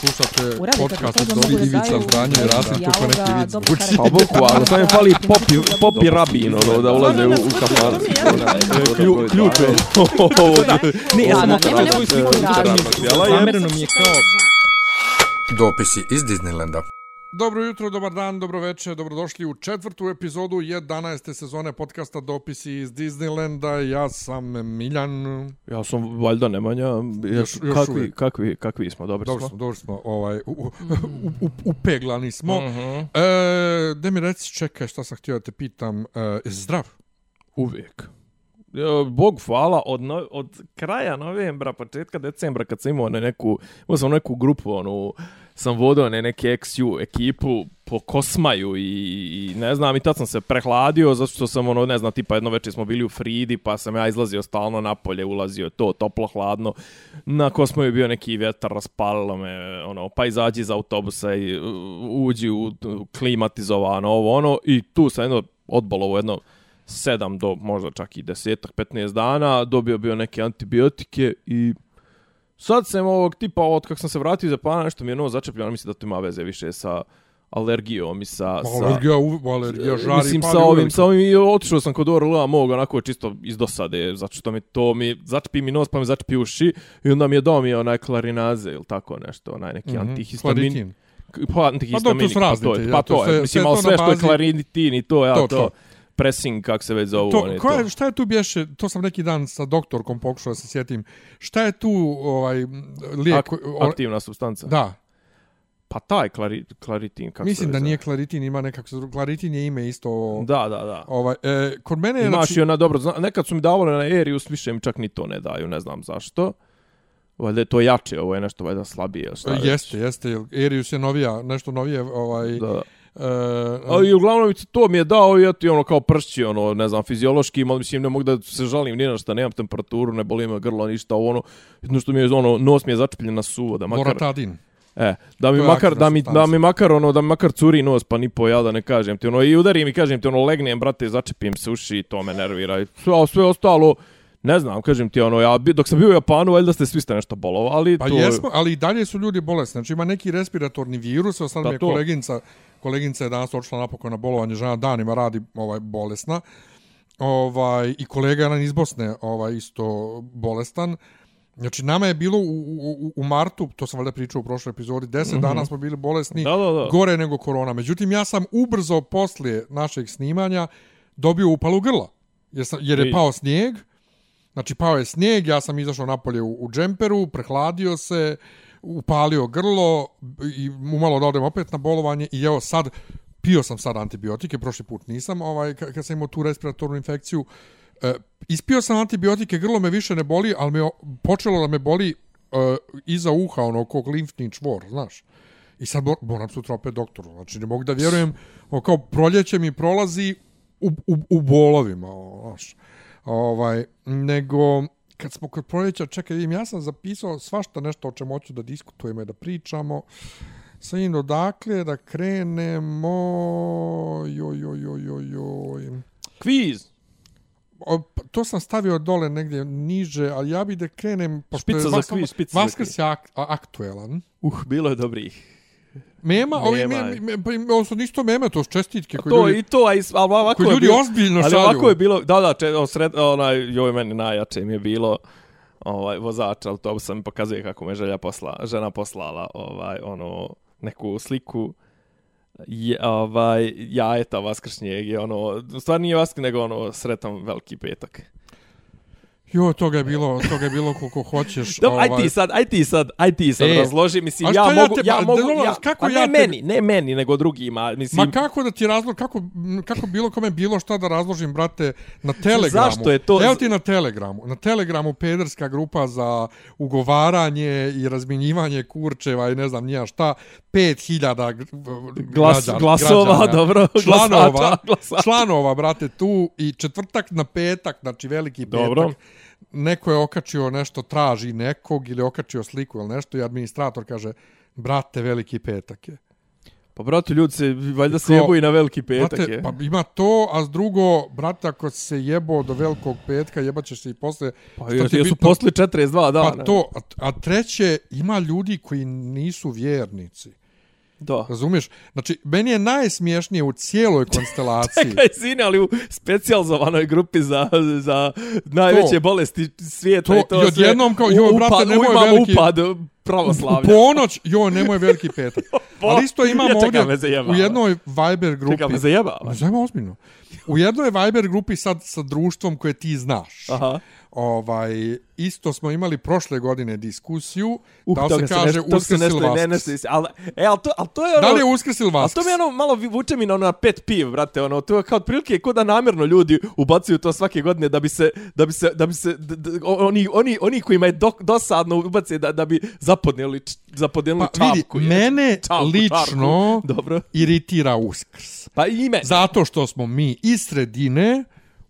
Slušate podcast od da Ivica Zdanje i Rasim kako neki vic karakter. Pa bukvalno, samo je fali popi, popi rabin, ono, da ulaze u, u kafan. Klju- Ključ je. Ne, ja sam svoju sliku i radim. Zamereno mi je kao... Dopisi iz Disneylanda. Dobro jutro, dobar dan, dobro večer, dobrodošli u četvrtu epizodu 11. sezone podcasta Dopisi iz Disneylanda. Ja sam Miljan. Ja sam valjda Nemanja, još, Još- još kakvi, uvijek. kakvi, kakvi smo, dobri Dobro smo. smo, dobro smo, ovaj, u, u, u, u, upeglani smo. Mhm. E, da mi reci, čekaj, šta sam htio da te pitam, e, zdrav? Uvijek. Bog hvala, od, no, od kraja novembra, početka decembra, kad sam imao ne neku, imao sam neku grupu, onu, sam vodio ne neke XU ekipu po Kosmaju i, i ne znam, i tad sam se prehladio, zato što sam, ono, ne znam, tipa jedno večer smo bili u Fridi, pa sam ja izlazio stalno napolje, ulazio to, toplo, hladno. Na Kosmaju je bio neki vjetar, raspalilo me, ono, pa izađi iz autobusa i uđi u klimatizovano, ovo, ono, i tu sam jedno odbolovo jedno 7 do možda čak i 10 15 dana, dobio bio neke antibiotike i sad sam ovog tipa, od kako sam se vratio iz Japana, nešto mi je novo začepljeno, mislim da to ima veze više sa alergijom i sa... sa Alergija, u- alergija žari, Mislim, sa ovim, sa ovim i otišao sam kod Orla mog, onako čisto iz dosade, zato što mi to mi začepi mi nos, pa mi začepi uši, i onda mi je dao mi onaj klarinaze ili tako nešto, onaj neki mm -hmm. antihistamin. klaritin. Pa antihistamin, su pa, razni to je, pa to to sve- je, mislim, sve ali sve što je klaritin i to, ja, to. to, pressing, kak se već zovu, To, oni ko to. šta je tu bješe, to sam neki dan sa doktorkom pokušao da se sjetim, šta je tu ovaj, lijek? Ak, aktivna substanca. Da, Pa taj klari, klaritin, kako mislim se da nije klaritin, ima nekako, klaritin je ime isto, Da, da, da. ovaj, e, kod mene je, Imaš znači, i ona dobro, zna, nekad su mi davali na Erius, više mi čak ni to ne daju, ne znam zašto. Valjda je to jače, ovo je nešto valjda slabije. Šta već. jeste, jeste, jer Erius je novija, nešto novije, ovaj, Da. e, Ali uglavnom to mi je dao i eto ono kao pršći, ono, ne znam, fiziološki, ali mislim ne mogu da se žalim ni na šta, nemam temperaturu, ne boli me grlo, ništa, ono, jedno što mi je, ono, nos mi je začepljen na suvo, da makar, Loratadin. e, da mi makar, da mi, da mi makar, ono, da mi makar curi nos, pa ni po ja da ne kažem ti, ono, i udarim i kažem ti, ono, legnem, brate, začepim se uši, to me nervira, sve, sve ostalo, ne znam, kažem ti, ono, ja, bi- dok sam bio u Japanu, valjda ste svi ste nešto bolovo, ali Pa to... jesmo, ali i dalje su ljudi bolesni. Znači ima neki respiratorni virus, evo sad Pa mi je to. koleginca, koleginca je danas otišla napokon na bolovanje, žena danima radi ovaj bolesna. Ovaj i kolega jedan iz Bosne, ovaj isto bolestan. Znači nama je bilo u, u, u martu, to sam valjda pričao u prošloj epizodi, 10 mm -hmm. dana smo bili bolesni. Da, da, da. gore nego korona. Međutim ja sam ubrzo poslije našeg snimanja dobio upalu grla. Jer, sam, jer je I- pao snijeg. Znači, pao je snijeg, ja sam izašao napolje u, u džemperu, prehladio se, upalio grlo i umalo da odem opet na bolovanje i evo sad, pio sam sad antibiotike, prošli put nisam, ovaj, kad sam imao tu respiratornu infekciju, e, ispio sam antibiotike, grlo me više ne boli, ali me počelo da me boli e, iza uha, ono, kog limfni čvor, znaš. I sad moram sutra opet doktoru. Znači, ne mogu da vjerujem, ono, kao proljeće mi prolazi u, u, u bolovima, ono, znaš. Ovaj, nego, kad smo kod proljeća, čekaj, vidim, ja sam zapisao svašta nešto o čemu hoću da diskutujemo i da pričamo. Sa njim odakle da krenemo, joj, joj, joj, joj, joj. Kviz! O, pa, to sam stavio dole negdje niže, ali ja bi da krenem... pošto je Špica za kviz, špica za Vaskrs je ak aktuelan. Uh, bilo je dobrih. Mema, ovi, Mema me, je. me, pa ovo su nisto meme, to su čestitke koje To ljudi... i to, a is, ali ovako koji je ljudi bilo, ozbiljno ali šalju. ovako je bilo, da, da, če, o, sred, onaj, joj, meni najjače mi je bilo, ovaj, vozač autobusa mi pokazuje kako me želja posla, žena poslala, ovaj, ono, neku sliku, je, ovaj, jajeta vaskršnjeg i ono, u stvari nije vaskr, nego ono, sretan veliki petak. Jo, toga je bilo, toga je bilo koliko hoćeš. Dobro, aj ti sad, aj ti sad, aj ti sad E, razloži, mislim, ja ja mogu, te- ja mogu, dobro, ja, kako pa ne ja te- meni, ne meni, nego drugima, mislim, Ma kako da ti razlo, kako, kako bilo kome bilo šta da razložim, brate, na Telegramu. Zašto je to- Evo ti na Telegramu. Na Telegramu pederska grupa za ugovaranje i razminjivanje kurčeva i ne znam nija šta, 5000 g- Glas, građana- glasova, građana, dobro, članova, glasača, glasača. članova, brate, tu i četvrtak na petak, znači veliki petak. Neko je okačio nešto, traži nekog ili okačio sliku ili nešto i administrator kaže, brate, veliki petak je. Pa brate, ljudi se, valjda se jebu i na veliki petak Brate, je. pa ima to, a s drugo, brate, ako se jebo do velikog petka, jebaćeš se i posle. Pa jer jesu bitno- posle 42 dana. Pa to, a, a treće, ima ljudi koji nisu vjernici. Da. Razumiješ? Znači, meni je najsmiješnije u cijeloj konstelaciji. Čekaj, sine, ali u specijalizovanoj grupi za, za najveće To. bolesti svijeta To, i to i odjednom kao, joj, brate, nemoj veliki- upad U pravoslavlja. ponoć, joj, nemoj veliki petak. Ali isto imamo Ja ovdje me zajebava. u jednoj Viber grupi. Čekaj, me zajebava. Zajma ozbiljno. U jednoj Viber grupi sad sa društvom koje ti znaš. Aha. Ovaj, isto smo imali prošle godine diskusiju Uh, da li se kaže nešto, toga se Uskrs nešto, ili ne, Vaskrs. nešto, ali, e, ali to, ali to je ono... Da li je Uskrs ili A Vaskrs? to mi je ono malo vuče mi na ono na pet piv, brate, ono to je kao otprilike kao da namjerno ljudi ubacuju to svake godine da bi se da bi se da bi se d, d, oni oni oni kojima je do, dosadno ubace da da bi zapodnijeli zapodnijeli Pa vidi, čapku. mene Čapku, lično čarku. dobro. iritira Uskrs. Pa i ime. Zato što smo mi iz sredine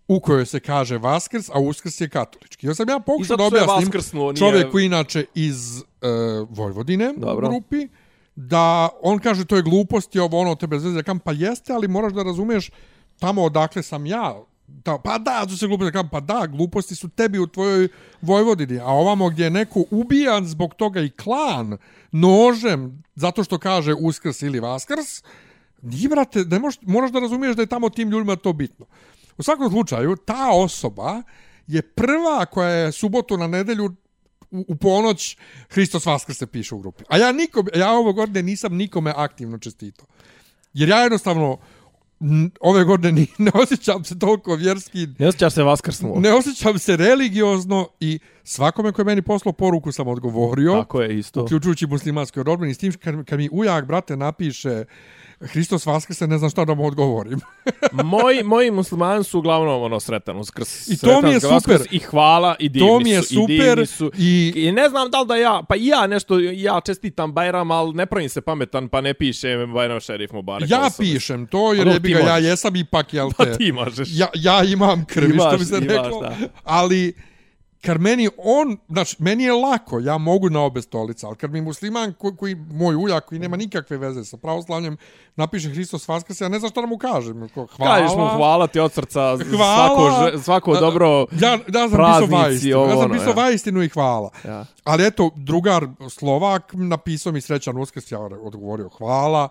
u kojoj se kaže Vaskrs, a Uskrs je katolički. Ja sam ja pokušao da objasnim vaskrsnuo, nije- čovjek koji inače iz uh, Vojvodine Dobro. u grupi, da on kaže to je glupost i ovo ono tebe bez veze. Ja kažem, pa jeste, ali moraš da razumiješ tamo odakle sam ja. Da, pa da, to se gluposti. Ja kažem, pa da, gluposti su tebi u tvojoj Vojvodini. A ovamo gdje je neko ubijan zbog toga i klan nožem zato što kaže Uskrs ili Vaskrs, Nije, brate, ne moš, moraš da razumiješ da je tamo tim ljudima to bitno. U svakom slučaju, ta osoba je prva koja je subotu na nedelju u, u ponoć Hristos Vaskrs se piše u grupi. A ja nikom, ja ovo godine nisam nikome aktivno čestito. Jer ja jednostavno ove godine ni, ne osjećam se toliko vjerski, Ne osjećaš se vaskrsnuo. ne osjećam se religiozno i svakome koji je meni poslao poruku sam odgovorio Tako je isto. uključujući muslimanskoj rodbini, s tim kad, kad mi ujak, brate, napiše Hristos Vaskrse, ne znam šta da mu odgovorim. moji, moji muslimani su uglavnom ono sretan uskrs. I to mi je super. I hvala i divni To mi je su. super I, divni su. i- I ne znam da li da ja, pa i ja nešto, ja čestitam Bajram, ali ne pravim se pametan, pa ne pišem Bajram šerif Mubarak. ja osobi. pišem to, jer je bi ti ga, ja jesam ipak, jel te, Pa ti možeš. ja, ja imam krvi, što Imaš, bi se imaš, reklo, da. ali kad meni on, znači, meni je lako, ja mogu na obe stolice, ali kad mi musliman, koji, koji moj ujak, koji nema nikakve veze sa pravoslavljem, napiše Hristos Vaskrse, ja ne znam šta da mu kažem. Ko, Hvala. Kažeš mu hvala ti od srca, Hvala. svako, svako A, dobro Ja, ja sam pisao praznici, vajistinu. ovo Ja sam ono, pisao ja. vajistinu i hvala. Ja. Ali eto, drugar Slovak napisao mi srećan uskrs, ja odgovorio hvala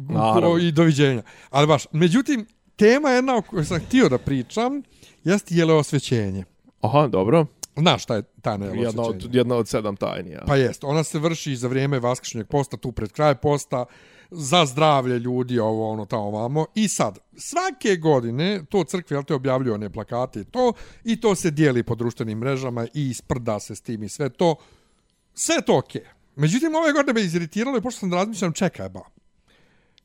Naravno. o, i doviđenja. Ali baš, međutim, tema jedna o kojoj sam htio da pričam jeste jele osvećenje. Aha, dobro. Znaš šta je tajna jele Jedna od, jedna od sedam tajni, ja. Pa jest, ona se vrši za vrijeme vaskršnjeg posta, tu pred kraj posta, za zdravlje ljudi, ovo, ono, tamo, ovamo. I sad, svake godine to crkve, jel te, objavljuju one plakate i to, i to se dijeli po društvenim mrežama i sprda se s tim i sve to. Sve to okej. Međutim, ove godine me iziritiralo i pošto sam da razmišljam, čekaj, ba.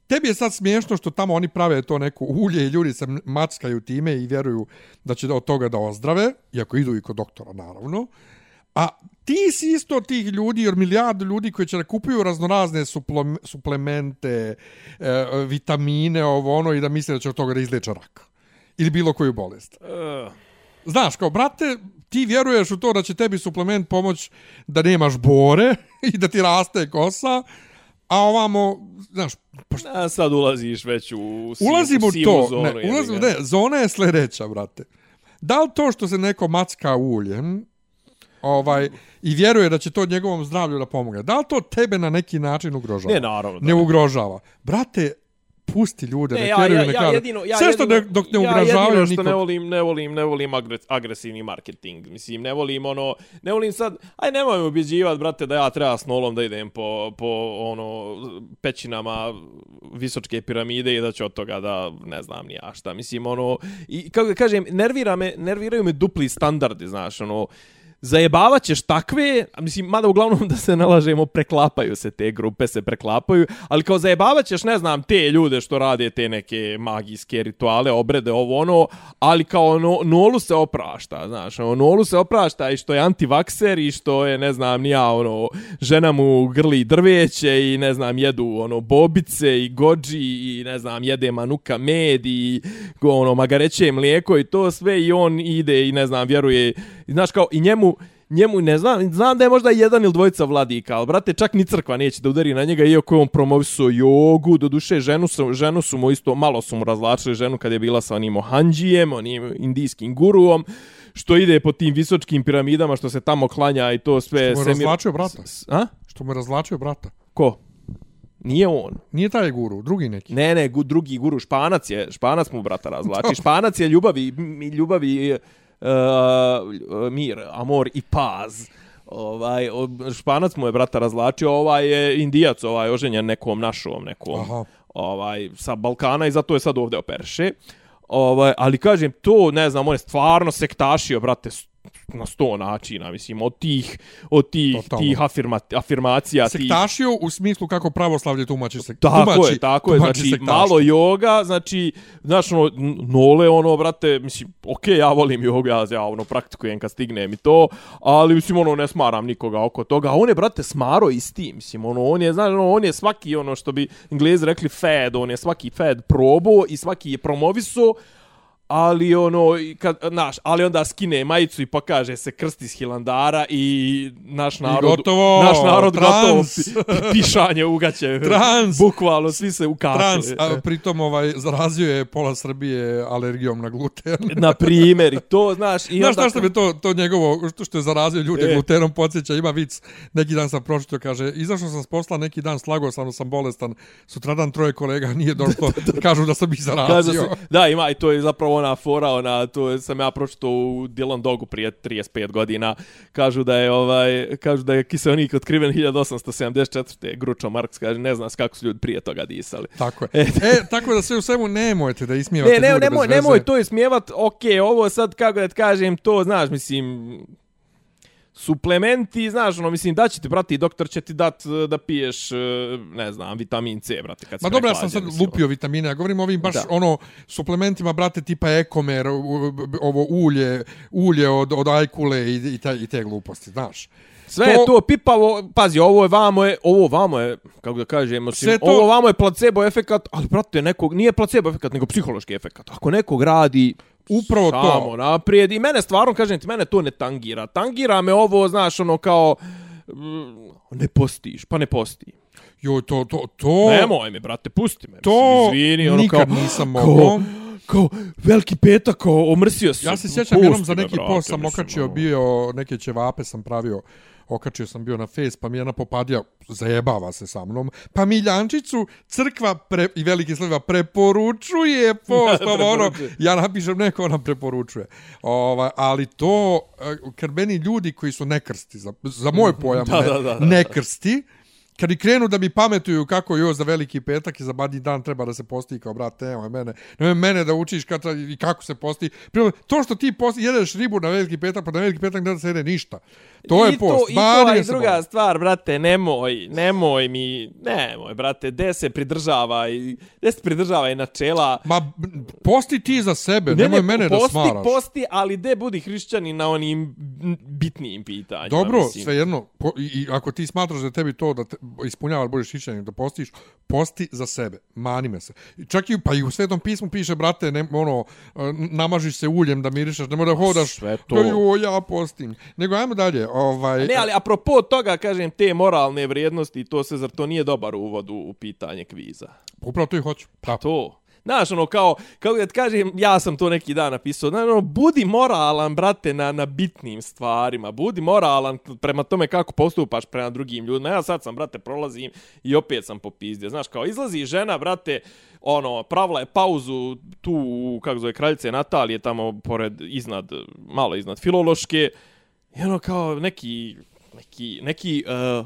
Tebi je sad smiješno što tamo oni prave to neko ulje i ljudi se mackaju time i vjeruju da će od toga da ozdrave, iako idu i kod doktora, naravno. A ti si isto tih ljudi, jer milijardu ljudi koji će da kupuju raznorazne suplem- suplemente, e, vitamine, ovo ono, i da misle da će od toga da izleče rak. Ili bilo koju bolest. Uh, Znaš, kao, brate, ti vjeruješ u to da će tebi suplement pomoć da nemaš bore i da ti raste kosa, a ovamo, znaš, pošto a sad ulaziš već u, si, ulazimo u sivu to, zonu. ne, ulazimo, ne, zona je sljedeća, brate. Da li to što se neko macka uljem, ovaj, i vjeruje da će to njegovom zdravlju da pomogne, da li to tebe na neki način ugrožava? Ne, naravno. Da. Ne ugrožava. Brate, pusti ljude, Ne, ne, ja, ja, ja, jedino, ja Sve što jedino, dok ne ja jedino što nikog. ne volim, ne volim, ne volim, agresivni marketing. Mislim, ne volim ono, ne volim sad, aj nemoj me ubjeđivati, brate, da ja treba s nolom da idem po, po ono, pećinama visočke piramide i da ću od toga da, ne znam ni ja šta. Mislim, ono, i kako da kažem, nervira me, nerviraju me dupli standardi, znaš, ono, zajebavat ćeš takve, a mislim, mada uglavnom da se nalažemo, preklapaju se te grupe, se preklapaju, ali kao zajebavat ćeš, ne znam, te ljude što rade te neke magijske rituale, obrede, ovo ono, ali kao no, Nolu se oprašta, znaš, ono, Nolu se oprašta i što je antivakser i što je, ne znam, nija, ono, žena mu grli drveće i, ne znam, jedu, ono, bobice i gođi i, ne znam, jede manuka med i, ono, magareće mlijeko i to sve i on ide i, ne znam, vjeruje, i, znaš, kao, i njemu, njemu ne znam, znam da je možda jedan ili dvojica vladika, ali brate, čak ni crkva neće da udari na njega, iako je on promovisao jogu, do duše ženu su, ženu su mu isto, malo su mu razlačili ženu kad je bila sa onim ohanđijem, onim indijskim guruom, što ide po tim visočkim piramidama, što se tamo klanja i to sve... Što mu je semir- razvlačio brata. S- A? Što mu je razvlačio brata. Ko? Nije on. Nije taj guru, drugi neki. Ne, ne, gu, drugi guru, Španac je, Španac mu brata razvlači. Španac je ljubavi, ljubavi, uh, mir, amor i paz. Ovaj, Španac mu je brata razvlačio, ovaj je Indijac, ovaj oženjen nekom našom, nekom, Aha. ovaj, sa Balkana i zato je sad ovdje operše. Ovaj, ali kažem, to, ne znam, on je stvarno sektašio, brate, na sto načina, mislim, od tih, od tih, Totalno. tih afirma, afirmacija, tih... Sektašio u smislu kako pravoslavlje tumači se. Tako tumači, je, tako je, znači sektaštvo. malo joga, znači, znaš, ono, nole, ono, brate, mislim, okej, ja volim jogu, ja, ja, ono, praktikujem kad stignem i to, ali, mislim, ono, ne smaram nikoga oko toga, a on je, brate, smaro isti, mislim, ono, on je, znaš, ono, on je svaki, ono, što bi Englezi rekli fad, on je svaki fad probao i svaki je promoviso, ali ono i kad naš ali onda skine majicu i pokaže se krst iz Hilandara i naš narod gotovo, naš narod trans. gotovo pi- pišanje ugaće Trans. bukvalno svi se ukakali Trans, a pritom ovaj, zarazio je pola Srbije alergijom na gluten. na primjer i to znaš i Znaš onda šta što me to, to njegovo, što, što je zarazio ljude E. glutenom, podsjeća, ima vic, neki dan sam pročito, kaže, izašao sam s posla, neki dan slagao sam, sam bolestan, sutradan troje kolega nije došlo, kažu da sam ih zarazio. da, ima i to je zapravo ona fora, ona, to sam ja pročito u Dylan Dogu prije 35 godina. Kažu da je ovaj, kažu da je kiselnik otkriven 1874. Gručo Marks kaže, ne znam kako su ljudi prije toga disali. Tako je. E, tako da sve u svemu nemojte da ismijevate Ne, ne, ljude nemoj, bez veze. nemoj to ismijevat, okej, ovo sad, kako da kažem, to, znaš, mislim, suplementi, znaš, ono, mislim, da će ti, brati, doktor će ti dat e, da piješ, e, ne znam, vitamin C, brate, kad Ma dobro, ja sam sad mislim. lupio vitamine, ja govorim ovim baš Da. ono suplementima, brate, tipa Ekomer, ovo ulje, ulje od, od ajkule i, i, te, i te gluposti, znaš. Sve To- je to pipavo, pazi, ovo je vamo je, ovo vamo je, kako da kažemo, Sve sim, to- ovo vamo je placebo efekat, ali brate, nekog, nije placebo efekat, nego psihološki efekat. Ako nekog radi, Upravo to. samo naprijed, i mene stvarno, kažem ti, mene to ne tangira. Tangira me ovo, znaš, ono kao, mm, ne postiš, pa ne posti. Joj, to, to, to... Nemoj me, brate, pusti me. To Mislim, izvini, ono nikad kao, nisam mogao. Kao, veliki petak, kao, omrsio se. Ja se sjećam Pusti jednom za me, neki brate, post sam okačio ono. bio, neke ćevape sam pravio, okačio sam bio na face, pa mi jedna popadija zajebava se sa mnom, pa Miljančiću crkva pre, i veliki slova preporučuje post, ovo ono, ja napišem neko, ona preporučuje. Ovaj, ali to, eh, kad meni ljudi koji su nekrsti, za, za moj pojam, Da, ne, da, da, da. nekrsti, kad i krenu da mi pametuju kako joj za veliki petak i za badnji dan treba da se posti kao brate, nemoj mene, nemoj mene da učiš kad, treba- i kako se posti. Prvo, to što ti posti, jedeš ribu na veliki petak, pa na veliki petak ne da se jede ništa. To je I post. To, I Badi to, i se druga boli. stvar, brate, nemoj, nemoj mi, nemoj, brate, de se pridržava i, de se pridržava i načela. Ma, posti ti za sebe, nemoj mene da posti, smaraš. Posti, ali de budi hrišćani na onim bitnijim pitanjima. Dobro, mislim. svejedno, po, i, i ako ti smatraš da tebi to da te, ispunjava budeš šićanin, da postiš, posti za sebe, mani me se. Čak i, pa i u Svetom pismu piše, brate, ne, ono, namažiš se uljem da mirišeš, nemoj da hodaš, Sve to. kao, "Jo, ja postim. Nego, ajmo dalje, ovaj... Ne, ali apropo toga, kažem, te moralne vrijednosti, to se, zar to nije dobar uvod u, u pitanje kviza? Upravo to i hoću. Pa, To. Znaš, ono, kao, kao da ti kažem, ja sam to neki dan napisao, znaš, ono, budi moralan, brate, na, na bitnim stvarima, budi moralan prema tome kako postupaš prema drugim ljudima. Ja sad sam, brate, prolazim i opet sam popizdio. Znaš, kao, izlazi žena, brate, ono, pravila je pauzu tu, u, kako zove, kraljice Natalije, tamo pored, iznad, malo iznad filološke, i ono, kao, neki, neki, neki, uh,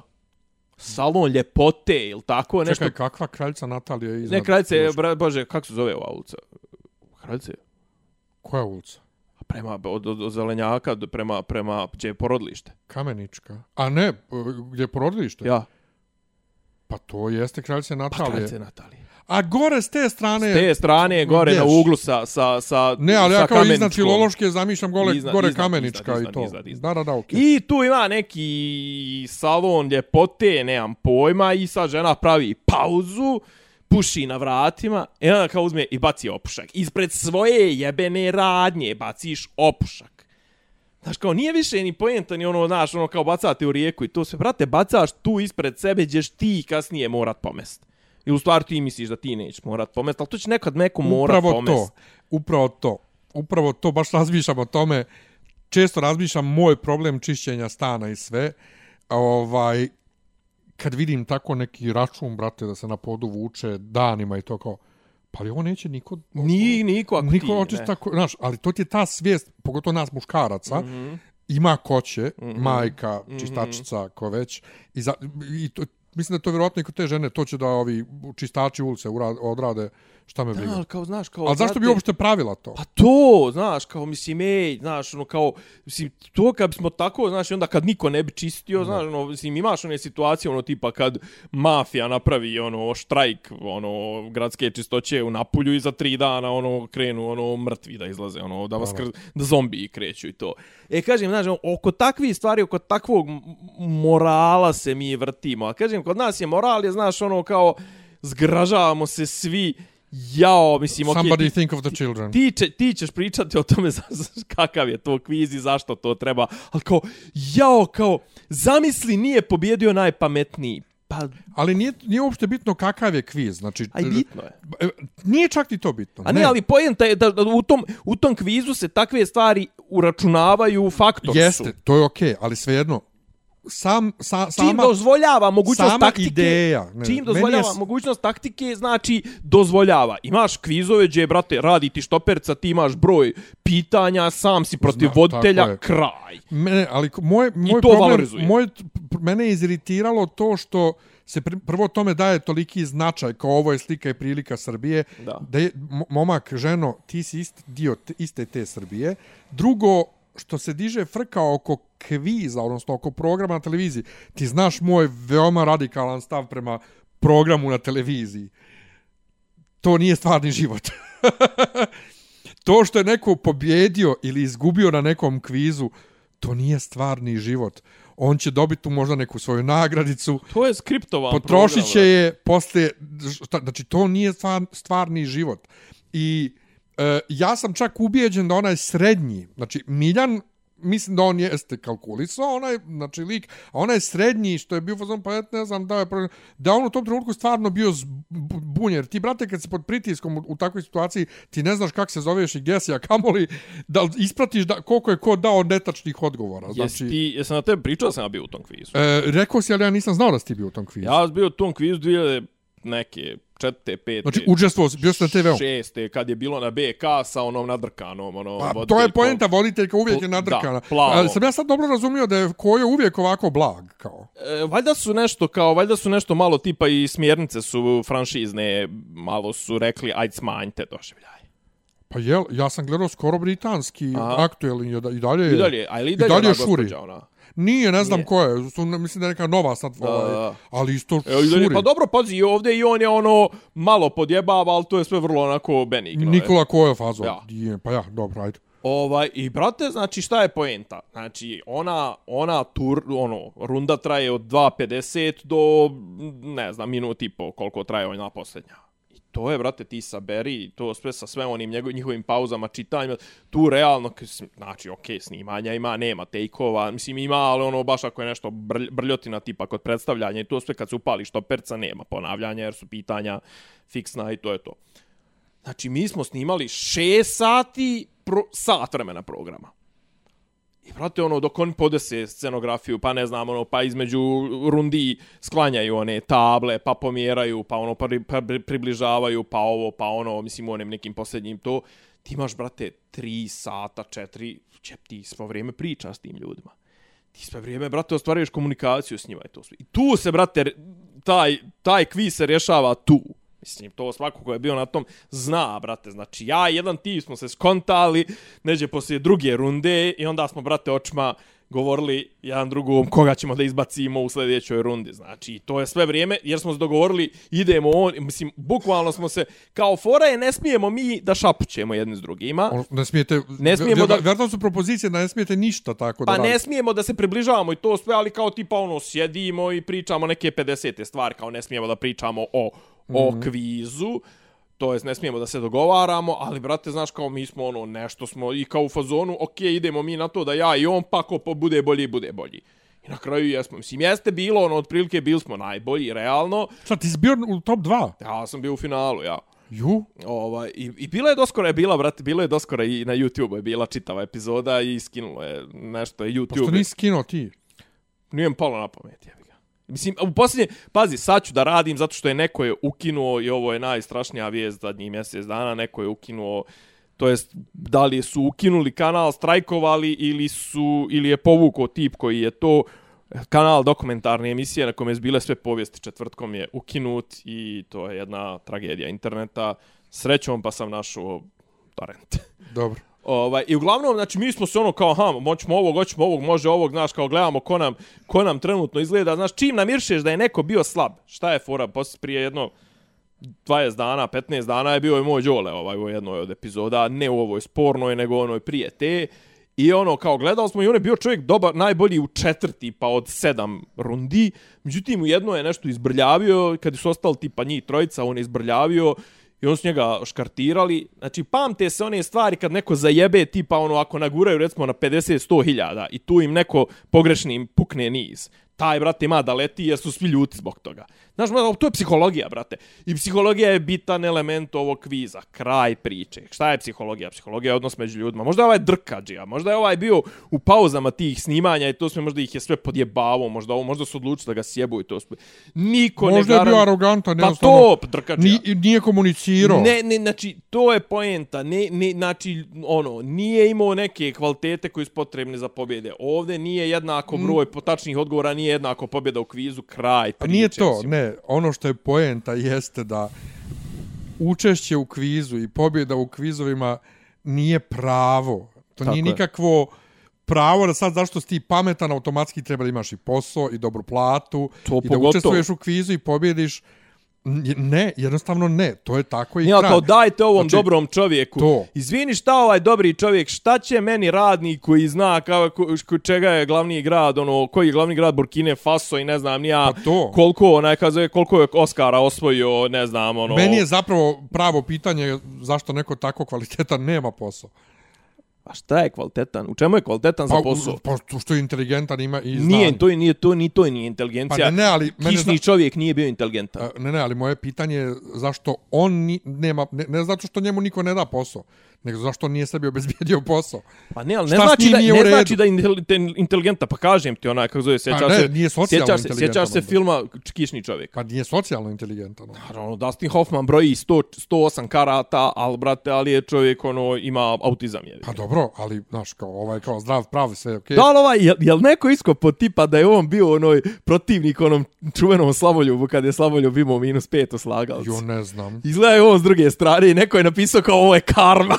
salon ljepote ili tako, nešto čekaj, kakva kraljica Natalija je iznad... Ne, kraljice, bra, bože, kako se zove ova ulica? Kraljice? Koja ulica? Prema, od, od, od Zelenjaka, do- prema, prema, gdje je porodilište. Kamenička. A ne, gdje je porodilište? Ja, Pa to jeste kraljica pa Natalije. kraljice Natalije. A gore s te strane... S te strane, gore na Gdješ? uglu sa, sa, sa Ne, ali ja sa kao iznad. Filološke zamišljam gole, Iznad- gore iznad- Kamenička iznad- i to. iznad- iznad. Da, da, da, okej. I tu ima neki salon ljepote, nemam pojma, i sad žena pravi pauzu, puši na vratima, i onda kao uzme i baci opušak. Ispred svoje jebene radnje baciš opušak. Znaš, kao nije više ni poenta ni ono, znaš, ono kao bacate u rijeku i to sve, brate, bacaš tu ispred sebe gdješ ti kasnije morat pomest. I u stvari ti misliš da ti nećeš morat pomest, ali to će nekad neko morat upravo pomest. to, upravo to, upravo to, baš razmišljam o tome, često razmišljam moj problem čišćenja stana i sve, ovaj, kad vidim tako neki račun, brate, da se na podu vuče danima i to kao, pa li ovo neće niko... Ni, niko ako niko ti, očist ne. tako, znaš, ali to ti je ta svijest, pogotovo nas muškaraca, mm Mhm. -hmm. ima ko će, mm -hmm. majka, čistačica, ko već, i, za, i to, mislim da to vjerojatno i kod te žene, to će da ovi čistači ulice urade, odrade, šta me briga. Da, ali kao, znaš, kao... ali zašto bi uopšte pravila to? Pa to, znaš, kao, mislim, ej, znaš, ono, kao, mislim, to kad bismo tako, znaš, onda kad niko ne bi čistio, znaš, ono, mislim, imaš one situacije, ono, tipa, kad mafija napravi, ono, štrajk, ono, gradske čistoće u Napulju i za tri dana, ono, krenu, ono, mrtvi da izlaze, ono, da vas kr... da zombiji kreću i to. E, kažem, znaš, ono, oko takvih stvari, oko takvog morala se mi vrtimo, a kažem, kod nas je moral, je, znaš, ono, kao, zgražavamo se svi, jao, mislim, okej, Somebody ti- think of the children. ti, će, ti ćeš pričati o tome za, za, kakav je to kviz i zašto to treba, ali kao, jao, kao, zamisli nije pobjedio najpametniji. Pa, Ali nije, nije uopšte bitno kakav je kviz. Znači, aj bitno je. e, Nije čak ni to bitno. A ne, ali poenta je da, da u, tom, u tom kvizu se takve stvari uračunavaju faktor su. Jeste, to je okej, ali svejedno, sam, sa, Čim sama, dozvoljava mogućnost sama taktike, ideja, ne, čim dozvoljava je mogućnost taktike, znači dozvoljava. Imaš kvizove gdje, brate, radi ti štoperca, ti imaš broj pitanja, sam si protiv Zna, tako voditelja, kraj. Mene, ali moj, moj to problem, valorizuje. moj, mene je iziritiralo to što se pr prvo tome daje toliki značaj kao ovo je slika i prilika Srbije, Da. da je, mo- momak, ženo, ti si ist, dio te, iste te Srbije. Drugo, što se diže frka oko kviza, odnosno oko programa na televiziji. Ti znaš moj veoma radikalan stav prema programu na televiziji. To nije stvarni život. to što je neko pobjedio ili izgubio na nekom kvizu, to nije stvarni život. On će dobiti tu možda neku svoju nagradicu, To je skriptovan potrošit program, će je poslije, šta, znači to nije stvar, stvarni život. I e, ja sam čak ubijeđen da onaj srednji, znači Miljan, mislim da on jeste kalkulisao, onaj, znači lik, a onaj srednji što je bio fazon, pa ja ne znam da je, pro- da on u tom trenutku stvarno bio bunjer. Ti, brate, kad si pod pritiskom u, u takvoj situaciji, ti ne znaš kako se zoveš i gdje si, a kamoli da ispratiš da, koliko je ko dao netačnih odgovora. Jesi Znači, ti, jesam na tebe pričao da sam ja bio u tom kvizu. e, rekao si, ali ja nisam znao da si ti bio u tom kvizu. Ja sam bio u tom kvizu 2000 neke, četvrte, pete, Znači, učestvovao si, bio si na TV-u. šeste, kad je bilo na BK sa onom nadrkanom, ono, Pa, to je poenta, voditeljka uvijek je Da, nadrkana. plavo. Ali sam ja sad dobro razumio da je Kojo uvijek ovako blag, kao. E, valjda su nešto kao, valjda su nešto malo tipa i smjernice su franšizne, malo su rekli, ajde smanjite doživljaj. Pa jel, ja sam gledao skoro britanski Aha. aktuelni i da- i dalje je. I dalje, a ili i i dalje, dalje ona šuri. gospođa, ona. Nije, ne znam Nije. ko je. Su, mislim da je neka nova sad, Da, ovaj, ali isto Evo, šuri. pa dobro, pazi, ovdje i on je ono malo podjebava, ali to je sve vrlo onako benigno. je. Nikola Kojo fazo. Ja. Je, pa ja, dobro, ajde. Ovaj, i brate, znači šta je poenta? Znači, ona, ona tur, ono, runda traje od 2.50 do, ne znam, minut i po, koliko traje ona posljednja. To je, brate, ti saberi, to sve sa sve onim njegov, njihovim pauzama, čitanjima, tu realno, znači, okej, snimanja ima, nema tejkova, mislim ima, ali ono, baš ako je nešto brlj, brljotina tipa kod predstavljanja i to sve kad se upali što perca, nema ponavljanja jer su pitanja fiksna i to je to. Znači, mi smo snimali 6 sati, pro, sat vremena programa. I brate, ono, dok oni podese scenografiju, pa ne znam, ono, pa između rundi sklanjaju one table, pa pomjeraju, pa ono, pa, pri- pa pri- približavaju, pa ovo, pa ono, mislim, u onim nekim posljednjim to, ti imaš, brate, tri sata, četiri, će ti svo vrijeme priča s tim ljudima. Ti sve vrijeme, brate, ostvaruješ komunikaciju s njima i to sve. I tu se, brate, taj, taj kviz se rješava tu. Mislim, to svako ko je bio na tom zna, brate. Znači, ja i jedan ti smo se skontali, neđe poslije druge runde i onda smo, brate, očima govorili jedan drugom koga ćemo da izbacimo u sljedećoj rundi. Znači, to je sve vrijeme, jer smo se dogovorili, idemo on, mislim, bukvalno smo se, kao fora je, ne smijemo mi da šapućemo jedni s drugima. Ne smijete, Ne smijemo da- Vjerojatno su propozicije da ne smijete ništa tako da Pa ne smijemo da se približavamo i to sve, ali kao tipa ono sjedimo i pričamo neke 50. stvari, kao ne smijemo da pričamo o, o Mhm. kvizu. to jest ne smijemo da se dogovaramo, ali brate, znaš kao mi smo ono nešto smo i kao u fazonu, ok, idemo mi na to da ja i on pa ko po- bude bolji, bude bolji. I na kraju jesmo, mislim, jeste bilo, ono, otprilike bili smo najbolji, realno. Šta, ti si bio u top 2? Ja sam bio u finalu, ja. Ju? Ovaj, i, I bila je doskora je bila, brate, bilo je doskora i na YouTube je bila čitava epizoda i skinulo je nešto je Pa YouTube. što nisi skinuo ti? Nije mi palo na pamet, jebi ga. Mislim, u posljednje, pazi, sad ću da radim zato što je neko je ukinuo i ovo je najstrašnija vijest zadnjih mjesec dana, neko je ukinuo to jest da li su ukinuli kanal, strajkovali ili su ili je povukao tip koji je to kanal dokumentarne emisije na kome je bile sve povijesti četvrtkom je ukinut i to je jedna tragedija interneta. Srećom pa sam našao torrent. Dobro. Ovaj, I uglavnom, znači, mi smo se ono kao, ha, moćemo ovog, hoćemo ovog, može ovog, znaš, kao gledamo ko nam, ko nam trenutno izgleda. Znaš, čim namiršeš da je neko bio slab, šta je fora, posle prije jedno 20 dana, 15 dana je bio i moj Đole ovaj, u jednoj od epizoda, ne u ovoj spornoj, nego onoj prije te. I ono, kao gledali smo i on je bio čovjek dobar, najbolji u četvrti, pa od sedam rundi. Međutim, u jedno je nešto izbrljavio, kad su ostali tipa njih trojica, on je izbrljavio i on su njega škartirali. Znači, pamte se one stvari kad neko zajebe, tipa ono, ako naguraju recimo na 50-100 hiljada i tu im neko pogrešni im pukne niz. Taj, brate, ima da leti jer su svi ljuti zbog toga. Znaš, to je psihologija, brate. I psihologija je bitan element ovog kviza. Kraj priče. Šta je psihologija? Psihologija je odnos među ljudima. Možda je ovaj drkađija, možda je ovaj bio u pauzama tih snimanja i to sve možda ih je sve podjebavo, možda ovo, možda su odlučili da ga sjebu i to sve. Niko Možda ne je bio arogantan, Pa jednostavno. to, drkađija. Ni, nije komunicirao. Ne, ne, znači, to je poenta. Ne, ne, znači, ono, nije imao neke kvalitete koji su potrebne za pobjede. Ovde nije jednako broj mm. tačnih odgovora, nije jednako pobjeda u kvizu, kraj Pa priče. nije to, ne. Ono što je poenta jeste da učešće u kvizu i pobjeda u kvizovima nije pravo. To Tako nije je. nikakvo pravo da sad zašto si ti pametan automatski treba da imaš i posao i dobru platu To i da pogotovo. učestvuješ u kvizu i pobjediš. Ne, jednostavno ne. To je tako i kraj. kao dajte ovom Znači, dobrom čovjeku. to. Izvini šta ovaj dobri čovjek, šta će meni radnik koji zna kao, ko, ko- čega je glavni grad, ono, koji je glavni grad Burkine Faso i ne znam ni ja Pa to. koliko, onaj, kaže, koliko je Oscara osvojio, ne znam, ono... Meni je zapravo pravo pitanje zašto neko tako kvalitetan nema posao. A šta je kvalitetan? U čemu je kvalitetan za Pa, posao? Pa, pa što je inteligentan ima i znanje. Nije, to je, nije, to, ni to je nije inteligencija. Pa ne, ne, ali mene Kišni zna- čovjek nije bio inteligentan. A, Ne, ne, ali moje pitanje je zašto on ni, nema, ne, ne zato što njemu niko ne da posao, nego zašto nije sebi obezbijedio posao. Pa ne, ali ne Šta znači da ne znači da je intel- inteligentan, pa kažem ti onaj kako zove, sjećaš ne, se, nije socijalno sjećaš se, sjećaš se onda. filma Kišni čovjek. Pa nije socijalno inteligentan. ono. Naravno, Dustin Hoffman broji 100, 108 karata, al brate, ali je čovjek ono ima autizam je. Pa dobro, ali znaš, kao ovaj kao zdrav, pravi sve, okej. Da li ovaj, jel, jel neko iskopo tipa da je on bio onoj protivnik onom čuvenom Slavoljubu kad je Slavoljub imao minus pet u? Jo, ne znam. Izgleda je on s druge strane i neko je napisao kao ovo je karma.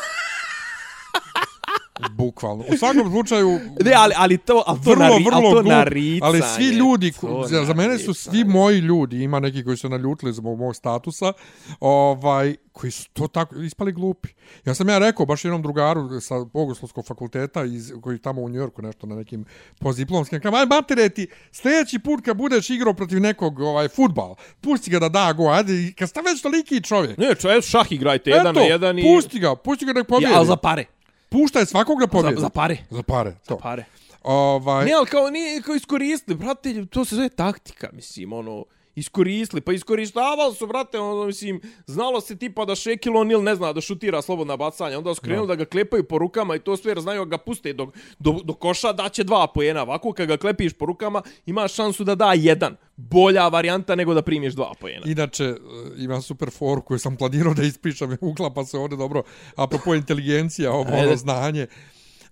Bukvalno. U svakom slučaju, ne, ali, ali to, ali to, vrlo, nari, vrlo ali to glup, naricanje. ali svi ljudi, ko- za, za mene su svi moji ljudi, ima neki koji su naljutili zbog mog statusa, ovaj, koji su to tako ispali glupi. Ja sam ja rekao baš jednom drugaru sa Bogoslovskog fakulteta iz, koji tamo u Njorku nešto na nekim postdiplomskim, kao, aj matere ti, sljedeći put kad budeš igrao protiv nekog ovaj futbal, pusti ga da da go, ajde, i kad ste već toliki čovjek. Ne, čo, evo šah igrajte, jedan Eto, na jedan i... pusti ga, pusti ga nek pobjedi. Ja, ali za pare. Puštaj svakog da Za, pobjedi. za pare. Za pare, to. Pare. Ovaj, Ne, ali kao nije kao iskoristili, brate, to se zove taktika, mislim, ono, iskoristili, pa iskoristavali su, brate, ono, mislim, znalo se tipa da Shaquille O'Neal ne zna da šutira slobodna bacanja, onda su krenuli da. ga klepaju po rukama i to sve jer znaju ga puste do, do, do koša, da će dva pojena, ovako kad ga klepiš po rukama, imaš šansu da da jedan, bolja varijanta nego da primiš dva pojena. Inače, e, imam super foru koju sam planirao da ispričam, uklapa se ovdje dobro, apropo inteligencija, ovo ono znanje.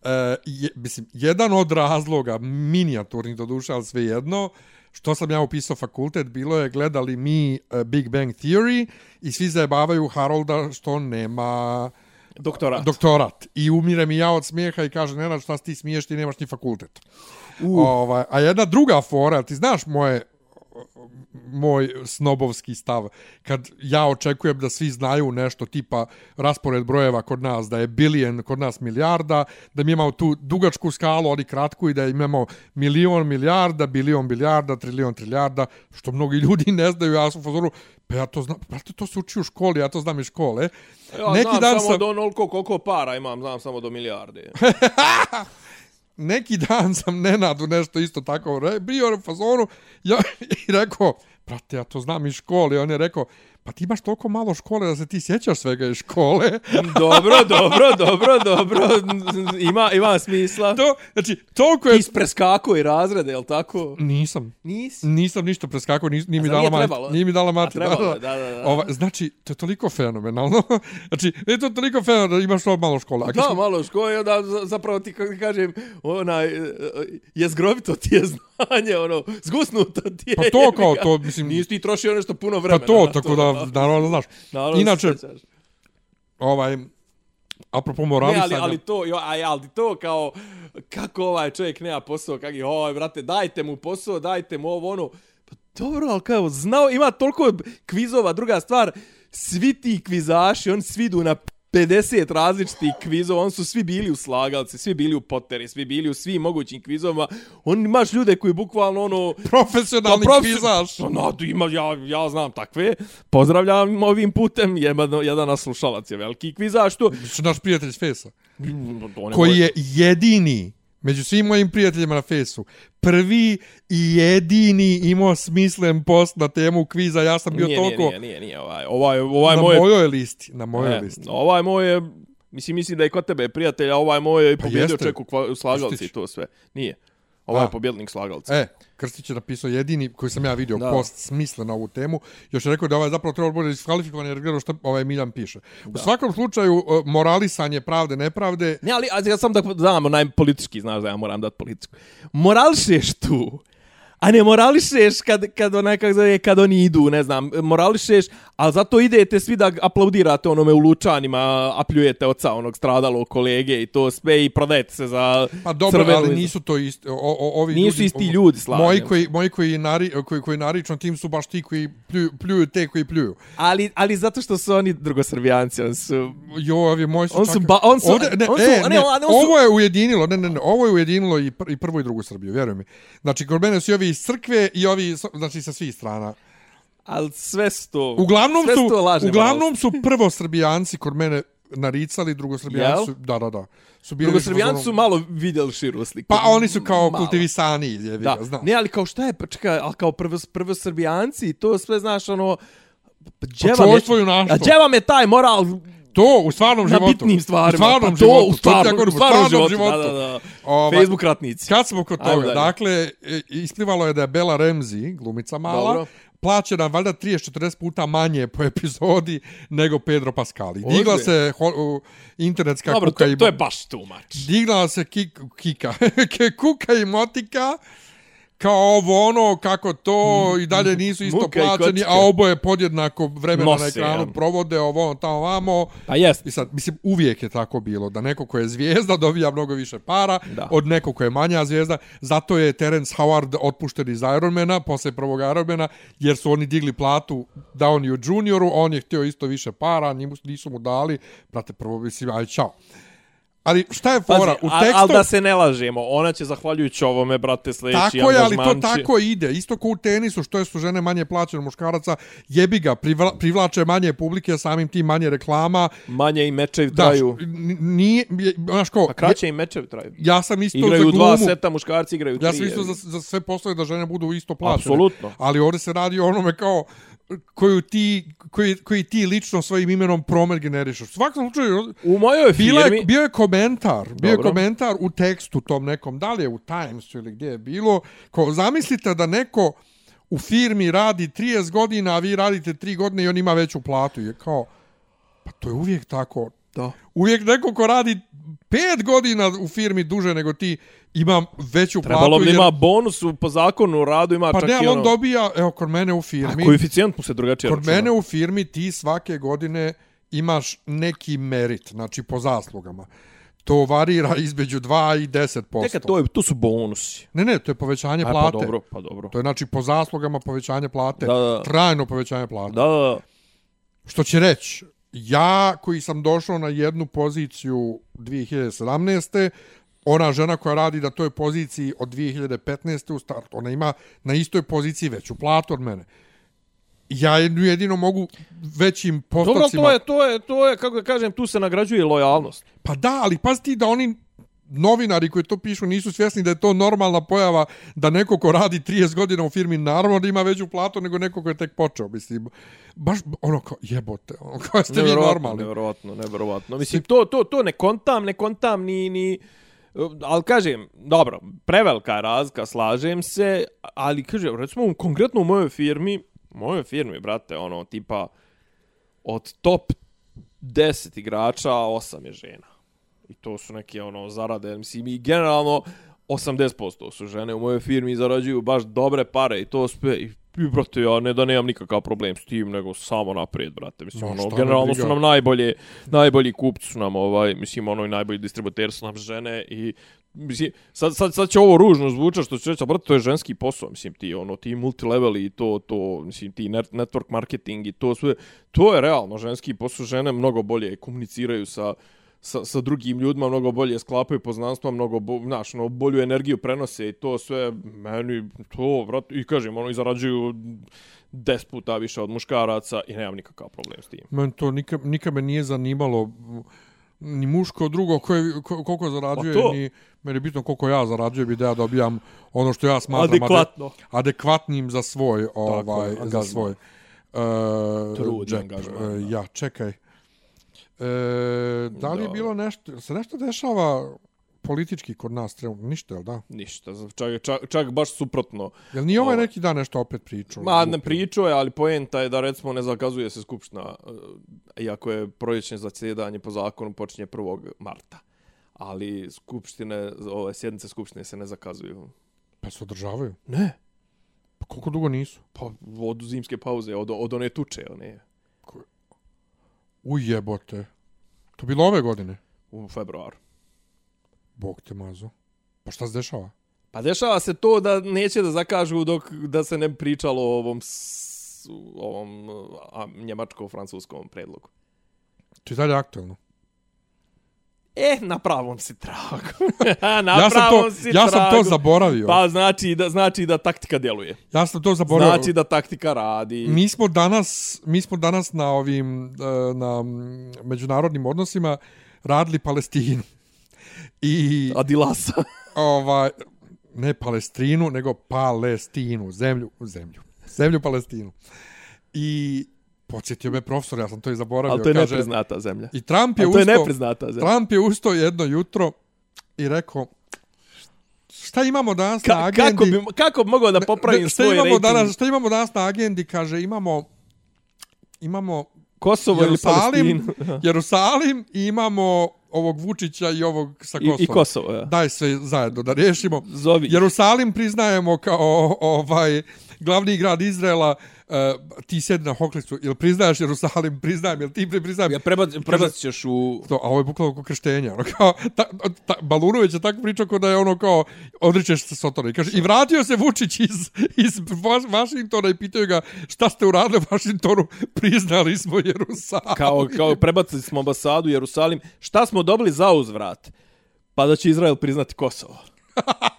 E, je, mislim, jedan od razloga, minijaturnih do duše, ali sve jedno, što sam ja upisao fakultet, bilo je gledali mi e, Big Bang Theory i svi zajebavaju Harolda što nema Doktorat. doktorat. I umire mi ja od smijeha i kaže, Nenad, šta ti smiješ, ti nemaš ni fakultet. Ovaj, a jedna druga fora, ti znaš moje moj snobovski stav. Kad ja očekujem da svi znaju nešto tipa raspored brojeva kod nas, da je bilijen kod nas milijarda, da mi imamo tu dugačku skalu, ali kratku i da imamo milion milijarda, bilion bilijarda, trilion trilijarda, što mnogi ljudi ne znaju, ja sam u fazoru, pa ja to znam, brate, to se uči u školi, ja to znam iz škole. Ja Neki znam dan samo sam... do onoliko koliko para imam, znam samo do milijarde. neki dan sam Nenadu nešto isto tako bio u fazonu ja, i rekao, brate, ja to znam iz škole. On je rekao, pa ti imaš toliko malo škole da se ti sjećaš svega iz škole. dobro, dobro, dobro, dobro. Ima, ima smisla. To, znači, toliko je... Ti preskako i razrede, je li tako? Nisam. Nisi? Nisam ništa preskako, nije, nije mi dala mati. Nije mi dala mati. Trebalo, da, da, da. da. Ova, znači, to je toliko fenomenalno. znači, je to toliko fenomenalno da imaš to malo škole. A da, smo... malo škole, da zapravo ti kažem, onaj, je zgrobito ti je znanje, ono, zgusnuto ti je. Pa to kao to, mislim... Nisi ti trošio nešto puno vremena. Pa to, tako da, naravno, znaš. Naravno, Inače, ovaj, apropo moralisanja... Ne, ali, ali to, jo, aj, ali to kao, kako ovaj čovjek nema posao, kak je, ovaj, brate, dajte mu posao, dajte mu ovo, ono, pa dobro, ali kao, znao, ima toliko kvizova, druga stvar, svi ti kvizaši, oni svi idu na 50 različitih kvizova, on su svi bili u slagalci, svi bili u poteri, svi bili u svim mogućim kvizovima. On imaš ljude koji bukvalno ono... Profesionalni pa, profes... kvizaš. Pa, no, ima, ja, ja znam takve. Pozdravljam ovim putem, jedan, jedan naslušalac je veliki kvizaš. To... Naš prijatelj Fesa. Koji je jedini među svim mojim prijateljima na fesu, prvi i jedini imao smislen post na temu kviza, ja sam bio nije, toliko... Nije, nije, nije, ovaj, ovaj, ovaj na moje... mojoj listi, na mojoj ne, listi. Ovaj moj mislim, mislim da je kod tebe prijatelja, ovaj moj je pa pobjedio čeku slagalci i to sve. Nije. Ovo je pobjednik slagalca. E, Krstić je napisao jedini koji sam ja vidio da. post smisle na ovu temu. Još je rekao da ovaj zapravo treba bude diskvalifikovan jer gledao što ovaj Miljan piše. Da. U svakom slučaju, e, moralisanje pravde, nepravde... Ne, ali ja sam da znam, onaj politički, znaš da ja moram dati političku. Morališeš tu a ne morališeš kad, kad, onaj, kak zove, kad oni idu, ne znam, morališeš, ali zato idete svi da aplaudirate onome u Lučanima, apljujete oca onog stradalo kolege i to sve i prodajete se za Pa dobro, crvenu. ali nisu to isti, o, o, ovi nisu ljudi, isti ljudi, slavim. Moji koji, moji koji, nari, koji, koji narično tim su baš ti koji pljuju, pljuju te koji pljuju. Ali, ali zato što su oni drugosrbijanci, on su... Jo, ovi moji su... On su, ba, on su, ovde, ne, on su, e, ne, ne, on su, ovo je ujedinilo, ne, ne, ne, ovo je ujedinilo i, pr, i prvo i drugu Srbiju, vjeruj mi. Znači, kod mene su ovi iz crkve i ovi, znači sa svih strana. Al sve sto. Uglavnom sve su, lažne uglavnom su prvo srbijanci kod mene naricali, drugo srbijanci su, da, da, da. Su bili drugo srbijanci su malo vidjeli širu sliku. Pa oni su kao malo. kultivisani, je da. znaš. Ne, ali kao šta je, pa čekaj, al kao prvo, prvo srbijanci, to sve znaš, ono, Pa čovjstvo junaštvo. A gdje vam je taj moral To u stvarnom životu. Na bitnim stvarima. U stvarnom pa životu. To u stvarnom, to u stvarnom, životu. životu. Da, da, da. Ova, Facebook ratnici. Kad smo kod toga, dakle, e, isplivalo je da je Bela Remzi, glumica mala, Dobro. plaćena valjda 30-40 puta manje po epizodi nego Pedro Pascali. Digla se ho, internetska Dobro, kuka to, i... to je baš much. Digla se kik, kika. kuka i motika kao ovo ono, kako to i dalje nisu isto Muka plaćeni, a oboje podjednako vremena Nose, na ekranu ja. provode ovo tamo vamo. Pa jest. I sad, mislim, uvijek je tako bilo, da neko ko je zvijezda dobija mnogo više para da. od nekog ko je manja zvijezda. Zato je Terence Howard otpušten iz Ironmana, posle prvog Ironmana, jer su oni digli platu Downey junioru, on je htio isto više para, nisu mu dali, prate, prvo mislim, aj, čao. Ali šta je fora? Pazi, u tekstu... Ali da se ne lažemo, ona će zahvaljujući ovome, brate, sljedeći Tako je, ali to tako ide. Isto kao u tenisu, što je su žene manje plaćene muškaraca, jebi ga, privla, privlače manje publike, samim tim manje reklama. Manje i mečevi traju. Da, nije, znaš ko... A kraće i mečevi traju. Ja sam isto igraju za glumu. Igraju dva seta, muškarci igraju tri. Ja sam isto za, za sve poslove da žene budu isto plaćene. Apsolutno. Ali ovdje se radi o onome kao, koju ti, koji, koji ti lično svojim imenom promet. U svakom slučaju, u mojoj firmi... Je, bio je komentar, bio je komentar u tekstu tom nekom, da li je u Timesu ili gdje je bilo, ko, zamislite da neko u firmi radi 30 godina, a vi radite 3 godine i on ima veću platu. Je kao, pa to je uvijek tako. Da. Uvijek neko ko radi 5 godina u firmi duže nego ti, imam veću platu. Trebalo bi ima bonus po zakonu u radu, ima pa čak ne, i ono... on dobija, evo, kod mene u firmi... A koeficijent mu se drugačije Kod računa. mene u firmi ti svake godine imaš neki merit, znači po zaslugama. to varira između 2 i 10%. Neka, to, je, to su bonusi. Ne, ne, to je povećanje A, plate. Pa dobro, pa dobro. To je znači po zaslugama povećanje plate, Da, da. trajno povećanje plate. Da, da, da. Što će reći, ja koji sam došao na jednu poziciju 2017. Ona žena koja radi na toj poziciji od 2015. u startu, ona ima na istoj poziciji veću platu od mene. Ja jedino mogu većim Dobro, postocima... to je, to je, to je, kako da kažem, tu se nagrađuje lojalnost. Pa da, ali pazi ti da oni novinari koji to pišu nisu svjesni da je to normalna pojava da neko ko radi 30 godina u firmi naravno da ima veću platu nego neko ko je tek počeo. Mislim, baš ono kao jebote, ono kao ste vi normalni. Nevjerovatno, nevjerovatno. Mislim, to, to, to ne kontam, ne kontam ni, ni, ali kažem, dobro, prevelika je razlika, slažem se, ali kažem, recimo, konkretno u mojoj firmi, mojoj firmi, brate, ono, tipa, od top 10 igrača, 8 je žena. I to su neke, ono, zarade, mislim, i generalno, 80% su žene u mojoj firmi zarađuju baš dobre pare i to sve, i i, brate, ja ne da nemam nikakav problem s tim, nego samo naprijed, brate. Mislim, No, ono, generalno su nam najbolje, najbolji kupci su nam, ovaj, mislim, ono, i najbolji distributeri su nam žene i Mislim, sad, sad, sad će ovo ružno zvučati što će reći, ali brate, to je ženski posao, mislim, ti, ono, ti multilevel i to, to, mislim, ti net, network marketing i to sve, to je realno ženski posao, žene mnogo bolje komuniciraju sa, sa, sa drugim ljudima, mnogo bolje sklapaju poznanstva, mnogo, bo, znaš, ono, bolju energiju prenose i to sve, meni, to, vrat, i kažem, ono, i zarađuju 10 puta više od muškaraca i nemam nikakav problem s tim. Men to nikad, nikad me nije zanimalo ni muško drugo koje, ko, koliko zarađuje, Pa ni meni je bitno koliko ja zarađujem i da ja dobijam ono što ja smatram Adekvatno. ade- adekvatnim za svoj ovaj je, za svoj uh, Trud i angažman, da. ja čekaj e, da li je Da. bilo nešto se nešto dešava politički kod nas trenutno ništa jel da Ništa, čak, čak, čak baš suprotno. jel nije ovaj Ovo. neki dan nešto opet pričao Ma, ne pričao je, ali poenta je da recimo ne zakazuje se skupština, e, iako je proljećne zasjedanje po zakonu počinje 1. marta. Ali skupštine, ove sjednice skupštine se ne zakazuju. pa se održavaju Ne. pa koliko dugo nisu Pa od zimske pauze, od, od one tuče, one ujebote to bilo ove godine u februaru. Bog te mazo. Pa šta se dešava? Pa dešava se to da neće da zakažu dok da se ne pričalo o ovom, s, ovom njemačko-francuskom predlogu. To je dalje aktualno. E, na pravom si tragu. na Ja pravom to, si ja sam to tragu. zaboravio. Pa znači da znači da taktika djeluje. ja sam to zaboravio. Znači da taktika radi. Mi smo danas, mi smo danas na ovim e, na međunarodnim odnosima radili Palestinu. I Adilasa. ovaj ne Palestrinu, nego Palestinu, zemlju, zemlju. Zemlju Palestinu. I podsjetio me profesor, ja sam to i zaboravio. Ali to je kaže, nepriznata zemlja. I Trump je Ali to je ustao, nepriznata zemlja. Trump je ustao jedno jutro i rekao šta imamo danas na Ka, agendi? kako, bi, kako bi mogao da popravim Ne, šta svoj imamo rating? danas, šta imamo danas na agendi? Kaže, imamo imamo Kosovo ili Jerusalim, Palestinu? Jerusalim i imamo ovog Vučića i ovog sa I, Kosova. I Kosovo, ja. Daj sve zajedno da riješimo. Zovi. Jerusalim priznajemo kao ovaj glavni grad Izraela. Uh, ti sjedi na hoklicu. Jel priznaješ Jerusalim? Priznajem. Jel ti priznajem? Ja prebac, prebacit ćeš u... To, a ovo je bukvalno oko krštenja. Ono, kao, ta, ta, Balunović je tako pričao kao da je ono kao, odričeš se Sotona. I kaže, i vratio se Vučić iz, iz Vaš- Vašingtona i pitaju ga šta ste uradili u Vašingtonu, priznali smo Jerusalim. Kao, kao prebacili smo ambasadu Jerusalim. Šta smo dobili za uzvrat? Pa da će Izrael priznati Kosovo.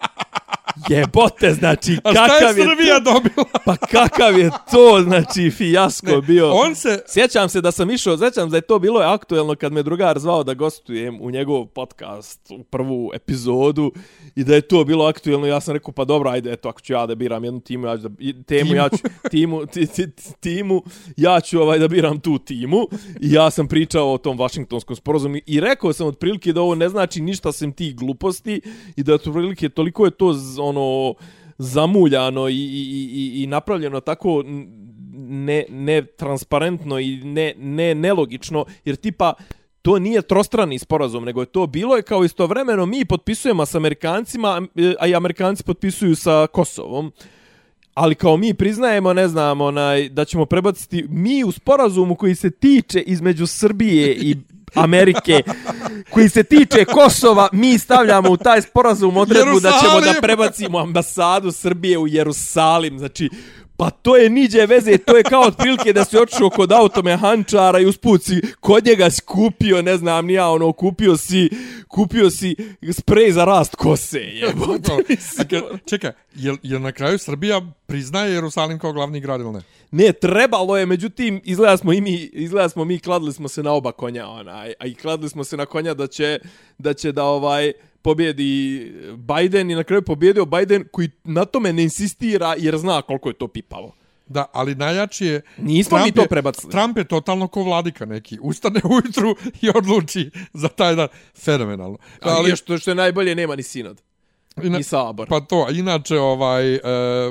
Jebote, znači, A šta je kakav je, Srbija to, dobila? pa kakav je to, znači, fijasko Ne, bio. on se- Sjećam se da sam išao, sjećam se da je to bilo aktuelno kad me drugar zvao da gostujem u njegov podcast, u prvu epizodu, i da je to bilo aktuelno, ja sam rekao, pa dobro, ajde, eto, ako ću ja da biram jednu timu, ja ću da, temu, Timu. ja ću, timu, ti, ti, ti- timu, ja ću ovaj da biram tu timu, i ja sam pričao o tom Vašingtonskom sporazumu, i rekao sam otprilike da ovo ne znači ništa sem tih gluposti, i da otprilike toliko je to z- ono zamuljano i, i, i, i napravljeno tako ne, ne transparentno i ne, ne nelogično, jer tipa to nije trostrani sporazum, nego je to bilo je kao istovremeno mi potpisujemo s Amerikancima, a i Amerikanci potpisuju sa Kosovom ali kao mi priznajemo, ne znam, onaj, da ćemo prebaciti mi u sporazumu koji se tiče između Srbije i Amerike, koji se tiče Kosova, mi stavljamo u taj sporazum odredbu da ćemo da Jerusalim! prebacimo ambasadu Srbije u Jerusalim. Znači, pa to je niđe veze, to je kao otprilike da si otišao kod automehančara i usput si kod njega si kupio, ne znam, nija ono, kupio si, kupio si sprej za rast kose. Jebote, Čekaj, jel, jel na kraju Srbija priznaje Jerusalim kao glavni grad ili ne? Ne, trebalo je, međutim, izgleda smo i mi, izgleda smo mi, kladili smo se na oba konja, onaj, a i kladili smo se na konja da će, da će da ovaj, pobjedi Biden i na kraju pobjedio Biden koji na tome ne insistira jer zna koliko je to pipavo. Da, ali najjači je... Nismo mi to prebacili. Trump je totalno ko vladika neki. Ustane ujutru i odluči za taj dan. Fenomenalno. Ali, što, što je najbolje, nema ni sinod. Ina- ni sabor. Pa to, inače, ovaj, e,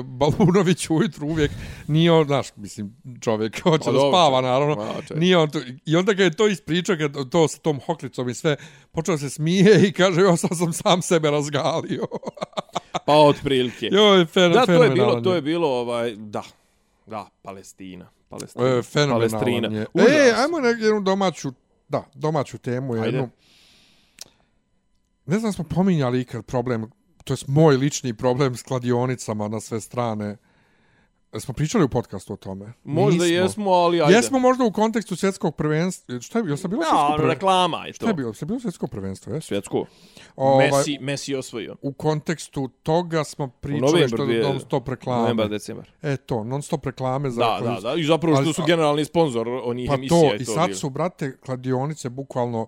Balbunović ujutru uvijek nije on, znaš, mislim, čovjek hoće Pa da spava, naravno. Čovjek. Nije on to, I onda kad je to ispričao, kad to sa tom hoklicom i sve, počeo se smije i kaže, jo, sad sam sam sebe razgalio. Pa otprilike. Joj, fen, da, to je bilo, to je bilo, ovaj, da, da, Palestina. Palestina. E, fenomenalan Palestina. je. Užas. E, ajmo na jednu domaću, da, domaću temu. Ajde. Jednu. Ne znam, smo pominjali ikad problem, to je moj lični problem s kladionicama na sve strane. Smo pričali u podcastu o tome? Možda Nismo. jesmo, ali ajde. Jesmo možda u kontekstu svjetskog prvenstva. Šta je bilo? Jel bilo svjetsko Ja, prvenstvo? reklama Šta to. je bilo? Šta je bilo svjetsko prvenstvo? Jesu? Svjetsko. Ovaj, Messi, Messi osvojio. U kontekstu toga smo pričali što je non stop reklame. Novembar, decembar. E to, non stop reklame za Da, da, da. I zapravo Ali- što su generalni sponsor onih Pa emisija. to, je i sad bilo. su, brate, kladionice bukvalno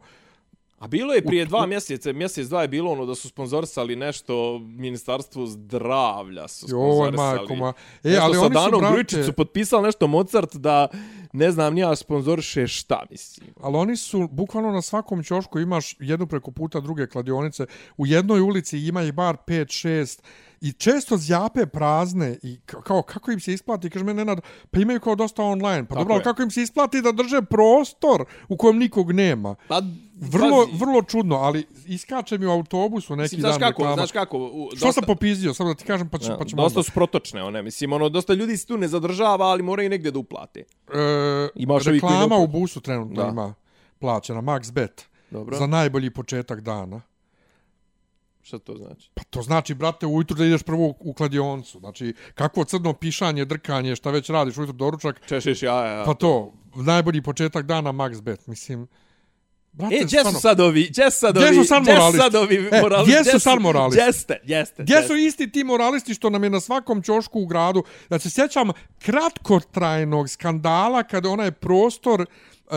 A bilo je prije dva mjeseca, mjesec dva je bilo ono da su sponzorisali nešto Ministarstvo zdravlja su Joj, sponzorisali. majko ma. E, nešto ali sa oni su, Danom brate- Grujičić su potpisali nešto Mozart da ne znam nija sponzoriše šta mislim. Ali oni su, bukvalno na svakom ćošku imaš jednu preko puta druge kladionice. U jednoj ulici ima ih bar 5-6 i često zjape prazne i ka- kao kako im se isplati, kaže me Nenad, pa imaju kao dosta online. Pa Tako dobro, je. kako im se isplati da drže prostor u kojem nikog nema? Pa, Vrlo, pazi, vrlo čudno, ali iskače mi u autobusu neki mislim, dan znaš kako, reklama. znaš kako, u, Što sam popizdio, samo da ti kažem, pa, ću, Ja, pa ćemo dosta onda. su protočne one, mislim, ono, dosta ljudi se tu ne zadržava, ali moraju negdje da uplate. E, Imaš koji ne reklama u busu trenutno Da. ima plaćena, Max Bet, Dobro. za najbolji početak dana. Šta to znači? Pa to znači, brate, ujutru da ideš prvo u- kladioncu. Znači, kakvo crno pišanje, drkanje, šta već radiš ujutru doručak, Češeš ja, ja. pa to, najbolji početak dana Max Bet. Mislim, brate, E, gdje su sad ovi, gdje su sad Gdje ovi, su sad gdje su sad ovi E, moralisti? gdje su sad moralisti? Jeste, jeste. Gdje su isti ti moralisti što nam je na svakom ćošku u gradu? Da se sjećam kratkotrajnog skandala kada onaj prostor e,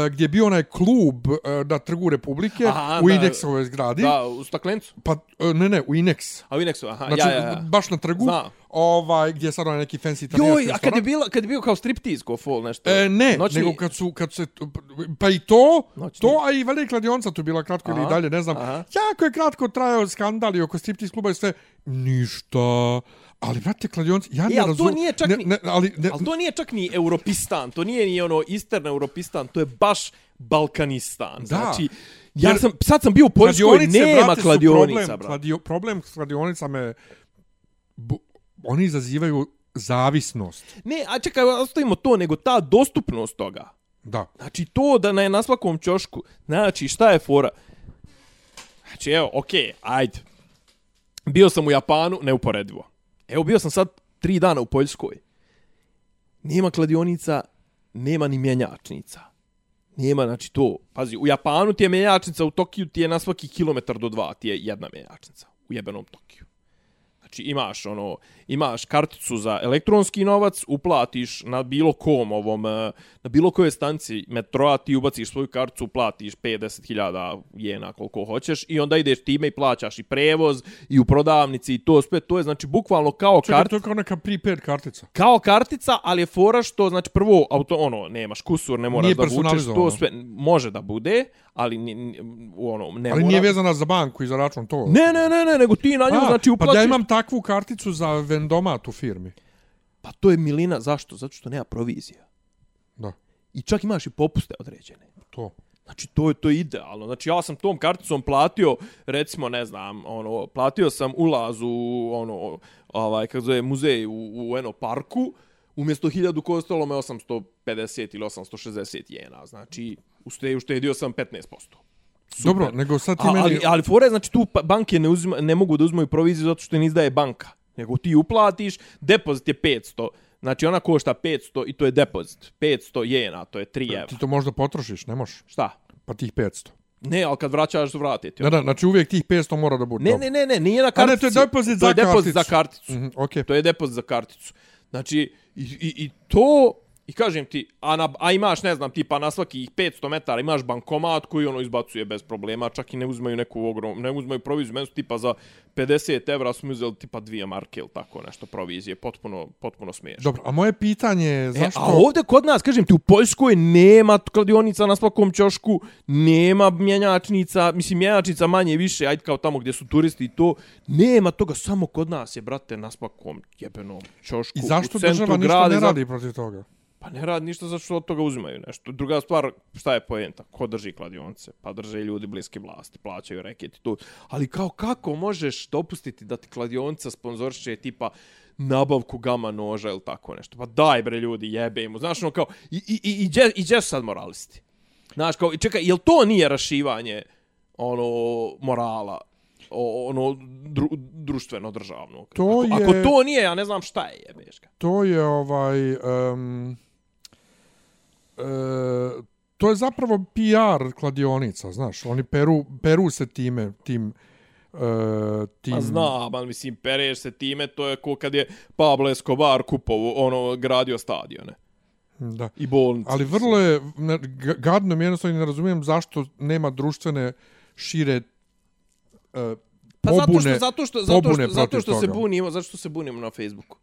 gdje je bio onaj klub e, na trgu Republike Aha, u da. Inexovoj zgradi. Da, u staklencu. Pa, e, ne, ne, u Inex. A u Inexu, aha, Znači, ja, ja, ja. baš na trgu, Znam. ovaj, gdje je sad onaj neki fancy italijanski Joj, a kad restoran. je, bilo, kad je bio kao striptease, ko fol, nešto? E, ne, Noćni- nego kad su, kad se, pa i to, Noćni. to, a i velika kladionica tu bila kratko ili Aha, dalje, ne znam. aha. Jako je kratko trajao skandal i oko striptease kluba i sve, ništa. Ali, brate, kladionci, ja ne E, ali to razum- nije čak ne, ni- ne, ali, ne, Ali to nije čak ni Europistan, to nije ni ono Eastern Europistan, to je baš Balkanistan. Znači, ja Jer- sam, sad sam bio u Poljskoj, nema brate, kladionica, problem, brate. kladio, problem s kladionicama je, bu, oni izazivaju zavisnost. Ne, a čekaj, ostavimo to, nego ta dostupnost toga. Da. Znači, to da na, na svakom čošku, znači, šta je fora? Znači, evo, okej, ajde. Bio sam u Japanu, neuporedivo. Evo, bio sam sad tri dana u Poljskoj. Nema kladionica, nema ni mjenjačnica. Nema, znači to, pazi, u Japanu ti je mjenjačnica, u Tokiju ti je na svaki kilometar do dva ti je jedna mjenjačnica. U jebenom Tokiju. Znači imaš ono, imaš karticu za elektronski novac, uplatiš na bilo kom ovom, eh, na bilo kojoj stanci metroa, ti ubaciš svoju karticu, uplatiš 50.000 jena koliko hoćeš i onda ideš time i plaćaš i prevoz i u prodavnici i to sve, to je znači bukvalno kao Čekaj, kartica to je kao neka prepaid kartica. kao kartica, ali je fora što, znači, prvo, auto, ono, nemaš kusur, ne moraš Nije da vučeš, to sve, može da bude, ali ni, ni, ono, ne Ali mora. nije vezana za banku i za račun to. Ne, ne, ne, ne, nego ti na nju, A, znači, Pa uplatiš. da ja imam takvu karticu za vendomat u firmi. Pa to je milina, zašto? Zato što nema provizija. Da, I čak imaš i popuste određene. to. Znači, to je to je idealno. Znači, ja sam tom karticom platio, recimo, ne znam, ono, platio sam ulaz u, ono, ovaj, kako zove, muzej u, u Eno parku, umjesto 1000 kostalo me 850 ili 860 jena. Znači, ušte- uštedio sam 15%. Super. Dobro, nego sad ti A, meni... ali, ali fore, znači tu pa- banke ne, uzima, ne mogu da uzmaju proviziju zato što ne izdaje banka. Nego ti uplatiš, depozit je 500. Znači ona košta 500 i to je depozit. 500 jena, to je 3 Ti evra. to možda potrošiš, ne možeš. Šta? Pa tih 500. Ne, ali kad vraćaš, vrati ti. Da, da, znači uvijek tih 500 mora da bude. Ne, ne, ne, ne, nije na A ne, to je depozit to za je depozit za karticu. karticu. Mhm, okej. To je depozit za karticu. Znači, i, i, i to, i kažem ti, a, na, a imaš, ne znam, tipa na svakih 500 metara imaš bankomat koji ono izbacuje bez problema, čak i ne uzmaju neku ogrom, ne uzmaju proviziju, meni su tipa za 50 evra su mi uzeli tipa dvije marke ili tako nešto provizije, potpuno, potpuno smiješno. Dobro, a moje pitanje je zašto... E, a ovdje kod nas, kažem ti, u Poljskoj nema kladionica na svakom ćošku, nema mjenjačnica, mislim mjenjačnica manje više, ajde kao tamo gdje su turisti i to, nema toga, samo kod nas je, brate, na svakom jebenom ćošku. I zašto država ništa ne radi protiv toga? Pa ne radi ništa zato što od toga uzimaju nešto. Druga stvar, šta je poenta? Ko drži kladionice? Pa drže ljudi bliski vlasti, plaćaju reket i to. Ali kao kako možeš dopustiti da ti kladionica sponzorše tipa nabavku gama noža ili tako nešto? Pa daj bre ljudi, jebe mu. Znaš ono kao, i, i, i, i, i sad moralisti? Znaš kao, i čekaj, jel to nije rašivanje ono morala? O, ono dru, društveno državnog. To ako, je- ako to nije, ja ne znam šta je, jebeška. To je ovaj... Um, e, to je zapravo PR kladionica, znaš. Oni peru, peru se time, tim... Uh, tim Ma znam, ali mislim, pereš se time, to je ko kad je Pablo Escobar kupovo, ono, gradio stadione. Da. I bolnice. Ali vrlo je gadno mi jednostavno ne razumijem zašto nema društvene šire uh, Pa pobune, zato što, zato što, zato što, zato protiv što se bunimo, zato što se bunimo na Facebooku.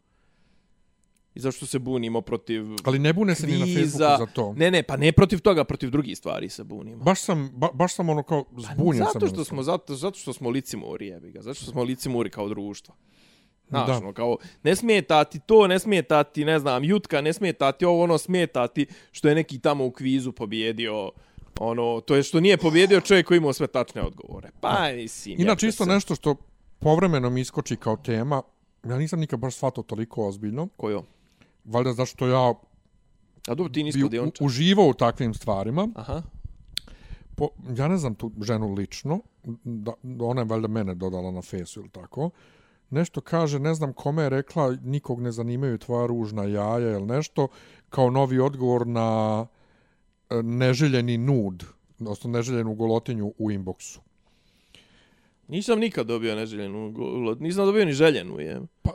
I zašto se bunimo protiv Ali ne bune se ni na kviza. Facebooku za to. Ne, ne, pa ne protiv toga, protiv drugih stvari se bunimo. Baš sam, ba, baš sam ono kao zbunjen sam. Pa zato što jednostavno. smo zato, zato što smo licimuri, jebi ga. Zato što smo licimuri kao društvo. Znaš, Da. ono, kao, ne smeta ti to, ne smeta ti, ne znam, jutka, ne smeta ti ovo, ono, smeta ti što je neki tamo u kvizu pobjedio, ono, to je što nije pobjedio čovjek koji imao sve tačne odgovore. Pa, mislim, Inače isto se. nešto što povremeno mi iskoči kao tema, ja nisam nikad baš shvatao toliko ozbiljno, Kojo? Valjda zašto ja A dobro, ti nisi bi kladiončar. uživao u takvim stvarima. Aha. Po, ja ne znam tu ženu lično, da, ona je valjda mene dodala na fesu ili tako. Nešto kaže, ne znam kome je rekla, nikog ne zanimaju tvoja ružna jaja ili nešto, kao novi odgovor na e, neželjeni nud, odnosno neželjenu golotinju u inboxu. Nisam nikad dobio neželjenu, go- nisam dobio ni željenu, je. Pa,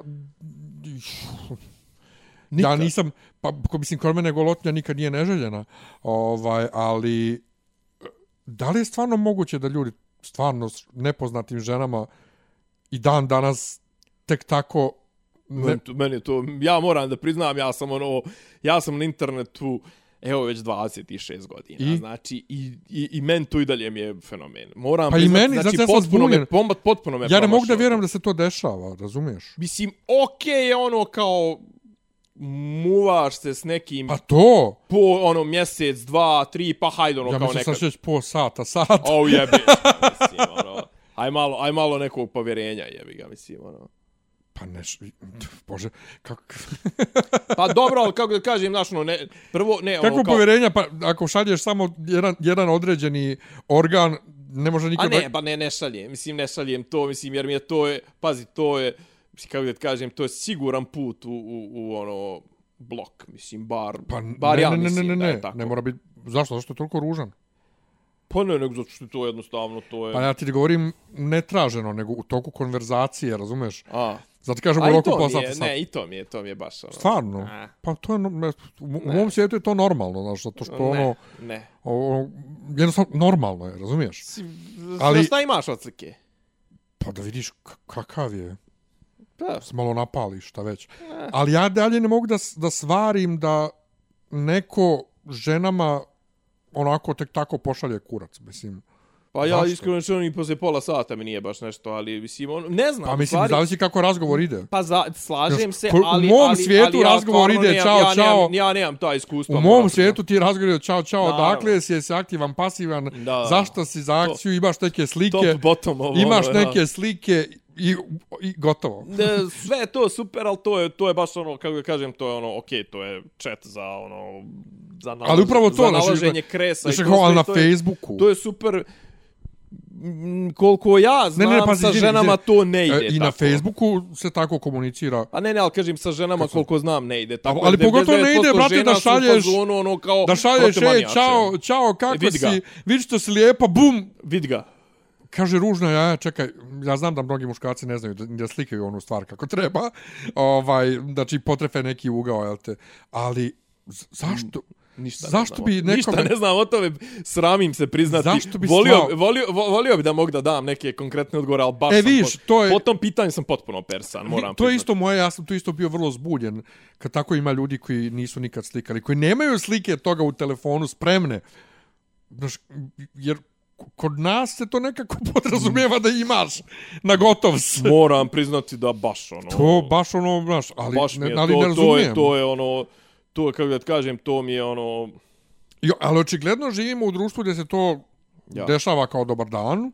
Nikad. ja nisam, pa ko mislim, kod mene golotinja nikad nije neželjena, ovaj, ali da li je stvarno moguće da ljudi stvarno s nepoznatim ženama i dan danas tek tako ne, Meni, to, meni je to, ja moram da priznam, ja sam ono, ja sam na internetu, evo već 26 godina, I? znači, i, i, i meni to i dalje mi je fenomen. Moram Pa i priznat, meni, znači, zato ja potpuno me, pombat, potpuno me ja ne mogu da vjerujem da se to dešava, razumiješ? Mislim, okej je ono kao, muvaš se s nekim Pa to! po ono mjesec, dva, tri, pa hajde ono Ja kao mislim sam nekad. će po sata, sat. O jebi, mislim, ono, aj malo, aj malo nekog povjerenja jebi ga, mislim, ono. Pa ne, bože, kako, Pa dobro, ali kako da kažem, znaš, ono, ne, prvo, ne, kako ono, kao, povjerenja, pa ako šalješ samo jedan, jedan određeni organ, ne može A nikad... ne, pa ne, ne šaljem, mislim, ne šaljem to, mislim, jer mi je to je, pazi, to je, mislim, kako da kažem, to je siguran put u, u, u ono, blok, mislim, bar, Pa bar ne, ja ne, ne, mislim ne, ne, da je ne, tako. ne mora biti... Zašto? Zašto je toliko ružan? Pa ne, nego zato što to jednostavno, to je... Pa ja ti govorim netraženo, nego u toku konverzacije, razumeš? A, Zato kažem u roku pola sata. sat. ne, i to mi je, to mi je baš ono... Stvarno? A, Pa to je, ne, u, u mom svijetu je to normalno, znaš, zato što ono, ne, ne. ono, jednostavno normalno je, razumiješ? Ali... Ali- Šta imaš od slike? Pa da vidiš kakav je, Pa, se malo napališ, šta već. Ali ja dalje ne mogu da, da svarim da neko ženama onako tek tako pošalje kurac, mislim. Pa ja Zašto? iskreno rečeno i posle pola sata mi nije baš nešto, ali mislim, on, ne znam. Pa mislim, stvari- zavisi kako razgovor ide. Pa za, slažem se, ko- u ali... mom ali, svijetu ali ja razgovor ide nemam- čao, ja čao. Nemam, ja nemam ta iskustva. U mom svijetu ti razgovor čao, čao, Naravno. dakle si, jesi aktivan, pasivan, Da. zašto si za akciju, imaš neke slike, Top, bottom, ovo, imaš ono, ja. neke slike i, i gotovo. Ne, sve je to super, ali to je to je baš ono kako da kažem, to je ono okej, to je chat za ono za nalaž, Ali upravo to, za znači, nalaženje kresa Znaš i to kako, ali sve, na to je- Facebooku. To je super Mm, koliko ja znam Ne, ne, pazi, sa ženama izvini. to ne ide E, I na tako. Facebooku se tako komunicira. A ne, ne, ali kažem sa ženama koliko znam ne ide. Tako, ali je, pogotovo ne ide, 99% brate, da šalješ- fazonu, ono, kao Da šalješ, ej, čao, čao, kako ga. si, vidi što si lijepa, bum, Vid ga. Kaže ružno, ja, čekaj, ja znam da mnogi muškarci ne znaju da, da slikaju onu stvar kako treba, ovaj, znači potrefe neki ugao, jel te, ali zašto? Ništa Zašto ne bi nekome- Ništa ne znam o tome, sramim se priznati. Zašto bi volio, slao- volio, vo- volio bi da mogu da dam neke konkretne odgovore, ali baš E, vidiš, pot- to je- po tom pitanju sam potpuno persan, moram to je priznati. isto moje, ja sam tu isto bio vrlo zbuljen, kad tako ima ljudi koji nisu nikad slikali, koji nemaju slike toga u telefonu spremne, znaš, jer kod nas se to nekako podrazumijeva da imaš na gotov sve. Moram priznati da baš ono... To baš ono, znaš, ali, baš ne, ali to, ne to, razumijem. je, to je ono... To je, kako da kažem, to mi je ono... Jo, ali očigledno živimo u društvu gdje se to Ja. dešava kao dobar dan.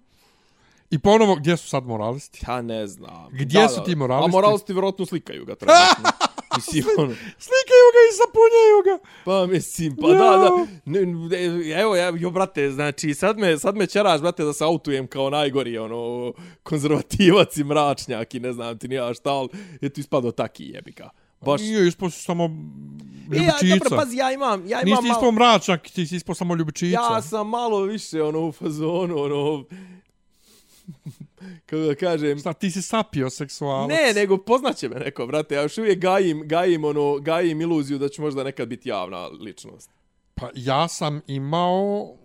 I ponovo, gdje su sad moralisti? Ja ne znam. Gdje su ti moralisti? A moralisti vjerojatno slikaju ga trenutno. Mislim, ono, Slikaju ga i zapunjaju ga. pa mislim, pa Ja. da, da. Evo, ja, jo, brate, znači, sad me, sad me čeraš, brate, da se autujem kao najgori, ono, konzervativac i mračnjak i ne znam ti nija šta, ali eto ispado taki jebika. Baš... Nije ispao si samo E, ja, ljubičica. dobro, pazi, ja imam, ja imam Nisi malo... ispao mračak, ti si ispao samo ljubičica. Ja sam malo više, ono, u fazonu, ono... kako da kažem... Šta, ti si sapio seksualac. Ne, nego poznaće me neko, brate. Ja još uvijek gajim, gajim, ono, gajim iluziju da ću možda nekad biti javna ličnost. Pa ja sam imao...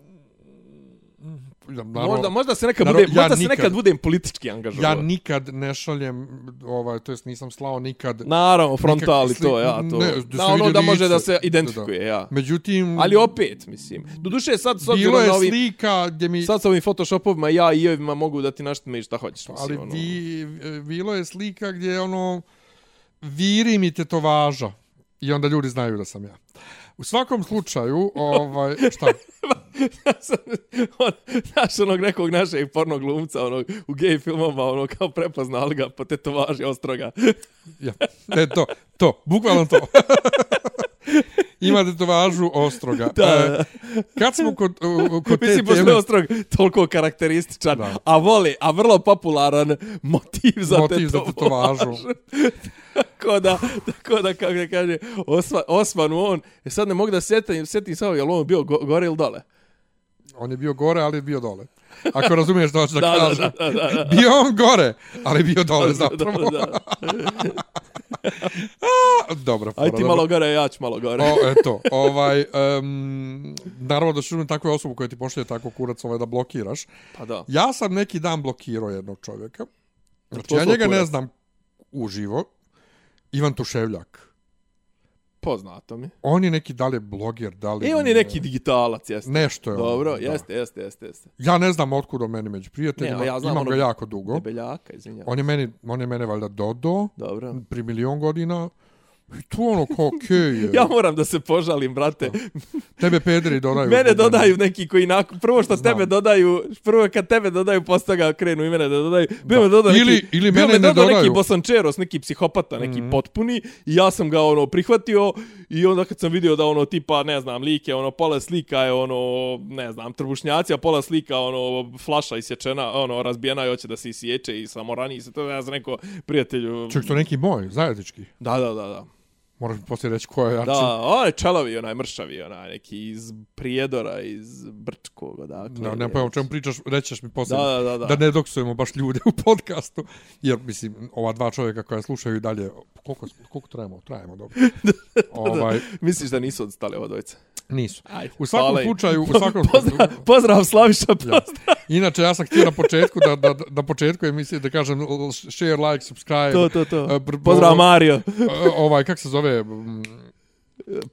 Naravno, Možda, možda se nekad naravno, budem, ja možda se nikad- nekad budem politički Ja angažovan. nikad ne šaljem, ovaj, to jest nisam slao nikad... Naravno, frontali to, ja, to. ne, da da, ono da može lice. da se Da, identifikuje, ja. Međutim, Ali opet, mislim. Doduše sad s obzirom je na ovi... slika gdje mi... Sad sa ovim photoshopovima ja i ovima mogu da ti naštime šta hoćeš, mislim. ali ono. vi, bilo je slika gdje je ono viri mi tetovaža i onda ljudi znaju da sam ja. U svakom slučaju, ovaj, šta? on, znaš onog nekog našeg pornog glumca onog, u gej filmama, ono kao prepoznali ga po tetovaži ostroga. Ja, ne, to, to, bukvalno to. Ima tetovažu ostroga. Da, E, kad smo kod, kod te Mislim, je teme, ostrog toliko karakterističan, Da. a voli, a vrlo popularan motiv za motiv za tetovažu. Tako da, tako da, kako da kaže, Osman, Osman on, e sad ne mogu da sjetim, sjetim samo, je li on bio go, gore ili dole? On je bio gore, ali je bio dole. Ako razumiješ što hoću da, Da, da, kažem. da, da, da. Bio on gore, ali bio dole zapravo. Da, da. Dobro, Aj ti malo gore, ja ću malo gore. O, eto, ovaj, um, naravno da ćeš imati takvu osobu koja ti pošalje tako kurac ovaj, da blokiraš. Pa da. Ja sam neki dan blokirao jednog čovjeka. Znači, ja njega ne kurac. znam uživo. Ivan Tuševljak. Poznato mi. On je neki, da li je bloger, da li... E, on je neki digitalac, jeste. Nešto je on. Dobro, da. jeste, jeste, jeste, jeste. Ja ne znam otkud on meni među prijateljima. Ne, ja znam Imam ga jako dugo. Debeljaka, izvinjavam. On je meni, on je mene valjda dodo Dobro. pri milion godina. I tu ono kao okej je. Ja moram da se požalim, brate. Tebe pederi dodaju. Mene dodaju neki koji nakon, prvo što Znam. tebe dodaju, prvo kad tebe dodaju, posle toga krenu i mene da dodaju. Bio me dodao Ili- neki, ili mene me dodao neki bosančeros, neki psihopata, neki Mhm. potpuni i ja sam ga ono prihvatio i onda kad sam vidio da ono tipa, ne znam, like, ono pola slika je ono, ne znam, trbušnjaci, a pola slika ono flaša isječena, ono razbijena i hoće da se isječe i samo rani se to, ja sam rekao prijatelju. Ček, to neki moj, zajednički. Da, da, da, da. Moraš mi poslije reći ko je jači. Da, on je čelovi, onaj mršavi, onaj neki iz Prijedora, iz Brčkog, odakle. Da, ne pojma o čemu pričaš, rećeš mi poslije. Da, da, da, da. da ne doksujemo baš ljude u podcastu. Jer, mislim, ova dva čovjeka koja slušaju i dalje, koliko, koliko trajemo? Trajemo, dobro. ovaj, Misliš da nisu odstali ova dvojica? nisu. Ajde. U svakom slučaju, u svakom pozdrav, pozdrav Slaviša, Ja. Inače, ja sam htio na početku, da, da, da, na početku emisije da kažem share, like, subscribe. To, to, to. e, Pozdrav Mario. e, ovaj, kak se zove,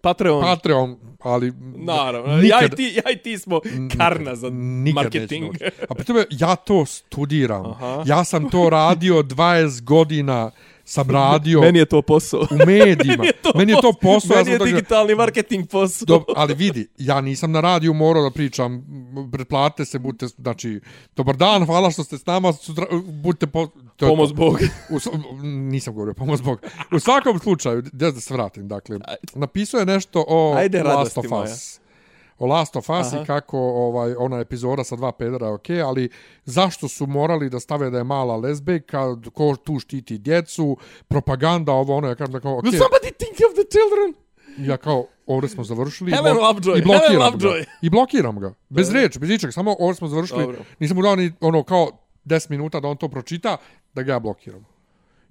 Patreon. Patreon, ali... Naravno, nikad- ja i, ti, ja i ti smo karna za nikad marketing. A pri tome, ja to studiram. Aha. Ja sam to radio 20 godina, sam radio Meni je to posao. u medijima. Meni je to posao. ja Meni sam je tako- digitalni marketing posao. Dob, ali vidi, ja nisam na radiju morao da pričam, pretplate se, budite, znači, dobar dan, hvala što ste s nama, sutra, budite po... To je Pomoz to. Bog. U, nisam govorio, pomoz Bog. U svakom slučaju, da se vratim, dakle, napisao je nešto o Ajde, Last of moja. O Last of Us Aha. i kako ovaj, ona epizoda sa dva pedera je okej, ali zašto su morali da stave da je mala lezbejka, ko tu štiti djecu, propaganda, ovo ono, ja kažem da kao, okej, Will somebody think of the children? ja kao, ovdje smo završili. i Helen blo- Lovejoy, I blokiram Helen ga. I blokiram ga. Bez riječi, bez ničeg. Samo ovdje smo završili. Dobro. Nisam mu dao ni ono kao 10 minuta da on to pročita, da ga ja blokiram.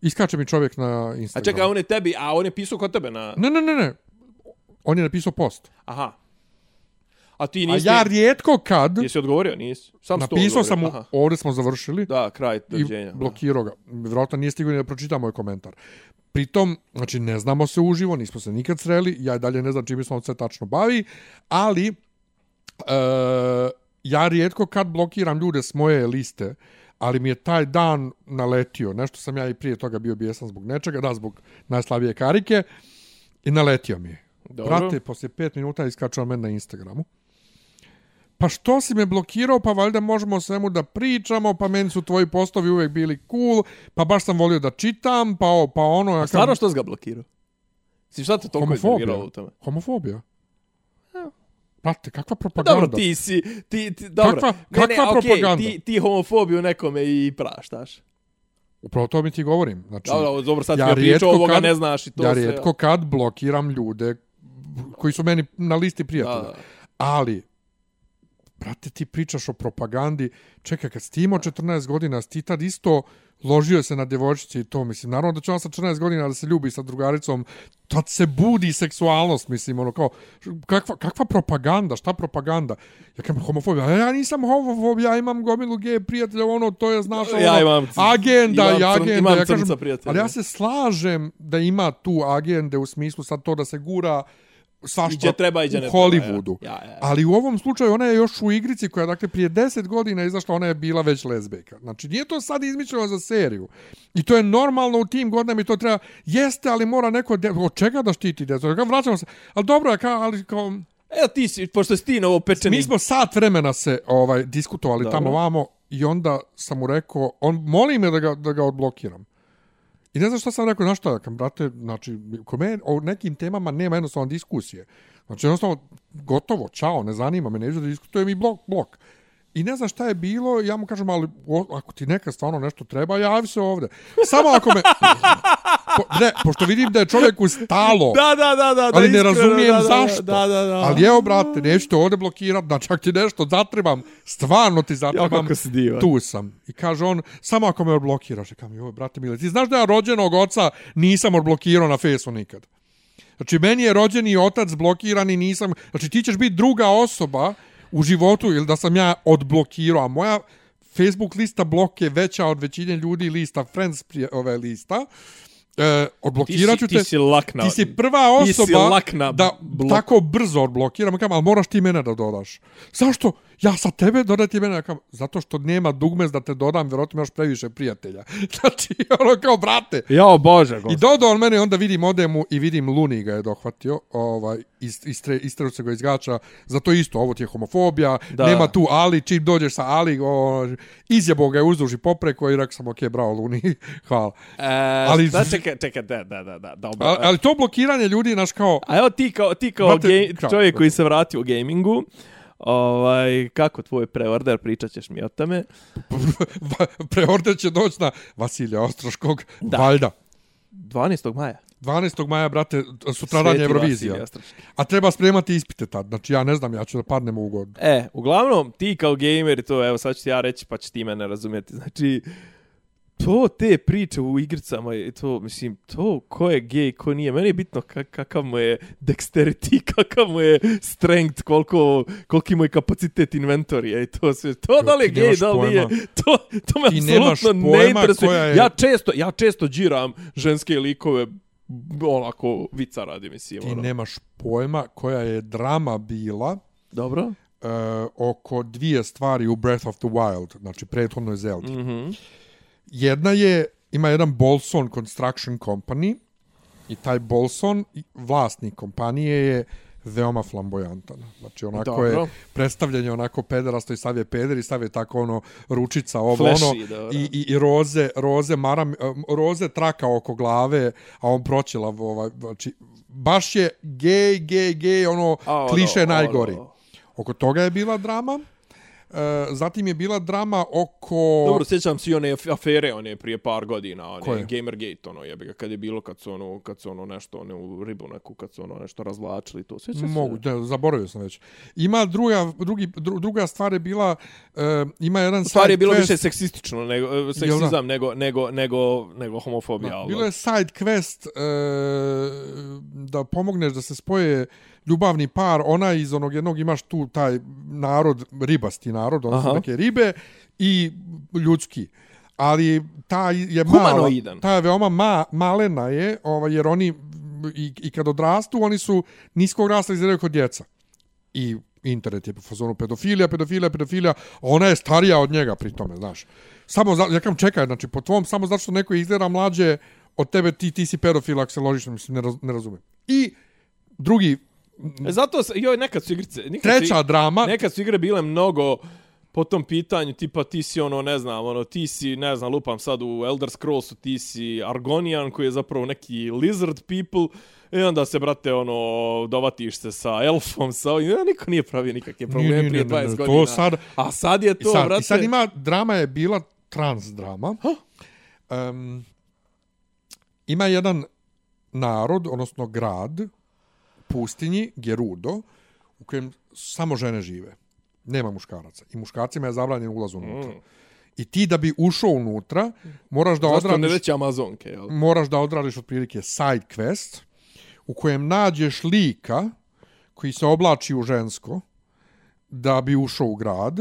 Iskače mi čovjek na A Instagram. čekaj, on je tebi, a on je pisao kod tebe na... Ne, ne, ne, ne. On je napisao post. Aha. A ti A nisi... ja rijetko kad Jesi odgovorio? Nisi. Sam napisao sam mu, Aha. ovdje smo završili. Da, kraj i doviđenja. blokirao ga. Vjerojatno nije stigao ni da pročita moj komentar. Pritom, znači, ne znamo se uživo, nismo se nikad sreli, ja i dalje ne znam čime se on sve tačno bavi, ali e, ja rijetko kad blokiram ljude s moje liste, ali mi je taj dan naletio. Nešto sam ja i prije toga bio bijesan zbog nečega, da, zbog najslavije karike, i naletio mi je. Dobro. Brate, poslije pet minuta iskačao meni na Instagramu. Pa što si me blokirao, pa valjda možemo o svemu da pričamo, pa meni su tvoji postovi uvijek bili cool, pa baš sam volio da čitam, pa, o, pa ono... Ja A stvarno što si ga blokirao? Si šta te toliko iznerviralo u tome? Homofobija. Brate, kakva Pa propaganda? dobro, ti si... Ti, ti, dobro. Kakva- ne, ne, kakva okej, propaganda? ti, ti homofobiju nekome i praštaš. Upravo to mi ti govorim. Znači, Dobro, dobro, sad ja ti ja pričao, ovoga kad- ne znaš i to ja sve. rijetko kad blokiram ljude koji su meni na listi prijatelja. Da, da. Ali, brate, ti pričaš o propagandi. Čekaj, kad si ti imao 14 godina, si ti tad isto ložio se na djevojčice i to, mislim. Naravno da će on sa 14 godina da se ljubi sa drugaricom, tad se budi seksualnost, mislim, ono kao, kakva, kakva propaganda, šta propaganda? Ja kažem homofobija, a ja nisam homofob, ja imam gomilu gej prijatelja, ono, to je, znaš, ono, Ja imam agenda imam i agenda. imam ja kažem, prijatelja. ali ja se slažem da ima tu agende u smislu sad to da se gura svašta Iđe treba, iđe ne u treba, Hollywoodu. ja. Ja, ja, ja. Ali u ovom slučaju ona je još u igrici koja dakle prije 10 godina izašla, ona je bila već lezbejka. Znači nije to sad izmišljeno za seriju. I to je normalno u tim godinama i to treba, jeste, ali mora neko, de, od čega da štiti djecu? Ja, Vraćamo se, ali dobro je, kao, ali kao, Evo ti si, pošto si ti novo pečeni... mi smo sat vremena se ovaj diskutovali Dobro. tamo vamo i onda sam mu rekao, on moli me da ga, da ga odblokiram. I ne znam šta sam rekao, znaš šta, kam, brate, znači, kod mene o nekim temama nema jednostavno diskusije. Znači, jednostavno, gotovo, čao, ne zanima me, neću da diskutujem i blok, blok. I ne znam šta je bilo, ja mu kažem, ali o, ako ti neka stvarno nešto treba, javi se ovde. Samo ako me... Po, ne, pošto vidim da je čovjeku stalo. Da, da, da, da. Ali ne iskreno, razumijem da, da, zašto. Da, da, da. Ali evo, brate, neću te ovdje blokirat, da čak ti nešto zatrebam, stvarno ti Ja, zatrebam, divan. tu sam. I kaže on, samo ako me odblokiraš. I kam, joj, brate mile, ti znaš da ja rođenog oca nisam odblokirao na fesu nikad. Znači, meni je rođeni otac blokiran i nisam... Znači, ti ćeš biti druga osoba u životu ili da sam ja odblokirao, a moja Facebook lista blok je veća od većine ljudi lista, friends prije ove lista. E, odblokirat ću Ti si- te. ti si lak na- Ti si prva ti si osoba lak na da blok. tako brzo odblokiram. Kam, ali moraš ti mene da dodaš. Zašto? Ja sa tebe dodati mene. Kam, zato što nema dugme da te dodam, vjerojatno imaš previše prijatelja. Znači, ono kao, brate, Jao, Bože, I gospod. dodao on mene, onda vidim odemu i vidim Luni ga je dohvatio, ovaj, ist, istre, istreru se ga izgača, za to isto, ovo ti je homofobija, Da. nema tu Ali, čim dođeš sa Ali, o, izjebo ga je uzduž i popreko i rekao sam, ok, bravo Luni, hvala. E, Ali- Da, čekaj, čekaj, da, da, da, da, dobro. Ali, ali to blokiranje ljudi, naš kao, A evo ti kao, ti kao Brate, gej, kao, čovjek brate. koji se vratio u gamingu, ovaj, kako tvoj preorder, pričat ćeš mi o tome. preorder će doći na Vasilija Ostroškog, da. valjda. 12. maja. 12. maja, brate, sutradan je Eurovizija. A treba spremati ispite tad. Znači, ja ne znam, ja ću da padnem u ugodu. E, uglavnom, ti kao gamer, to evo sad ću ti ja reći, pa će ti mene razumjeti. Znači, to te priče u igricama, i to, mislim, to ko je gej, ko nije, meni je bitno kak, kakav mu je dexterity, kakav mu je strength, koliko, koliki mu je kapacitet inventorija i to sve. To da li je gej, da li nije, to, to me Ti apsolutno ne interesuje. je- Ja često, ja često džiram ženske likove onako vica radi, mislim. Ti ono. nemaš pojma koja je drama bila Dobro. e, oko dvije stvari u Breath of the Wild, znači prethodnoj Zeldi. Mhm. Jedna je, ima jedan Bolson Construction Company i taj Bolson, vlasnik kompanije je veoma flamboyantan. Znači onako Dobro. je predstavljanje onako pederasto i stav je peder i stav je tako ono ručica ovo Flashy, ono dobro. i, i, i roze, roze, maram, roze traka oko glave, a on proćelav ovaj, znači baš je gej, gej, gej, ono A, ono, kliše najgori. ono. Oko toga je bila drama. E, zatim je bila drama oko... Dobro, sjećam se i one af- afere, one prije par godina, one Koje? Gamergate, ono, jebi ga, kad je bilo, kad su ono, kad su ono nešto, one u ribu neku, kad su ono nešto razvlačili, to sjećam se. Mogu, ne, zaboravio sam već. Ima druga, drugi, dru, druga stvar je bila, e, ima jedan Stvar je bilo quest, više seksistično, nego, e, seksizam nego, nego, nego, nego homofobija. Da, ali bilo je side quest e, da pomogneš da se spoje ljubavni par, ona iz onog jednog imaš tu taj narod, ribasti narod, ono su neke ribe i ljudski. Ali ta je mala, Humanoidan. ta je veoma ma, malena je, ovaj, jer oni i, i kad odrastu, oni su niskog rasta izgledaju kod djeca. I internet je po fazonu pedofilija, pedofilija, pedofilija, ona je starija od njega pri tome, znaš. Samo, za, ja kam čekaj, znači, po tvom, samo zato što neko izgleda mlađe od tebe, ti, ti si pedofil, ako se ložiš, mislim, ne, raz, ne razumem. I drugi, Zato, se- joj, nekad su igrice... Nekad treća su, drama, Nekad su igre bile mnogo po tom pitanju, tipa ti si ono, ne znam, ono, ti si, ne znam, lupam sad u Elder Scrollsu, ti si Argonian koji je zapravo neki lizard people, i onda se, brate, ono, dovatiš se sa elfom, sa ovim, ja, niko nije pravio nikakve probleme Nije, nije, prije ne, ne, 20 ne, to godina. sad- A sad je I to, sad, brate... I sad ima, drama je bila trans drama. Um, ima jedan narod, odnosno grad, pustinji, Gerudo, u kojem samo žene žive. Nema muškaraca. I muškarcima je zabranjen ulaz unutra. Mm. I ti da bi ušao unutra, moraš da Zašto ne odradiš, već Amazonke, jel? moraš da odradiš otprilike side quest u kojem nađeš lika koji se oblači u žensko da bi ušao u grad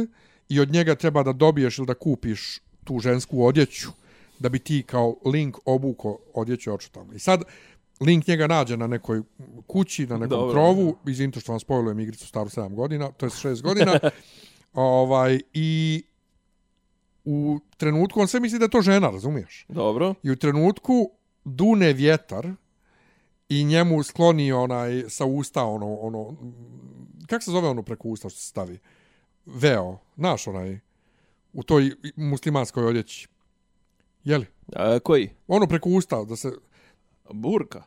i od njega treba da dobiješ ili da kupiš tu žensku odjeću da bi ti kao Link obuko odjeću oču tamo. I sad Link njega nađe na nekoj kući, na nekom Dobro, Dobro, krovu, izvinite što vam spojlujem igricu staru 7 godina, to je 6 godina, ovaj, i u trenutku, on sve misli da je to žena, razumiješ? Dobro. I u trenutku dune vjetar i njemu skloni onaj sa usta ono ono kako se zove ono preko usta što se stavi veo naš onaj u toj muslimanskoj odjeći je li A, koji? ono preko usta da se Burka.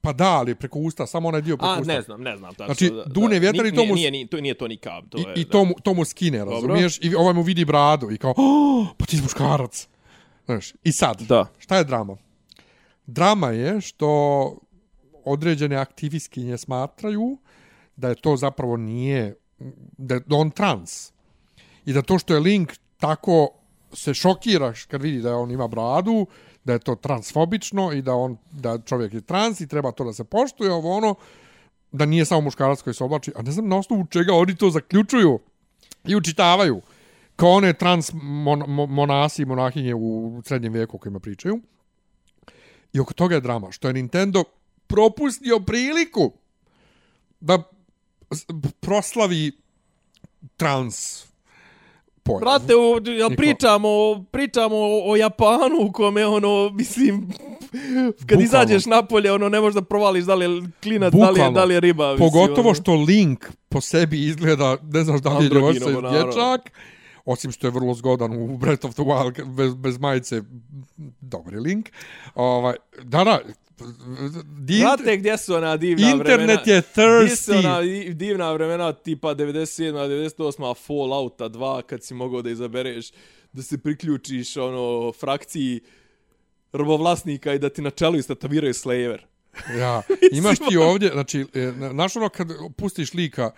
pa da ali preko usta samo onaj dio preko A, usta ne znam, ne znam. Tačno, Znači, da, dune vjetar i to mu- Nije, nije, to, nije to nikab. To I, je, i to, mu, to mu skine, razumiješ? I ovaj mu vidi bradu i kao, oh, pa ti si muškarac. Znaš, I sad, Da. šta je drama? Drama je što određene aktivistkinje smatraju da je to zapravo nije, da je on trans. I da to što je Link tako se šokiraš kad vidi da on ima bradu, da je to transfobično i da on da čovjek je trans i treba to da se poštuje, ovo ono, da nije samo muškarac koji se oblači, a ne znam na osnovu čega oni to zaključuju i učitavaju kao one trans mon, mon, monasi i monahinje u srednjem vijeku o kojima pričaju. I oko toga je drama, što je Nintendo propustio priliku da proslavi trans pojam. Brate, o, Niko. pričamo, pričamo o, o Japanu u kome, ono, mislim, kad Bukvalno. izađeš napolje, ono, ne možeš da provališ da li je klinac, da li je, da li je riba. Mislim, Pogotovo ono. što Link po sebi izgleda, ne znaš da li je ili naravno. dječak, osim što je vrlo zgodan u Breath of the Wild bez, bez majice, dobar je Link. Ovaj, da, da, di, Znate gdje su ona divna internet vremena? je Gdje su thirsty. ona di- divna vremena tipa 97. 98. Fallouta 2 kad si mogao da izabereš da se priključiš ono frakciji robovlasnika i da ti na čelu istatoviraju Slayer. Ja, imaš ti ovdje, znači, e, znaš ono kad pustiš lika,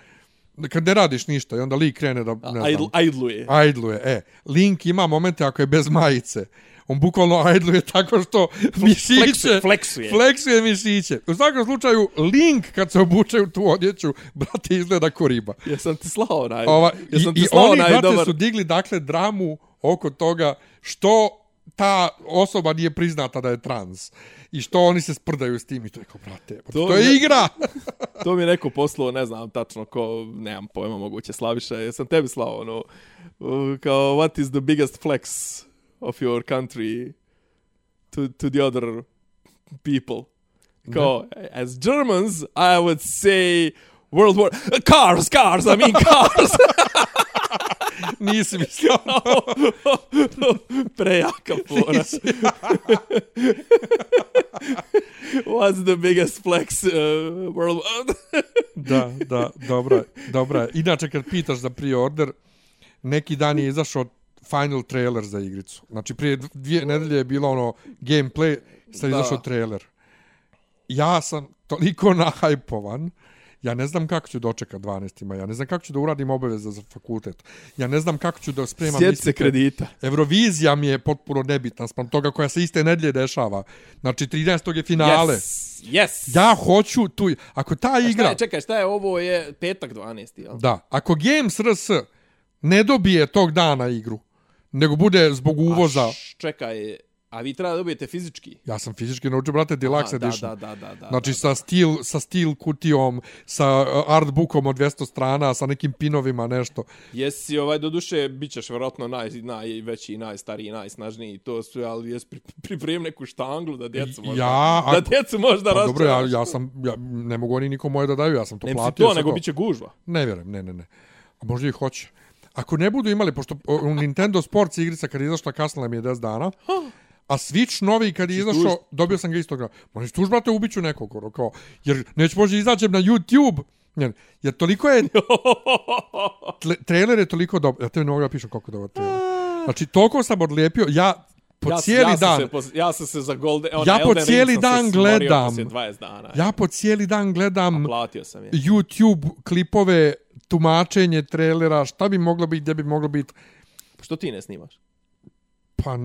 kad ne radiš ništa i onda lik krene da, ne znam, Idl, idluje. ajdluje. E, Link ima momente ako je bez majice. On bukvalno ajdluje tako što mišiće... Fleksuje, fleksuje. Fleksuje mišiće. U svakom slučaju, Link kad se obuče u tu odjeću, brate, izgleda ko riba. Jesam ti slao onaj. Ova, i, jesam ti I slao oni, brate, dobar. su digli, dakle, dramu oko toga što ta osoba nije priznata da je trans. I što oni se sprdaju s tim i to je kao, brate, to, To je je- igra! To mi je neko poslao, ne znam tačno ko, nemam pojma, moguće Slaviša, jesam tebi slao, ono, kao, what is the biggest flex of your country to, to the other people? Kao, as Germans, I would say World War... Cars, cars, I mean cars! Nisi mislio. Prejaka fora. What's the biggest flex uh, world... da, da, dobra, dobra. Inače, kad pitaš za pre-order, neki dan je izašao final trailer za igricu. Znači, prije dvije nedelje je bilo ono gameplay, sad je izašao trailer. Ja sam toliko nahajpovan, ja ne znam kako ću dočekat 12. maja, ja ne znam kako ću da uradim obaveze za fakultet, ja ne znam kako ću da spremam Sjeti se kredita. Eurovizija mi je potpuno nebitna spram toga koja se iste nedelje dešava. Znači, 13. je finale. Yes. Yes. Ja hoću tu... Ako ta Šta igra... je, čekaj, šta je ovo je petak 12. Jel? Da, ako Games RS ne dobije tog dana igru, nego bude zbog uvoza... A š- čekaj, a vi treba da dobijete fizički? Ja sam fizički naučio, brate, Deluxe A, da, Edition. da, da, da, da, znači, da, sa steel, sa steel kutijom, sa uh, artbookom od 200 strana, sa nekim pinovima, nešto. Jesi, ovaj, do duše, bit ćeš vjerojatno naj, najveći, najstariji, najsnažniji, to su, ali jes pri, pripremi neku štanglu da djecu možda, Ja, da a- djecu možda Pa dobro, ja, ja sam, ja, ne mogu oni nikom moje da daju, ja sam to Ne platio. to, sve nego bit će gužva. Ne vjerujem, ne, ne, ne. A možda i hoće. Ako ne budu imali, pošto u Nintendo Sports igrica kad je izašla kasnila mi je 10 dana, a Switch novi kad je izašao, dobio sam ga isto ga. Možeš tuž, brate, ubiću nekog, ono, kao, jer neću možda izađem na YouTube, jer, jer toliko je, tle, trailer je toliko dobro, ja te ne mogu da pišem koliko je dobar trailer. Znači, toliko sam odlijepio, ja po ja, cijeli ja dan, se, ja sam se za Golden, on, Ja po Elden cijeli dan se smorio gledam. poslije 20 dana. ja po cijeli dan gledam Platio sam je. YouTube klipove, tumačenje trailera, šta bi moglo biti, gdje bi moglo biti, Što ti ne snimaš? Pa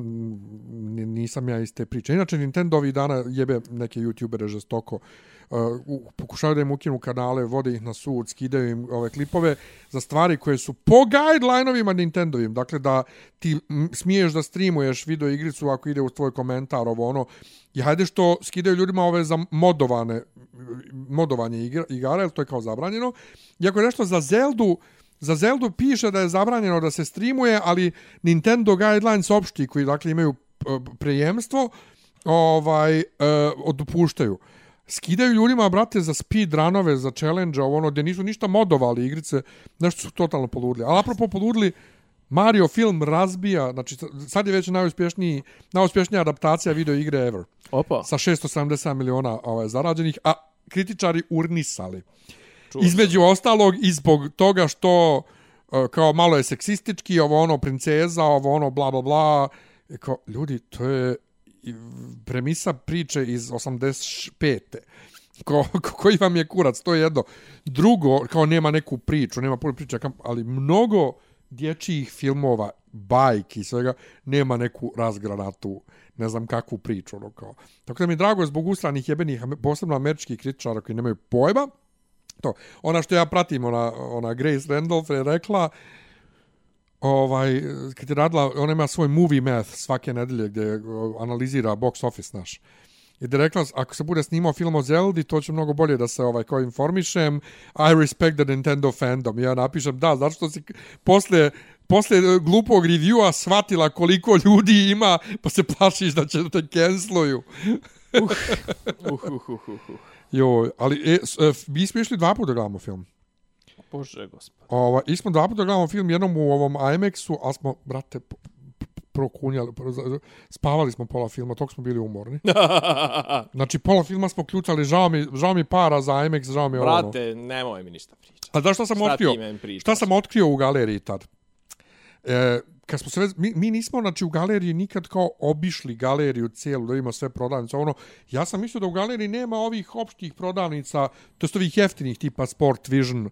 nisam ja iz te priče. Inače, Nintendo ovih dana jebe neke youtubere žestoko. Uh, uh, pokušavaju da im ukinu kanale, vode ih na sud, skidaju im ove klipove za stvari koje su po guideline-ovima Nintendovim. Dakle, da ti smiješ da streamuješ video igricu ako ide u tvoj komentar, ovo ono. I hajde što skidaju ljudima ove za modovane, modovanje igra, igara, jer to je kao zabranjeno. Iako je nešto za Zeldu, Za Zeldu piše da je zabranjeno da se streamuje, ali Nintendo Guidelines opšti koji dakle imaju prejemstvo, ovaj e, odopuštaju. Skidaju ljudima, brate, za speed runove, za challenge, ovo ono, gdje nisu ništa modovali igrice, nešto su totalno poludili. Ali apropo poludili, Mario film razbija, znači sad je već najuspješniji, najuspješnija adaptacija video igre ever Opa. sa 670 miliona ovaj, zarađenih, a kritičari urnisali. Čuo Između ostalog i zbog toga što e, kao malo je seksistički, ovo ono princeza, ovo ono bla bla bla. I Kao, ljudi, to je premisa priče iz 85. Ko, ko, koji vam je kurac, to je jedno. Drugo, kao nema neku priču, nema puno priča, ali mnogo dječjih filmova, bajki i svega, nema neku razgranatu, ne znam kakvu priču. Ono kao. Tako da mi je drago zbog ustranih jebenih, posebno američkih kritičara koji nemaju pojma, to. Ona što ja pratim, ona, ona Grace Randolph je rekla, ovaj, kad je radila, ona ima svoj movie math svake nedelje gdje o, analizira box office naš. I da rekla, ako se bude snimao film o Zeldi, to će mnogo bolje da se ovaj kao informišem. I respect the Nintendo fandom. Ja napišem, da, zato što si posle posle e, glupog reviewa shvatila koliko ljudi ima, pa se plašiš da će te canceluju. Uh, uh, uh, uh, uh. Joj, ali e, e, mi smo išli dva puta da gledamo film. Bože, gospod. Ova, i smo dva puta gledamo film jednom u ovom IMAX-u, ali smo, brate, prokunjali, pro- spavali smo pola filma, tog smo bili umorni. Znači, pola filma smo ključali, žao mi, žao mi para za IMAX, žao mi ovo. ono. Brate, nemoj mi ništa pričati. A da šta sam Šta otkrio? Šta sam otkrio u galeriji tad? E, kad smo se već, mi, mi nismo znači u galeriji nikad kao obišli galeriju cijelu da vidimo sve prodavnice ono ja sam mislio da u galeriji nema ovih opštih prodavnica to jest ovih jeftinih tipa Sport Vision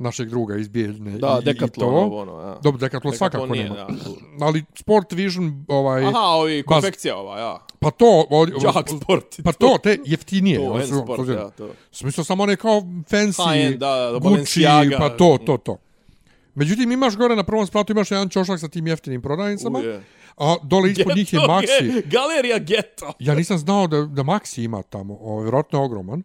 našeg druga iz Bijeljne Da, i, Decathlon, i to. ono, ja. Dobro, Decathlon svakako nije, nema. da. Ali Sport Vision, ovaj, Aha, ovi, Baz- konfekcija ova, ja. pa to... Od, Jak sport. Pa to, te jeftinije. To, su- sport, to- ja, to. Smisao samo one kao fancy, High-end, da, da, Gucci, Balenciaga. pa to, to, to. Međutim, imaš gore na prvom spratu, imaš jedan čošak sa tim jeftinim prodavnicama, Uje. a dole ispod njih je Geto, Maxi. ge- Galerija Geto. Ja nisam znao da, da Maxi ima tamo, ovo, vjerojatno je ogroman.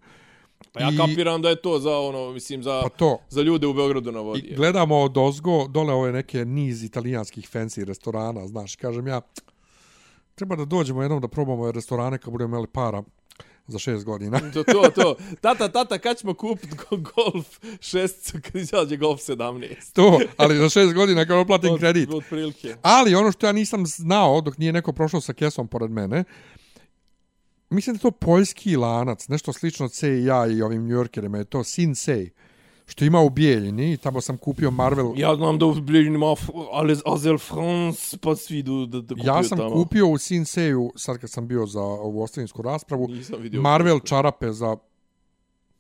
Pa ja I- kapiram da je to za ono, mislim, za, Pa to, za ljude u Beogradu na vodi. I gledamo od ozgo, dole ove neke niz italijanskih fancy restorana, znaš, kažem ja, treba da dođemo jednom da probamo ove restorane kad budemo imali para za šest godina. To, to, to. Tata, tata, kad ćemo kupit go- golf šesticu kad izađe golf 17? to, ali za šest godina kad oplatim Od- kredit. Od prilike. Ali ono što ja nisam znao dok nije neko prošao sa kesom pored mene, mislim da to poljski lanac, nešto slično C&A i ovim New Yorkerima, je to Sinsei, što ima u Bijeljini i tamo sam kupio Marvel. Ja znam da u Bližnjima ima ali Azel France, pa svi idu da, da kupuju Ja sam tamo. kupio u Sinseju, sad kad sam bio za ovu ostavinsku raspravu. Marvel čarape za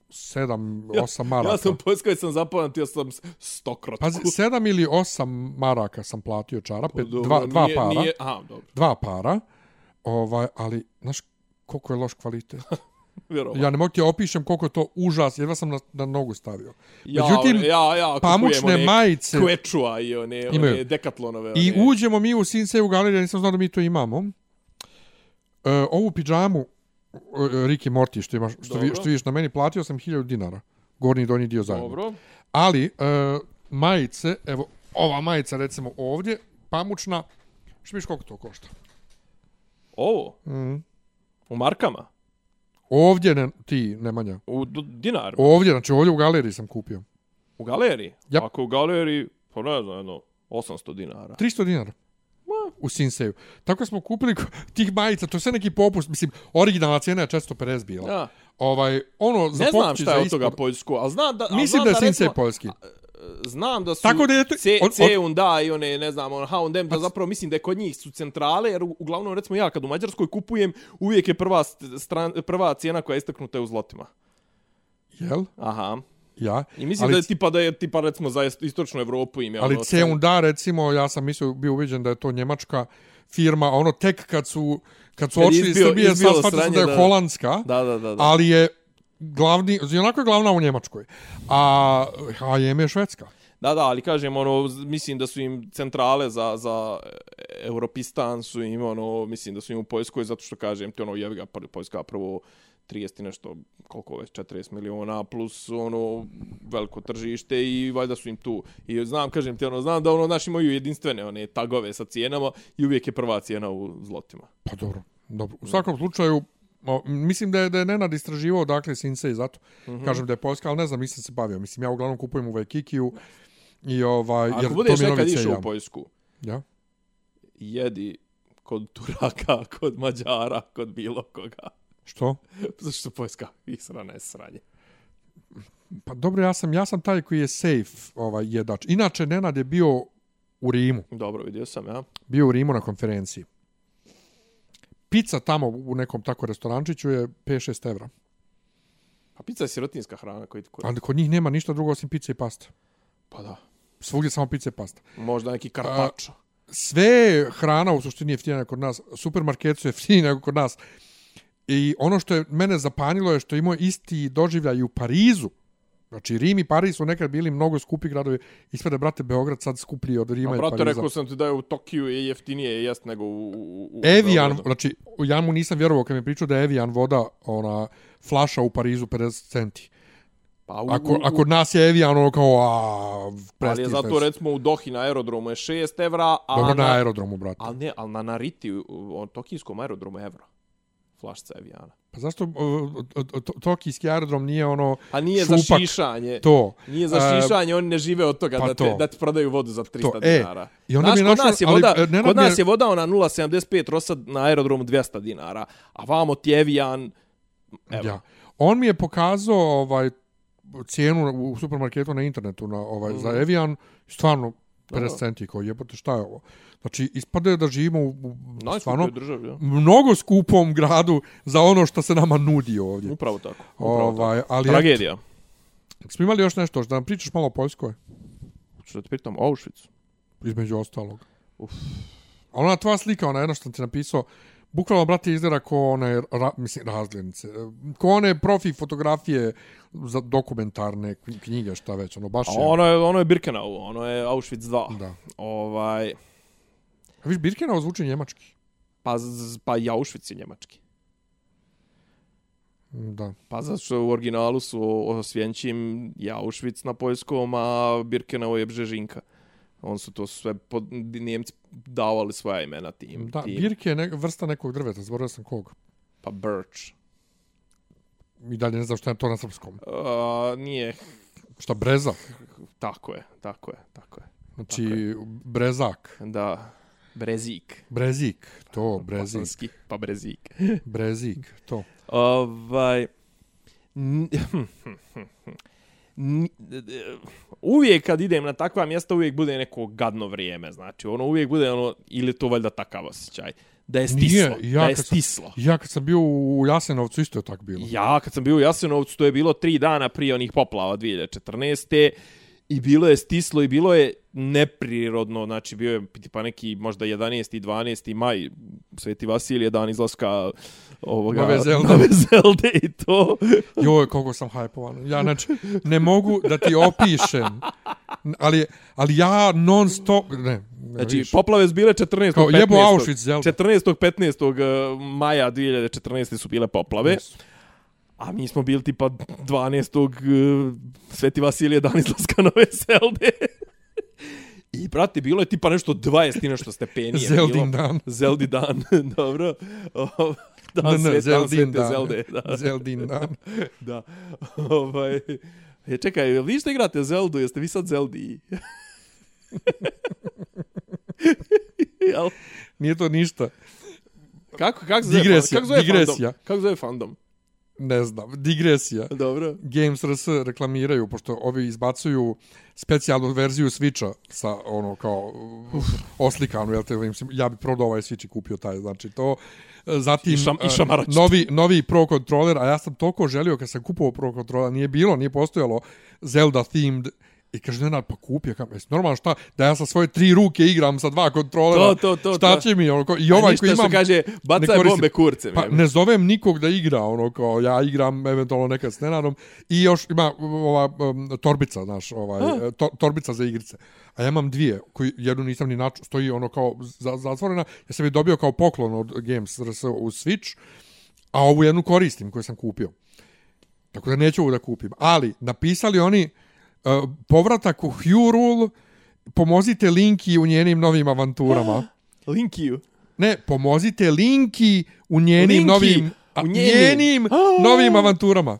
7, 8 maraka. Ja sam u Poljskoj sam zapamtio sam stokrotku. Pazi, 7 ili 8 maraka sam platio čarape, Pa dobro, dva, dva nije- para. Nije, aha, dobro. Dva para. Ovaj, ali, znaš, koliko je loš kvalitet. Vjerovatno. Ja ne mogu ti opišem koliko je to užas, jedva sam na, na nogu stavio. Ja, Međutim, ja, ja, pamučne one majice Quechua i one, Imaju. one dekatlonove. i one. uđemo mi u Sinseju galeriju, ja nisam znao da mi to imamo. E, ovu pidžamu e, Ricky Morty što, imaš, što, vi, što vidiš na meni, platio sam 1000 dinara. Gornji i donji dio zajedno. Dobro. Ali, e, majice, evo, ova majica recimo ovdje, pamučna, što koliko to košta? Ovo? Mm. U markama? Ovdje, ne, ti, Nemanja. U d- dinar? Ovdje, znači ovdje u galeriji sam kupio. U galeriji? Jap. Ako u galeriji, pa ne znam, jedno, 800 dinara. 300 dinara. U Sinseju. Tako smo kupili tih majica, to je sve neki popust, mislim, originalna cijena je 450 bila. Ja. Ovaj, ono, za Ne znam pokući šta za je od toga ispod- poljsko, ali znam da... Mislim znam da je Sinsej recimo- poljski. Znam da su Tako da to- C, od- C i one, ne znam, ono H&M, da zapravo mislim da je kod njih su centrale, jer uglavnom, recimo ja kad u Mađarskoj kupujem, uvijek je prva, st- stran, prva cijena koja je istaknuta je u zlotima. Jel? Aha. Ja. I mislim ali, da je tipa da je tipa recimo za ist- istočnu Evropu im je Ali ono C&A, recimo, ja sam mislio, bio uviđen da je to njemačka firma, ono tek kad su, kad su Kad odšli iz Srbije, sad da je da. holandska, Da, da, da. da. ali je glavni, onako je glavna u Njemačkoj. A H&M je švedska. Da, da, ali kažem, ono, mislim da su im centrale za, za Europistan su im, ono, mislim da su im u Poljskoj, zato što kažem ti, ono, jevi ga, Poljska prvo 30 i nešto, koliko već, 40 miliona, plus, ono, veliko tržište i valjda su im tu. I znam, kažem ti, ono, znam da, ono, naši imaju jedinstvene, one, tagove sa cijenama i uvijek je prva cijena u zlotima. Pa dobro, dobro. U svakom slučaju, o, mislim da je, da je Nenad istraživao dakle Sinsei, zato Mhm. kažem da je Poljska, ali ne znam, nisam se bavio. Mislim, ja uglavnom kupujem u Vajkikiju i ovaj, Ako jer budeš to nekad išao u Poljsku, Ja? jedi kod Turaka, kod Mađara, kod bilo koga. Što? Zato što Poljska israna je sranje. Pa dobro, ja sam, ja sam taj koji je safe ovaj, jedač. Inače, Nenad je bio u Rimu. Dobro, vidio sam, ja. Bio u Rimu na konferenciji. Pizza tamo u nekom tako restorančiću je 5-6 evra. Pa pizza je sirotinska hrana koji ti kod... Ali kod njih nema ništa drugo osim pice i pasta. Pa da. Svugdje samo pice i pasta. Možda neki karpačo. sve je hrana u suštini jeftinija nego kod nas. Supermarket su jeftiniji nego kod nas. I ono što je mene zapanjilo je što je imao isti doživljaj i u Parizu. Znači, Rim i Pariz su nekad bili mnogo skupi gradovi. Ispred brate, Beograd sad skuplji od Rima A i brate, Pariza. rekao sam ti da je u Tokiju je jeftinije jest nego u... u, u Evian, Beogradu. znači, ja mu nisam vjerovao kad mi je pričao da je Evian voda, ona, flaša u Parizu 50 centi. Pa u, Ako, u, a kod nas je Evian ono kao, a, ali je prestiž zato recimo u Dohi na aerodromu je 6 evra, a Dobro na na, aerodromu, brate. ali ne, ali na Nariti, u, u tokijskom aerodromu je evro. Flašca Eviana. Pa zašto uh, uh, uh, tokijski aerodrom nije ono A nije šupak, za šišanje. to? Nije za E, šišanje, oni ne žive od toga pa da, te, to. da ti prodaju vodu za 300 To, e, dinara. i onda Znaš, mi je kod nas je ali, voda, e, Nenad kod mi je- nas je voda ona 0,75 rosa na aerodromu 200 dinara, a vamo ti Evian Evo. Ja. On mi je pokazao ovaj cijenu u supermarketu na internetu na ovaj mm. za Evian stvarno 50 centi kao jebote šta je ovo. Znači ispade da živimo u, u stvarno državi. Ja. mnogo skupom gradu za ono što se nama nudi ovdje. Upravo tako. Upravo Ovaj, tako. ali Tragedija. Ja, smo imali još nešto, da nam pričaš malo o Poljskoj, Što te pitam, Auschwitz. između ostalog. Uf. A ona tvoja slika, ona jedna što ti napisao, Bukvalno, brate, izgleda ko one, ra, mislim, razglednice. Ko one profi fotografije za dokumentarne kn- knjige, šta već, ono, baš A je. ono je, ono je Birkenau, ono je Auschwitz 2. Da. Ovaj, A viš, Birkenau zvuči njemački. pa, pa i Auschwitz je njemački. Da. Pa zato što u originalu su osvjenčim je Auschwitz na poljskom, a Birkenau je Bžežinka. On su to sve pod, Njemci davali svoja imena tim. Da, tim. birke je ne, vrsta nekog drveta, zaboravio sam kog. Pa Birch. I dalje ne znam šta je to na srpskom. Uh, nije, Šta, breza? tako je, tako je, tako je. Znači, brezak. Da, Brezik. Brezik, to, brezik. Bosanski, pa Brezik. Brezik, to. Ovaj... uvijek kad idem na takva mjesta uvijek bude neko gadno vrijeme, znači ono uvijek bude ono ili to valjda takav osjećaj da je stislo, Nije, ja da je kad sam- stislo. Ja kad sam bio u Jasenovcu isto je tako bilo. Ja kad sam bio u Jasenovcu, to je bilo tri dana prije onih poplava 2014. I bilo je stislo i bilo je neprirodno, znači bio je tipa neki možda 11. i 12. maj, Sveti Vasilije, dan izlaska ovoga, Nove Zelde. nove Zelde i to. Joj, koliko sam hajpovan. Ja, znači, ne mogu da ti opišem. Ali, ali ja non stop... Ne, ne Znači, vidiš. poplave su bile 14. Kao 15. jebo Auschwitz, Zelda. 14. 15. maja 2014. su bile poplave. Jesu. A mi smo bili tipa 12. uh, Sveti Vasilije dan izlaska nove Zelde. I, brate, bilo je tipa nešto 20 i nešto stepenije. Zeldin bilo. dan. Zeldi dan, dobro. Dan, Ne, ne, Svet- dan Zeldin dan. Zelde, da. Zeldin dan. da. Ovaj, je, čekaj, vi što igrate Zeldu? Jeste vi sad Zeldi? Jel? Nije to ništa. Kako, kako zove, Digresija, kako zove digresija. fandom? Kako zove fandom? Ne znam. Digresija. Dobro. Games RS reklamiraju, pošto ovi izbacuju specijalnu verziju Switcha sa ono kao uh, oslikanu, jel te, ja bi prodao ovaj Switch i kupio taj, znači to. Zatim, I šam- i eh, šamaračito. novi, novi Pro Controller, a ja sam toliko želio kad sam kupovao Pro Controller, nije bilo, nije postojalo Zelda themed I kaže, Nenad, pa kupi, ja kam, jesi normalno šta, da ja sa svoje tri ruke igram sa dva kontrolera, To, to, to, šta to. će mi, ono, ko, i A ovaj ništa koji imam, kaže, ne bacaj koristim. bombe kurce. Pa ne zovem nikog da igra, ono kao ja igram eventualno nekad s Nenadom i još ima ova um, torbica, znaš, ovaj to, torbica za igrice. A ja imam dvije, koji jednu nisam ni naču, stoji ono kao za, zatvorena. Ja sam je dobio kao poklon od Games RS u Switch, a ovu jednu koristim koju sam kupio. Tako da neću ovu da kupim. Ali napisali oni povratak u Hyrule, pomozite Linki u njenim novim avanturama. Linkiju. Ne, pomozite Linki u njenim Linki, novim a, u njenim, njenim. A! novim avanturama.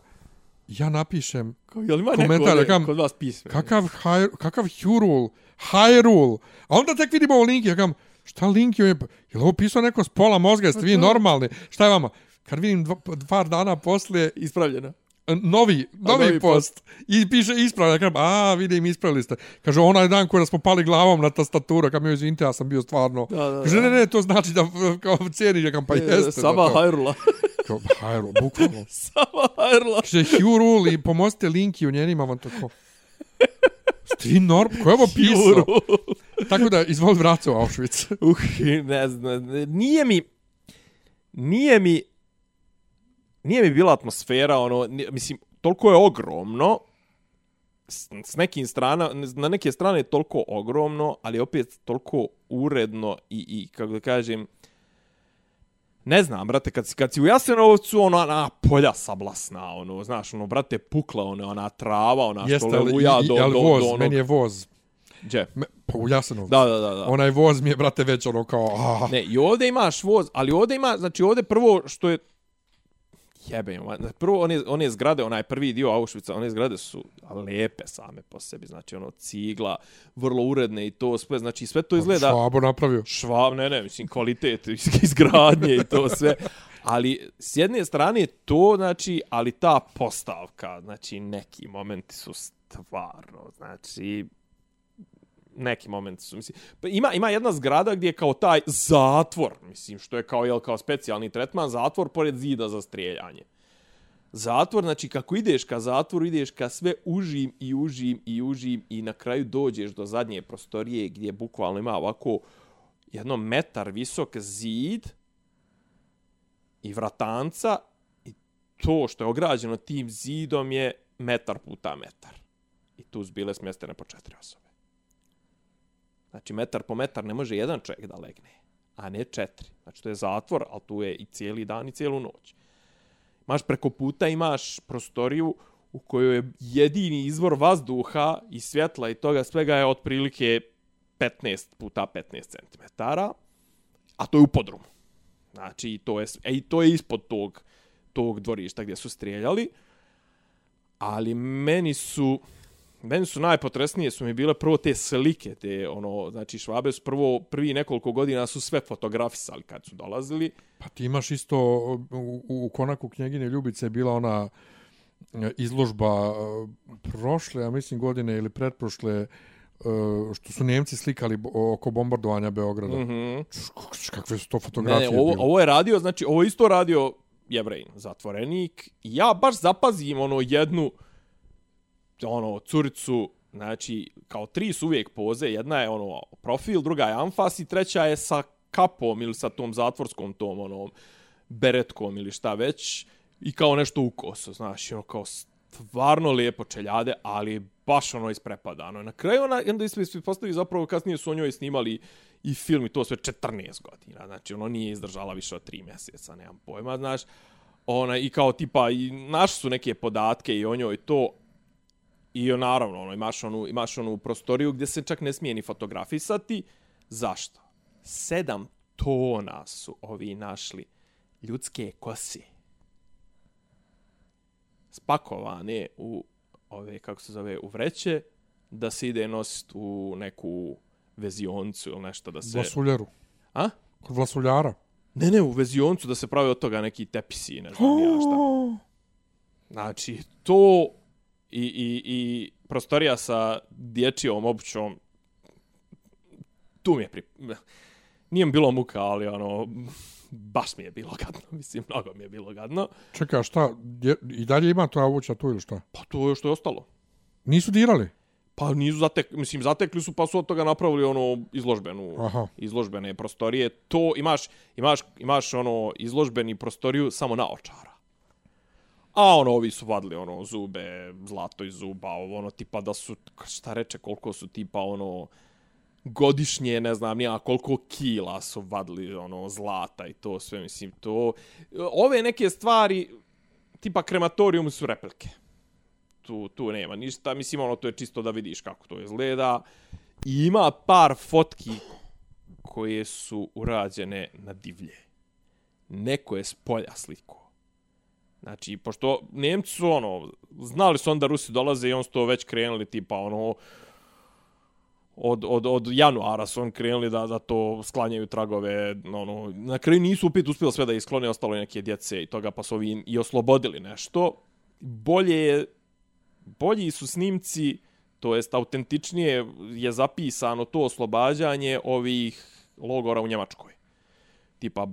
Ja napišem Jel ima neko Komentar, rekam, kod vas pisme? kakav Hy, kakav Hyrule, Hyrule. A onda tek vidimo ovo Linki, ja kam, šta Linki je, je li ovo pisao neko s pola mozga, jeste vi normalni? Šta je vama? Kad vidim dva, dva dana poslije Ispravljeno. Novi, novi, novi post. I piše ispravlja, ja kažem, a vidim ispravili ste. Kaže, onaj dan kada smo pali glavom na tastaturu, kam joj izvinite, ja sam bio stvarno. Da, da, Kaže, ne, ne, to znači da kao cijeniš, ja kam, pa jeste. Sama da to- Hyrula. Kao, Hyrule, bukvalno. Sama Hyrula. Kaže, Hyrule i pomozite linki u njenima, vam to ko. Ste vi norm, ko je ovo pisao? Tako da, izvoli vracu u Auschwitz. Uh, ne znam, nije mi, nije mi, nije mi bila atmosfera, ono, nije- mislim, toliko je ogromno, s, s nekim strana, na neke strane je toliko ogromno, ali opet toliko uredno i, i kako da kažem, ne znam, brate, kad, si- kad si u Jasenovcu, ono, ona polja sablasna, ono, znaš, ono, brate, pukla, ono, ona trava, ona što Jeste, ali, levuja do, ali do, voz, do, onog... meni je voz. Gdje? Me, pa u Jasenovcu. Da, da, da, da. Onaj voz mi je, brate, već ono kao... Ah, Ne, i ovdje imaš voz, ali ovdje ima, znači ovdje prvo što je jebe, ma, prvo one, one zgrade, onaj prvi dio Auschwitza, one zgrade su lepe same po sebi, znači ono cigla, vrlo uredne i to sve, znači sve to izgleda Švabo napravio. švav, ne, ne, mislim kvalitet iz- izgradnje i to sve, ali s jedne strane to, znači, ali ta postavka, znači neki momenti su stvarno, znači neki moment su, mislim, pa ima, ima jedna zgrada gdje je kao taj zatvor, mislim, što je kao, jel, kao specijalni tretman, zatvor pored zida za strijeljanje. Zatvor, znači, kako ideš ka zatvoru, ideš ka sve užim i užim i užim i na kraju dođeš do zadnje prostorije gdje bukvalno ima ovako jedno metar visok zid i vratanca i to što je ograđeno tim zidom je metar puta metar. I tu su bile smjestene po četiri osobe. Znači, metar po metar ne može jedan čovjek da legne, a ne četiri. Znači, to je zatvor, ali tu je i cijeli dan i cijelu noć. Imaš preko puta, imaš prostoriju u kojoj je jedini izvor vazduha i svjetla i toga svega je otprilike 15 puta 15 cm. A to je u podrumu. Znači, to je, e, to je ispod tog, tog dvorišta gdje su strijeljali. Ali meni su meni su najpotresnije su mi bile prvo te slike, te ono, znači Švabe su prvo, prvi nekoliko godina su sve fotografisali kad su dolazili. Pa ti imaš isto u, u konaku knjegine Ljubice je bila ona e, izložba e, prošle, ja mislim godine ili pretprošle, e, što su Njemci slikali oko bombardovanja Beograda. Mm -hmm. Kakve su to fotografije? Ne, ovo, ovo je radio, znači ovo isto radio Jevrejn, zatvorenik. Ja baš zapazim ono jednu, ono, curicu, znači, kao tri su uvijek poze, jedna je ono profil, druga je anfas i treća je sa kapom ili sa tom zatvorskom tom, ono, beretkom ili šta već, i kao nešto u kosu, znaš, ono, kao stvarno lijepo čeljade, ali baš ono isprepadano. Na kraju ona, onda ispostavi postavi zapravo, kasnije su o njoj snimali i film i to sve 14 godina, znači, ono nije izdržala više od 3 mjeseca, nemam pojma, znaš, ona, i kao tipa, i naš su neke podatke i o njoj to, I naravno, ono, imaš, onu, imaš onu prostoriju gdje se čak ne smije ni fotografisati. Zašto? Sedam tona su ovi našli ljudske kose. Spakovane u ove, kako se zove, u vreće, da se ide nositi u neku vezioncu ili nešto da se... Vlasuljaru. A? Kod vlasuljara. Ne, ne, u vezioncu da se pravi od toga neki tepisi, ne znam ja šta. Znači, to i, i, i prostorija sa dječijom obućom, tu mi je pri... Nije mi bilo muka, ali ono, baš mi je bilo gadno, mislim, mnogo mi je bilo gadno. Čekaj, šta, dje, i dalje ima to obuća tu ili šta? Pa to je što je ostalo. Nisu dirali? Pa nisu zatekli, mislim, zatekli su pa su od toga napravili ono izložbenu, Aha. izložbene prostorije. To imaš, imaš, imaš ono izložbeni prostoriju samo na očara. A ono, ovi su vadili ono zube, zlato iz zuba, ono tipa da su, šta reče, koliko su tipa ono godišnje, ne znam, nija koliko kila su vadili ono zlata i to sve, mislim, to... Ove neke stvari, tipa krematorium su replike. Tu, tu nema ništa, mislim, ono, to je čisto da vidiš kako to izgleda. I ima par fotki koje su urađene na divlje. Neko je s polja sliko. Znači, pošto Nemci su, ono, znali su onda Rusi dolaze i on su to već krenuli, tipa, ono, od, od, od januara su on krenuli da, da to sklanjaju tragove, ono, na kraju nisu upit uspjeli sve da isklone, ostalo je neke djece i toga, pa su ovi i oslobodili nešto. Bolje je, bolji su snimci, to jest autentičnije je zapisano to oslobađanje ovih logora u Njemačkoj. Tipa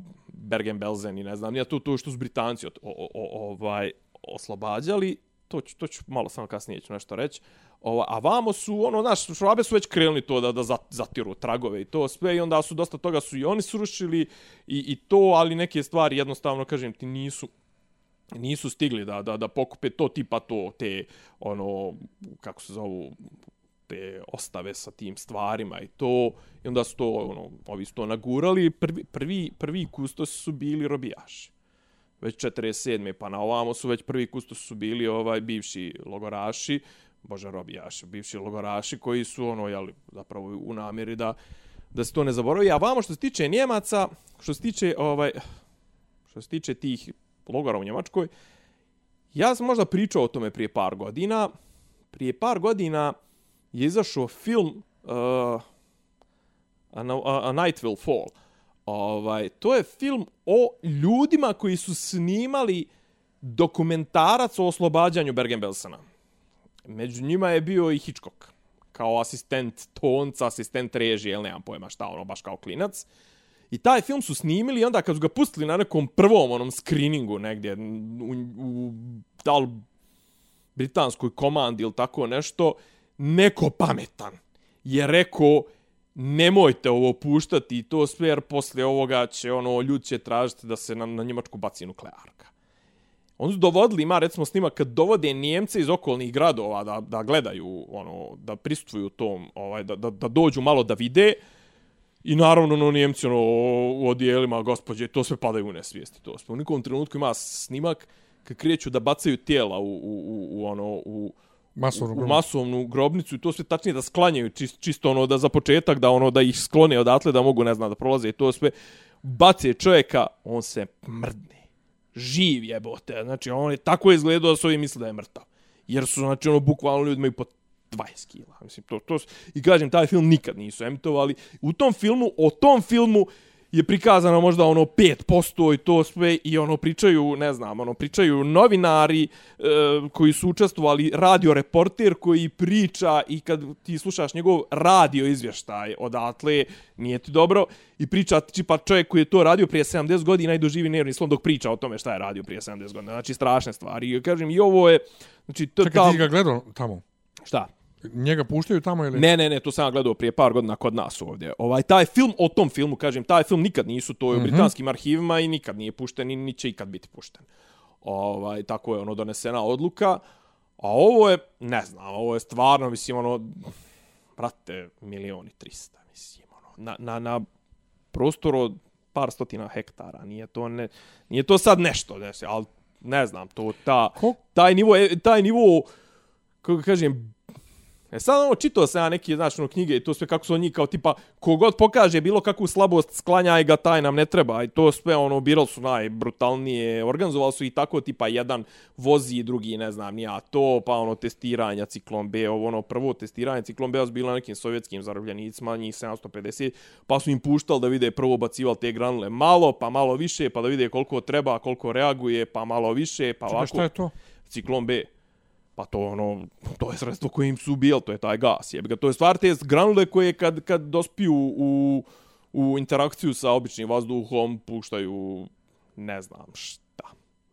Bergen-Belsen i ne znam, nije tu, to što su Britanci od, o, o, ovaj, oslobađali, to ću, to ću malo samo kasnije ću nešto reći. Ova, a vamo su, ono, znaš, švabe su već krenuli to da, da zatiru tragove i to sve i onda su dosta toga su i oni srušili i, i to, ali neke stvari jednostavno, kažem ti, nisu, nisu stigli da, da, da pokupe to tipa to, te, ono, kako se zovu, te ostave sa tim stvarima i to i onda su to ono ovi su to nagurali. Prvi prvi prvi kustos su bili robijaši. Već 47. pa na ovamo su već prvi kustos su bili ovaj bivši logoraši bože robijaši bivši logoraši koji su ono je zapravo u namjeri da da se to ne zaboravi. A vamo što se tiče Njemaca što se tiče ovaj što se tiče tih logora u Njemačkoj ja sam možda pričao o tome prije par godina. Prije par godina je izašao film uh, a, a, a Night Will Fall. Ovaj, to je film o ljudima koji su snimali dokumentarac o oslobađanju Bergen-Belsena. Među njima je bio i Hitchcock kao asistent tonca, asistent režije, ili nemam pojma šta, ono, baš kao klinac. I taj film su snimili i onda kad su ga pustili na nekom prvom onom screeningu negdje u, u da li britanskoj komandi ili tako nešto, neko pametan je rekao nemojte ovo puštati i to sve, jer poslije ovoga će, ono, ljudi će tražiti da se na, na Njemačku baci nuklearka. Oni su dovodili, ima recimo snimak, kad dovode Njemce iz okolnih gradova da, da gledaju, ono, da pristvuju tom, ovaj, da, da, da dođu malo da vide, I naravno, no, Njemci ono, u odijelima, gospođe, to sve padaju u nesvijesti. To sve. U nikom trenutku ima snimak kad kreću da bacaju tijela u, u, u, u ono, u, Masovnu u, grobnicu. masovnu grobnicu i to sve tačnije da sklanjaju čist, čisto ono da za početak da ono da ih sklone odatle da mogu ne znam da prolaze i to sve bace čovjeka on se mrdne živ jebote znači on je tako izgledao da su ovi misle da je mrtav jer su znači ono bukvalno ljudi imaju po 20 kila. Mislim, to, to, I kažem, taj film nikad nisu emitovali. U tom filmu, o tom filmu je prikazano možda ono 5% i to sve i ono pričaju, ne znam, ono pričaju novinari e, koji su učestvovali, radio reporter koji priča i kad ti slušaš njegov radio izvještaj odatle, nije ti dobro, i priča ti pa čovjek koji je to radio prije 70 godina i doživi nervni slom dok priča o tome šta je radio prije 70 godina. Znači, strašne stvari. I kažem, i ovo je, znači, to, Čekaj, ti ga gledao tamo? Šta? Njega puštaju tamo ili? Ne, ne, ne, to sam ja gledao prije par godina kod nas ovdje. Ovaj, taj film, o tom filmu, kažem, taj film nikad nisu, to je u Mhm. britanskim arhivima i nikad nije pušten i ni će ikad biti pušten. Ovaj, tako je ono donesena odluka. A ovo je, ne znam, ovo je stvarno, mislim, ono, brate, milioni trista, mislim, ono, na, na, na prostoru od par stotina hektara, nije to, ne, nije to sad nešto, ne, ali ne znam, to, ta, taj nivo, je- taj nivo, kako kažem, E sad ono, čitao sam ja neke, znaš, ono, knjige i to sve kako su oni kao tipa, kogod pokaže bilo kakvu slabost, sklanjaj ga, taj nam ne treba. I to sve, ono, birali su najbrutalnije, organizovali su i tako, tipa, jedan vozi, drugi, ne znam, nija to, pa ono, testiranja ciklon B, ovo, ono, prvo testiranje ciklon B, bilo na nekim sovjetskim zarobljenicima, njih 750, pa su im puštali da vide prvo bacivali te granule malo, pa malo više, pa da vide koliko treba, koliko reaguje, pa malo više, pa Čekaj, ovako. šta je to? Ciklon B. Pa to ono, to je sredstvo koje im su ubijali, to je taj gas. Jebi ga, to je stvar te granule koje kad, kad dospiju u, u interakciju sa običnim vazduhom, puštaju, ne znam šta,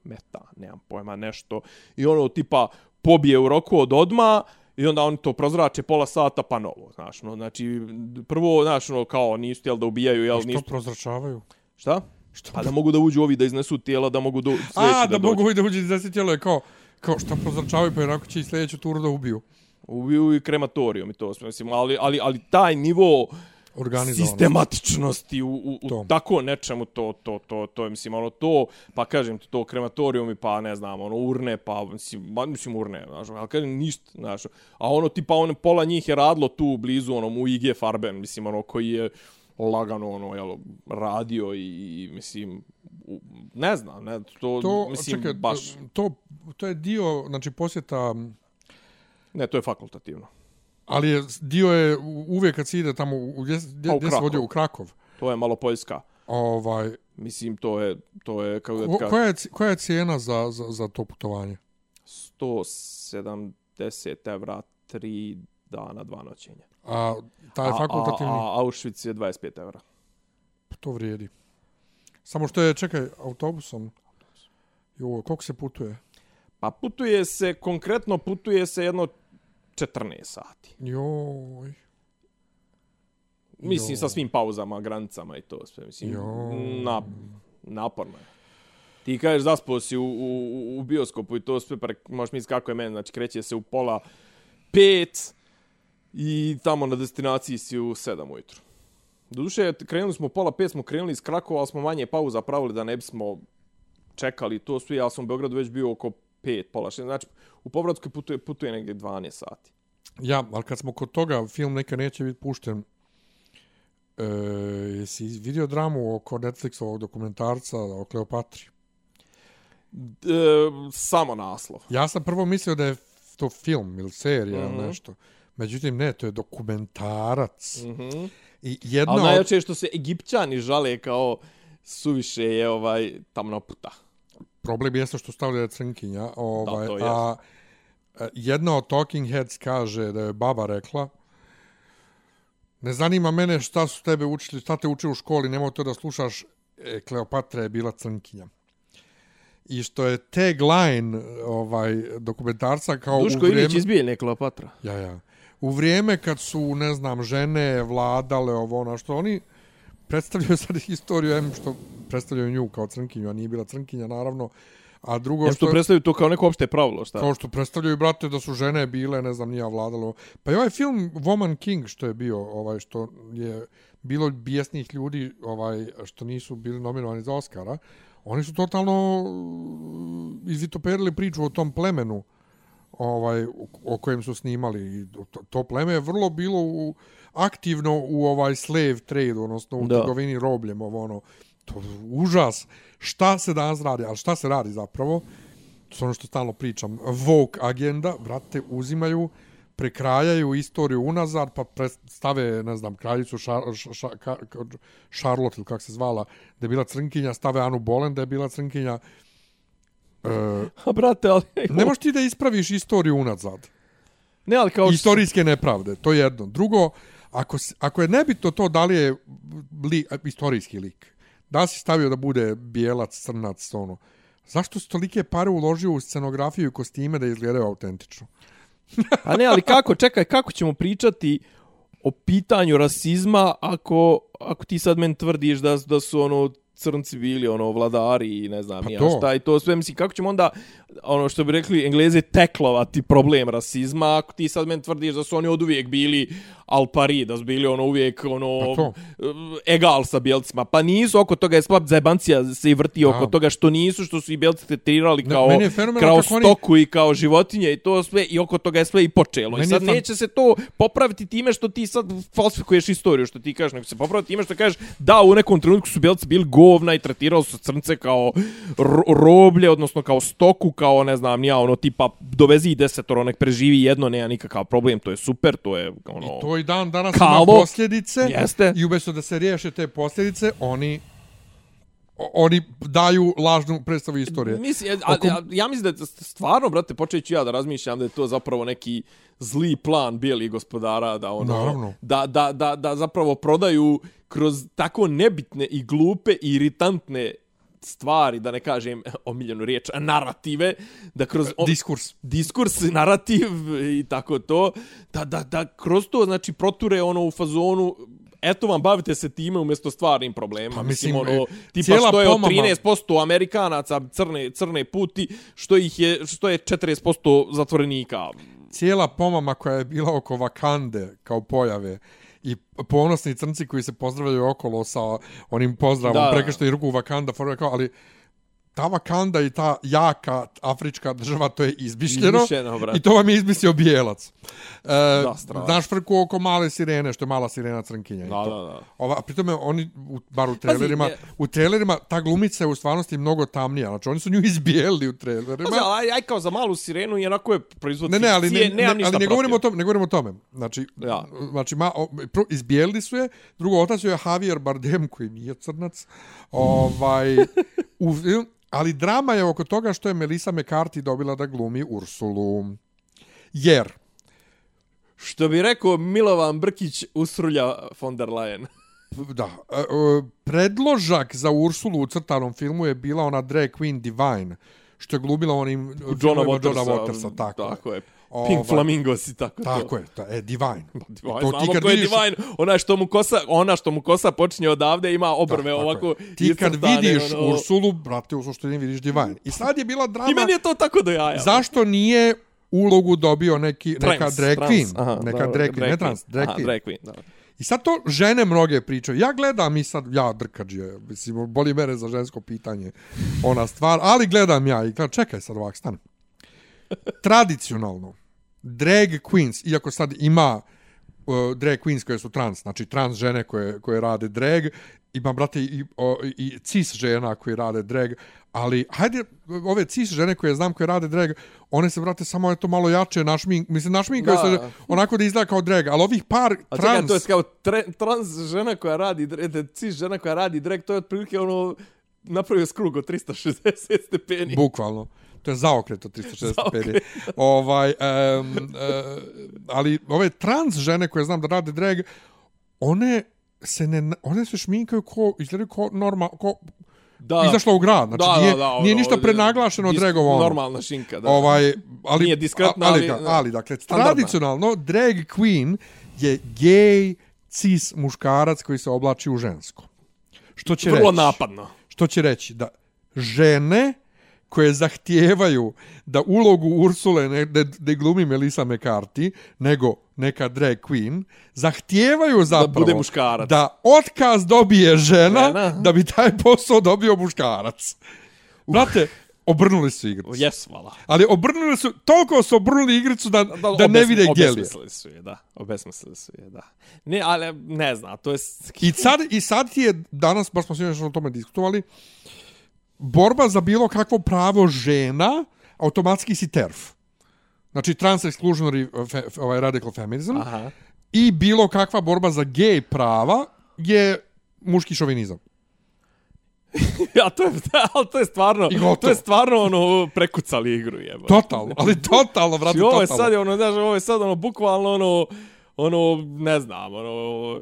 meta, nemam pojma, nešto. I ono tipa pobije u roku od odma i onda oni to prozrače pola sata pa novo, znaš, no, znači prvo, znaš, ono, kao nisu htjeli da ubijaju, jel, Što nisu, prozračavaju? šta? Što? Pa da mogu da uđu ovi da iznesu tijela, da mogu do, A, da, dođu. mogu i da uđe iz deset tijelo je kao, kao šta prozračavaju, pa jednako će i sljedeću turu da ubiju. ubiju i krematorijom i to mislim, ali, ali, ali taj nivo sistematičnosti u, u, u tako nečemu, to, to, to, to je, mislim, ono, to, pa kažem ti, to krematorijum i pa, ne znam, ono, urne, pa, mislim, mislim, urne, znaš, ali kažem, ništa, znaš, a ono, tipa, ono, pola njih je radilo tu blizu, onom, u IG Farben, mislim, ono, koji je lagano, ono, jel, radio i, i mislim, ne znam, ne, to, To, mislim, čekaj, baš, to, to je dio, znači, posjeta, ne, to je fakultativno. ali je, dio je uvijek kad se ide tamo, u, gdje, gdje, u gdje se Krakov. vodio u Krakov. To je malo Poljska. Ovaj, Mislim, to je, to je, kako da koja, je, koja je cijena za, za, za to putovanje? 170 evra, 3 dana, dva noćenja. A taj A- fakultativni, A, a, Auschwitz je 25 evra. to vrijedi. Samo što je, čekaj, autobusom. Jo, koliko se putuje? Pa putuje se, konkretno putuje se jedno 14 sati. Joj. Mislim, Jo. sa svim pauzama, granicama i to sve. Mislim, Jo. na, naporno je. Ti kažeš zaspao si u, u, u bioskopu i to sve, pre, možeš misliti kako je meni, znači kreće se u pola pet i tamo na destinaciji si u sedam ujutru. Doduše, krenuli smo pola pet, smo krenuli iz Krakova, ali smo manje pauza pravili da ne bismo čekali to sve, ja sam u Beogradu već bio oko pet, pola šest, znači u povratku putuje, putuje negdje 12 sati. Ja, ali kad smo kod toga, film neka neće biti pušten. E, jesi vidio dramu oko Netflixovog dokumentarca o Kleopatri? E, samo naslov. Ja sam prvo mislio da je to film ili serija ili nešto. Međutim, ne, to je dokumentarac. Mhm. I jedno... Ali najjače je što se Egipćani žale kao suviše je ovaj tamna puta. Problem jeste što stavlja crnkinja. Ovaj, to a e, jedna od Talking Heads kaže da je baba rekla ne zanima mene šta su tebe učili, šta te uče u školi, nemoj to da slušaš, e, Kleopatra je bila crnkinja. I što je tagline ovaj, dokumentarca kao Duško u vrijeme... Ilić izbijeljne Kleopatra. Ja, ja. U vrijeme kad su, ne znam, žene vladale ovo ono što oni predstavljaju sad historiju, em što predstavljaju nju kao crnkinju, a nije bila crnkinja, naravno, a drugo Ja što što... predstavljaju to kao neko opšte pravilo, šta? Kao što predstavljaju, brate, da su žene bile, ne znam, nije vladalo. Pa i ovaj film Woman King, što je bio, ovaj, što je bilo bijesnih ljudi, ovaj, što nisu bili nominovani za Oscara, oni su totalno uh, izvitoperili priču o tom plemenu ovaj o- kojem su snimali. To, to pleme je vrlo bilo u, aktivno u ovaj slave trade odnosno u Da. trgovini robljem ovo ono. To užas. Šta se danas radi? Ali šta se radi zapravo? To ono što stalno pričam. Woke agenda brate uzimaju prekrajaju istoriju unazad pa stave ne znam kraljicu Šar, ša, ka, ka, Charlotte ili kako se zvala da je bila crnkinja stave Anu Bolen da je bila crnkinja e, A brate, ali... ne možeš ti da ispraviš istoriju unazad Ne, ali kao... Istorijske nepravde, to je jedno. Drugo, ako, ako je nebitno to da li je li, istorijski lik, da si stavio da bude bijelac, crnac, ono, zašto si tolike pare uložio u scenografiju i kostime da izgledaju autentično? A ne, ali kako, čekaj, kako ćemo pričati o pitanju rasizma ako, ako ti sad meni tvrdiš da, da su ono crnci bili ono vladari i ne znam Pa ja to. šta i to sve mislim kako ćemo onda ono što bi rekli englezi teklovati problem rasizma ako ti sad meni tvrdiš da su oni od uvijek bili al pari da su bili ono uvijek ono Pa egal sa bjelcima. Pa nisu oko toga je slab zebancija se i vrti oko Da. toga što nisu što su i bjelci tretirali kao je kao kako oni- stoku i kao životinje i to sve i oko toga je sve i počelo. I Meni je sad fan- neće se to popraviti time što ti sad falsifikuješ istoriju što ti kažeš nego se popraviti time što kažeš da u nekom trenutku su bjelci bili govna i tretirali su crnce kao ro roblje odnosno kao stoku kao ne znam ja ono tipa dovezi i desetoro nek preživi jedno nema nikakav problem to je super to je ono I to i dan danas Kalo. ima posljedice. Jeste. I umjesto da se riješe te posljedice, oni oni daju lažnu predstavu istorije. Mislim, a, Oko- a, ja mislim da stvarno, brate, počet ja da razmišljam da je to zapravo neki zli plan bijelih gospodara, da ono, Naravno. da, da, da, da zapravo prodaju kroz tako nebitne i glupe i iritantne stvari, da ne kažem omiljenu riječ, narative, da kroz... o- Diskurs. diskurs, narativ i tako to, da, da, da kroz to, znači, proture ono u fazonu, eto vam, bavite se time umjesto stvarnim problemima. Pa, mislim, mislim, ono, e, tipa što je od pomama- 13% Amerikanaca crne, crne puti, što ih je, što je 40% zatvorenika. cijela pomama koja je bila oko Vakande kao pojave i ponosni crnci koji se pozdravljaju okolo sa onim pozdravom Da, prekrštaju ruku Vakanda, for, kao, ali ta Vakanda i ta jaka afrička država, to je izmišljeno. Izmišljeno, brate. I to vam je izmislio bijelac. E, Da, znaš frku oko male sirene, što je mala sirena crnkinja. Da, da, da. Ova, a pritome oni, u, bar u trailerima, je- u trailerima ta glumica je u stvarnosti mnogo tamnija. Znači, oni su nju izbijelili u trailerima. Pazi, ali aj kao za malu sirenu i onako je proizvod Ne, ne, ali ne, ne, ništa ali ne govorimo o tome, ne govorimo o tome. Znači, Ja. znači ma, o, pro, izbijelili su je, drugo otac je Javier Bardem koji nije crnac. Ovaj u ali drama je oko toga što je Melissa McCarthy dobila da glumi Ursulu. Jer Što bi rekao Milovan Brkić usrulja von der Leyen. da, e, e, predložak za Ursulu u crtanom filmu je bila ona drag queen Divine, što je glumila onim Johna Watersa. Johna Watersa, tako. tako je. Pink Flamingos i tako, Tako to. je, ta, e, Divine. Divine, To ti kad vidiš- Divine, ona što mu kosa, ona što mu kosa počinje odavde ima obrve Da, tako ovako je. Ti kad iscrtane, vidiš ono- Ursulu, brate, u suštini vidiš Divine. I sad je bila drama, I meni je to tako do jaja. zašto nije ulogu dobio neki, neka Trans, drag trans, queen. aha, neka dobro, drag queen, ne trans, drag Aha, queen. drag queen, da. I sad to žene mnoge pričaju. Ja gledam i sad, ja drkađe, mislim, boli mene za žensko pitanje, ona stvar, ali gledam ja i gledam, čekaj sad ovak, stani. Tradicionalno, drag queens, iako sad ima uh, drag queens koje su trans, znači trans žene koje, koje rade drag, ima, brate, i, o, i cis žena koje rade drag, ali hajde, ove cis žene koje znam koje rade drag, one se, brate, samo je to malo jače našmink, mislim, našminkaju Da. se onako da izgleda kao drag, ali ovih par A trans... čekaj, to je kao tre, trans žena koja radi, drag, cis žena koja radi drag, to je otprilike ono, napravio skrug od 360 stepeni. Bukvalno. To je zaokret od 365. Zaokret. ovaj, um, uh, ali ove trans žene koje znam da rade drag, one se ne, one se šminkaju ko, izgledaju ko normal, ko, Da. izašla u grad. Znači, Da, da, nije, da, ono, nije ništa ovdje- prenaglašeno dragovo ono. Normalna šinka, da. Ovaj, ali, Nije diskretna, ali, ali- ali, dakle, standardna. tradicionalno, drag queen je gej, cis muškarac koji se oblači u žensko. Što će Vrlo reći? napadno. Što će reći? Da žene koje zahtijevaju da ulogu Ursule ne, ne, ne glumi Melissa McCarthy, nego neka drag queen, zahtijevaju zapravo bude muškarac. da otkaz dobije žena, Žena. da bi taj posao dobio muškarac. Brate, obrnuli su igricu. Jes, hvala. Ali obrnuli su, toliko su obrnuli igricu da, da, ne obesmi- vide gdje li je. Obesmislili su je, da. Obesmislili su je, da. Ne, ali ne znam, to je... I sad, I sad ti je, danas, baš smo sinoć o tome diskutovali, borba za bilo kakvo pravo žena, automatski si TERF. Znači, trans-exclusionary fe, fe- ovaj radical feminism. Aha. I bilo kakva borba za gej prava je muški šovinizam. Ja, to je, ali to je stvarno, to je stvarno ono, prekucali igru, jeba. Totalno, ali totalno, brate, Znači, ovo je totalno. sad, ono, znaš, ovo je sad, ono, bukvalno, ono, ono, ne znam, ono,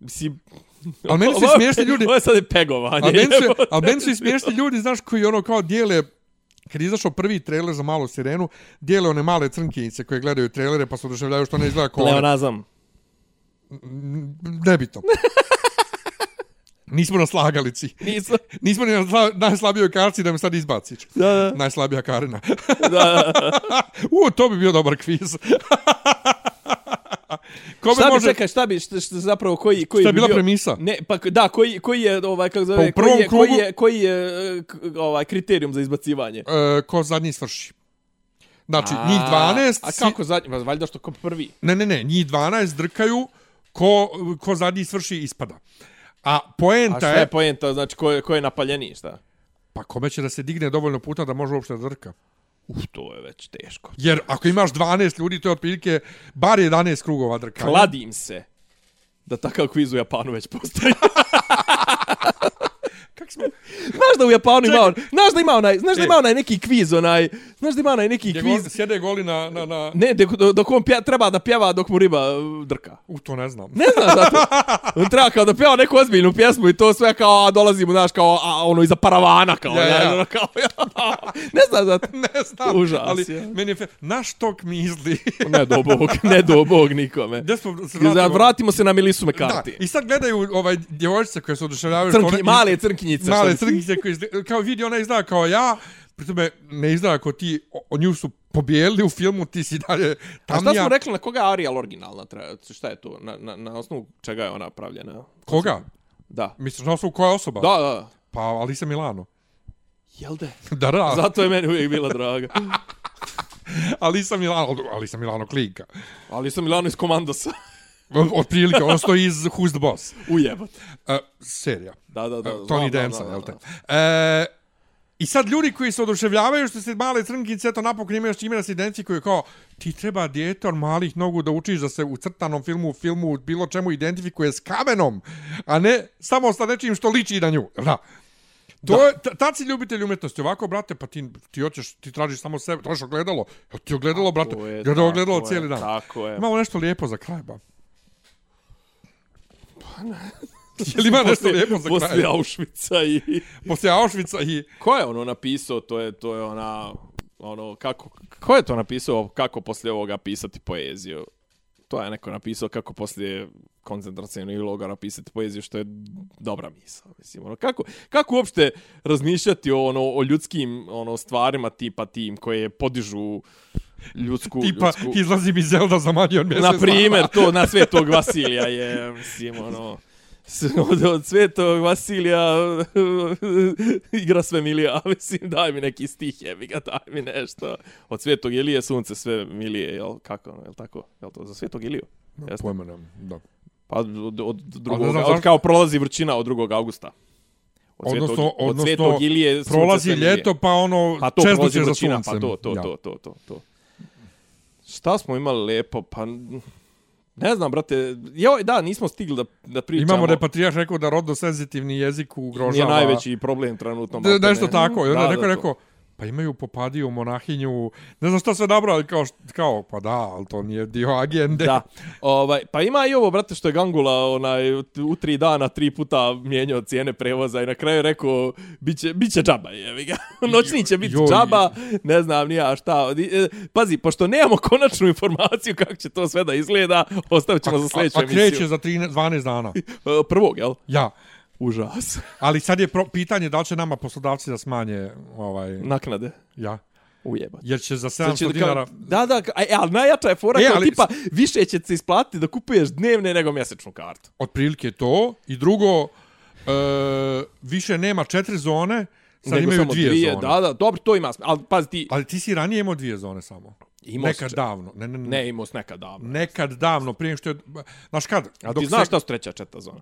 mislim... Ali meni su je- smiješni ljudi- Ovo je sad je pegovanje. Ali meni su, ali meni su i smiješni ljudi, znaš, koji ono kao dijele kad je izašao prvi trailer za malu sirenu, dijele one male crnkinjice koje gledaju trailere pa se oduševljavaju što ne izgleda kao. Pleonazam. Nebitno. Nismo na slagalici. Nisam. Nismo ni na sla, najslabijoj karci da me sad izbaciš. Da, da. Najslabija Karina. Da, da. U, to bi bio dobar kviz. Kome Šta bi, može... čekaj, šta bi, šta, šta zapravo, koji, koji Šta je bi bila bio, premisa? Ne, pa da, koji, koji je, ovaj, kako zove, Pa koji, je, koji, krugu- je, koji je, e, k- ovaj, kriterijum za izbacivanje? E, ko zadnji svrši. Znači, njih 12... A kako zadnji? Pa Valjda što ko prvi. Ne, ne, ne, njih 12 drkaju, ko, ko zadnji svrši ispada. A A poenta šta je, je poenta, znači ko je, ko je napaljeniji, šta? pa kome će da se digne dovoljno puta da može uopšte da drka? Uf, to je već teško. Jer ako imaš 12 ljudi, to je otprilike bar 11 krugova drkanja. Kladim se da takav kviz u Japanu već postoji. Kak smo? znaš da u Japanu ima, znaš da ima onaj, znaš da E. ima onaj neki kviz, onaj, znaš da ima onaj neki Gdje kviz, sjede goli na... na, na... ne, dok, dok on pja, treba da pjeva dok mu riba uh, drka. U, to ne znam. Ne znam zato. On treba kao da pjeva neku ozbiljnu pjesmu i to sve kao, a dolazi mu, znaš, kao, a, ono, iza paravana, kao, Ja, ja. ne, ono, kao, ne znam zato. ne znam, Užas, ali ja. meni je fe... Naš tok misli... Ne do bog, ne do bog nikome. Gdje smo se Vratimo, vratimo? se na Milisu Da, McCarthy. i sad gledaju ovaj djevojčice koje se oduševljavaju... Crnki, one- male crnkinjice. male što- crnkice izgleda, kao vidi ona izgleda kao ja, pritome ne izgleda kao ti, o, nju su pobijelili u filmu, ti si dalje A tamnija. šta smo rekli, na koga je Ariel originalna? Šta je to? Na, na, na osnovu čega je ona pravljena? Koga? Da. Misliš na osnovu koja osoba? Da, da. Pa Alisa Milano. Jel de? da, da. Zato je meni uvijek bila draga. Alisa Milano, Alisa Milano klinka. Ali sam Milano iz Komandosa. Od- Otprilike, on stoji iz Who's the Boss. Ujebat. Uh, serija. Da, da, da. Uh, Tony Danza, jel te? E, I sad ljudi koji se oduševljavaju što se male crnkice eto napokon imaju s čime da se identifikuju kao ti treba dijete od malih nogu da učiš da se u crtanom filmu, filmu, bilo čemu identifikuje s kamenom, a ne samo sa nečim što liči na nju. Da. To da. je, ta- tad si ljubitelj umjetnosti. Ovako, brate, pa ti, ti hoćeš, ti tražiš samo sebe. To je ogledalo. Jel ti ogledalo, brate? Je, tako ogledalo je, cijeli dan. Tako je. Imamo nešto lijepo za kraj, ba. Je li ima nešto lijepo za Poslije kraj? Auschwitza i... Poslije Auschwitza i... Ko je ono napisao, to je, to je ona... Ono, kako... Ko je to napisao, kako poslije ovoga pisati poeziju? To je neko napisao kako poslije koncentracijnog logora pisati poeziju, što je dobra misla. Mislim, ono, kako, kako uopšte razmišljati o, ono, o ljudskim ono, stvarima tipa tim koje podižu ljudsku... Tipa, ljudsku... izlazi mi Zelda za manje od mjesec Na primjer, to na Svetog Vasilija je, mislim, ono, od, od Svetog Vasilija igra sve milija, mislim, daj mi neki stih, jebi ga, daj mi nešto. Od Svetog Ilije sunce sve milije, jel, kako, jel tako, jel to za Svetog Iliju? Jeste. Pojma nemam, da. Pa od, od, drugog, znam od, kao prolazi vrčina od 2. augusta. Od Odnosno, Svetog, od odnosno Svetog Ilije prolazi ljeto, pa ono, Pa to često za suncem. pa to, to, Ja. to, to, to, to. Šta smo imali lepo, pa... Ne znam, brate, joj, da, nismo stigli da, da pričamo. Imamo da je patrijarh rekao da rodno senzitivni jezik ugrožava... Nije najveći problem trenutno. Da, nešto tako. I onda Da, neko da, je to. Pa imaju popadiju, monahinju, ne znam šta sve dobro, ali kao, kao, pa da, ali to nije dio agende. Da. Ovaj, pa ima i ovo, brate, što je Gangula onaj, u- tri dana tri puta mijenjao cijene prevoza i na kraju rekao, biće, biće džaba, jevi ga. Noćni će biti džaba, ne znam ni ja šta. E, Pazi, pošto nemamo konačnu informaciju kako će to sve da izgleda, ostavit ćemo za sljedeću a, a kreće emisiju. za 13, 12 dana. E, Prvog, jel? Ja. Užas. Ali sad je pro, pitanje da li će nama poslodavci da smanje ovaj, Naknade. ja. Ujeba. Jer će za 700 Znači, kao- dinara... Da, da, ka- e, ali najjača je fora E, kao ali- tipa, više će se isplatiti da kupuješ dnevne nego mjesečnu kartu. Otprilike to. I drugo, e, više nema četiri zone, sad Nego imaju samo dvije, zone. Da, da, dobro, to ima smisla. Ali pazi ti, Ali ti si ranije imao dvije zone samo. Imao nekad si- davno. Ne, ne, ne. ne imao nekad davno. Nekad davno, prije što je... Znaš kad? A ti znaš šta su treća četvrta zona?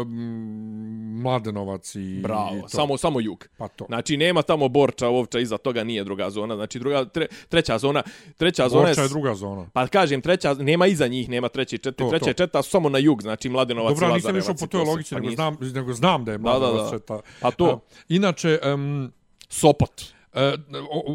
Um, Mladenovac i... i Bravo, to. samo samo jug. Pa to. Znači nema tamo Borča, Ovča, iza toga nije druga zona. Znači druga tre, treća zona, treća zona Borča je je druga zona. Pa kažem, treća, nema iza njih, nema treće i četiri. To, Treća to. i četvrta su samo na jug, znači Mladenovac Dobro, i ja nisam Lazarevac. išao i po to toj logici, Pa nego znam, nego znam da je da, Mladenovac da. četa. A to? A, inače, um, Sopot. E,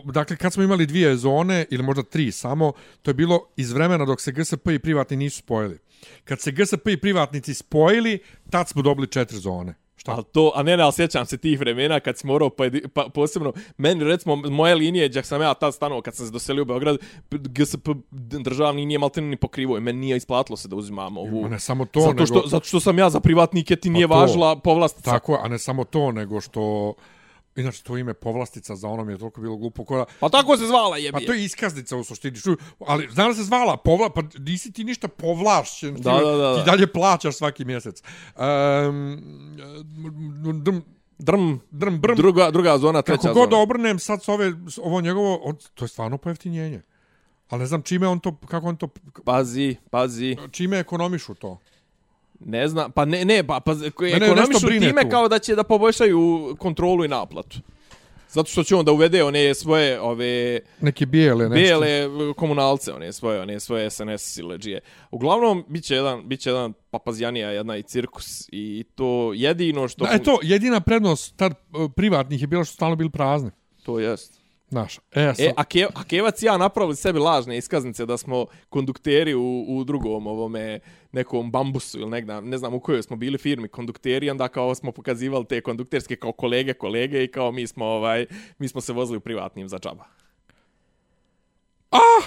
dakle, kad smo imali dvije zone, ili možda tri samo, to je bilo iz vremena dok se GSP i privatni nisu spojili. Kad se GSP i privatnici spojili, tad smo dobili četiri zone. Šta? A to, a ne, ne, ali sjećam se tih vremena kad si morao pojedi, pa, posebno, meni recimo moje linije, gdje sam ja tad stanovao kad sam se doselio u Beograd, GSP državni nije maltene ni pokrivo i meni nije isplatilo se da uzimam ovu. Ma ne samo to, zato, nego... što, zato što sam ja za privatnike ti nije to. važila povlastica. Tako, a ne samo to, nego što... Inače, to ime povlastica za ono mi je toliko bilo glupo. Koja, Pa tako se zvala jebi. pa to je iskaznica u suštini. Ali znam da se zvala povla, pa nisi ti ništa povlašćen. Da, ti, da, da. Ti dalje plaćaš svaki mjesec. Um, drm, Drm, drm, brm, druga, druga zona, treća Kako god da zona. obrnem sad s ove, s ovo njegovo, on, to je stvarno pojeftinjenje. Ali ne znam čime on to, kako on to, Pazi, pazi. čime ekonomišu to. Ne znam, pa ne, ne, pa, pa ne, ekonomišu nešto brine time tu. kao da će da poboljšaju kontrolu i naplatu. Zato što će on da uvede one svoje ove Neke bijele nešto. bijele komunalce, one svoje, one svoje SNS sileđije. Uglavnom biće jedan biće jedan papazjanija, jedna i cirkus i to jedino što Da, eto, jedina prednost tad e, privatnih je bilo što stalno bili prazni. to jest. Znaš, e, sad, E, a, Ke, a Kevac i ja napravili sebi lažne iskaznice da smo kondukteri u, u drugom ovome nekom bambusu ili negdje, ne znam u kojoj smo bili firmi kondukteri, onda kao smo pokazivali te kondukterske kao kolege, kolege i kao mi smo ovaj mi smo se vozili u privatnim za džaba.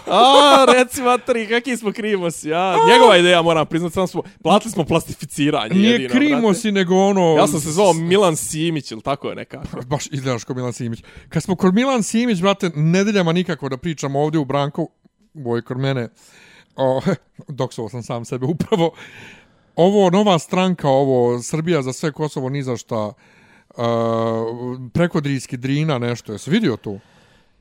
A, reci materi, kakvi smo krimosi, ja. Njegova ideja, moram priznati, samo smo, platili smo plastificiranje. nije jedino, krimo brate. nego ono... Ja sam se zvao Milan Simić ili tako je nekako. Baš izgledaš kao Milan Simić. Kad smo kod Milan Simić, brate, nedeljama nikako da pričamo ovdje u Branku, je kod mene, o, doksovo sam sam sebe upravo, ovo nova stranka, ovo Srbija za sve Kosovo ni za šta, uh, prekodrijski Drina, nešto, jesi vidio tu?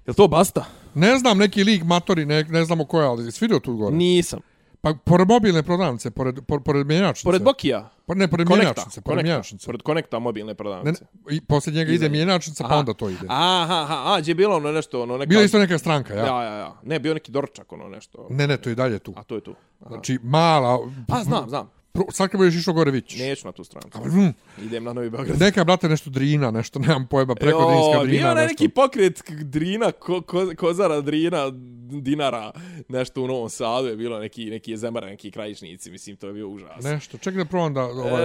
Je to basta? Ne znam, neki lik matori, ne, ne znamo ko je, ali jesi vidio tu gore? Nisam. Pa pored mobilne prodavnice, pored, pored, pored mjenjačnice. Pored Bokija? Pa ne, pored Konekta, mjenjačnice, pored konekta, mjenjačnice. pored konekta mobilne Ne, prodavnice. I poslije njega ide mjenjačnica, pa Aha. onda to ide. Aha, aha, a, gdje je bilo ono nešto, ono neka... Bila isto neka stranka, ja? Ja, ja, ja. Ne, bio neki dorčak, ono nešto. Ne, ne, to je dalje tu. A to je tu. Aha. Znači, mala... A, znam, znam. Pro, sad kad budeš išao gore, vićeš. Neću na tu stranu. Mm, Idem na Novi Beograd. Neka, brate, nešto drina, nešto, nemam pojma, preko drinska Jo, drina, bio onaj nešto. neki pokret drina, ko, ko, kozara drina, dinara, nešto u Novom Sadu je bilo neki, neki zemara, neki krajišnici, mislim, to je bio užas. Nešto, čekaj da probam da... Ovaj,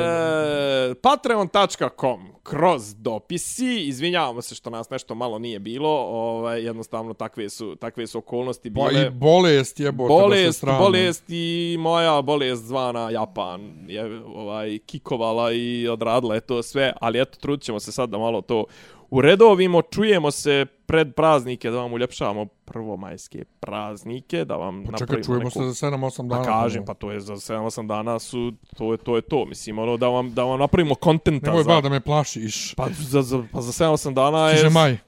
E, Patreon.com kroz dopisi, izvinjavamo se što nas nešto malo nije bilo, ovaj, jednostavno takve su, takve su okolnosti pa bile. i bolest jebote da se bolest, strane. bolest i moja bolest zvana Japan je ovaj kikovala i odradila je to sve, ali eto trudit ćemo se sad da malo to uredovimo, čujemo se pred praznike da vam uljepšavamo prvomajske praznike, da vam Pa čekaj, napravimo čujemo neku... se za 7-8 Pa dana. kažem, pa to je za 7-8 dana su, to je to, je to mislim, ono da vam, da vam napravimo kontenta Nemoj za... ba da me plašiš. Pa za, za, pa za 7-8 dana je... Stiže maj.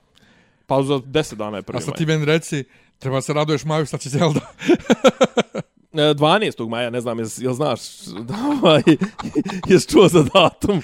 Pa za 10 dana je prvi A sad maj. ti meni reci, treba se raduješ maju, sad će Zelda. E, 12. maja, ne znam, jel, jel znaš, da ovaj, jes čuo za datum.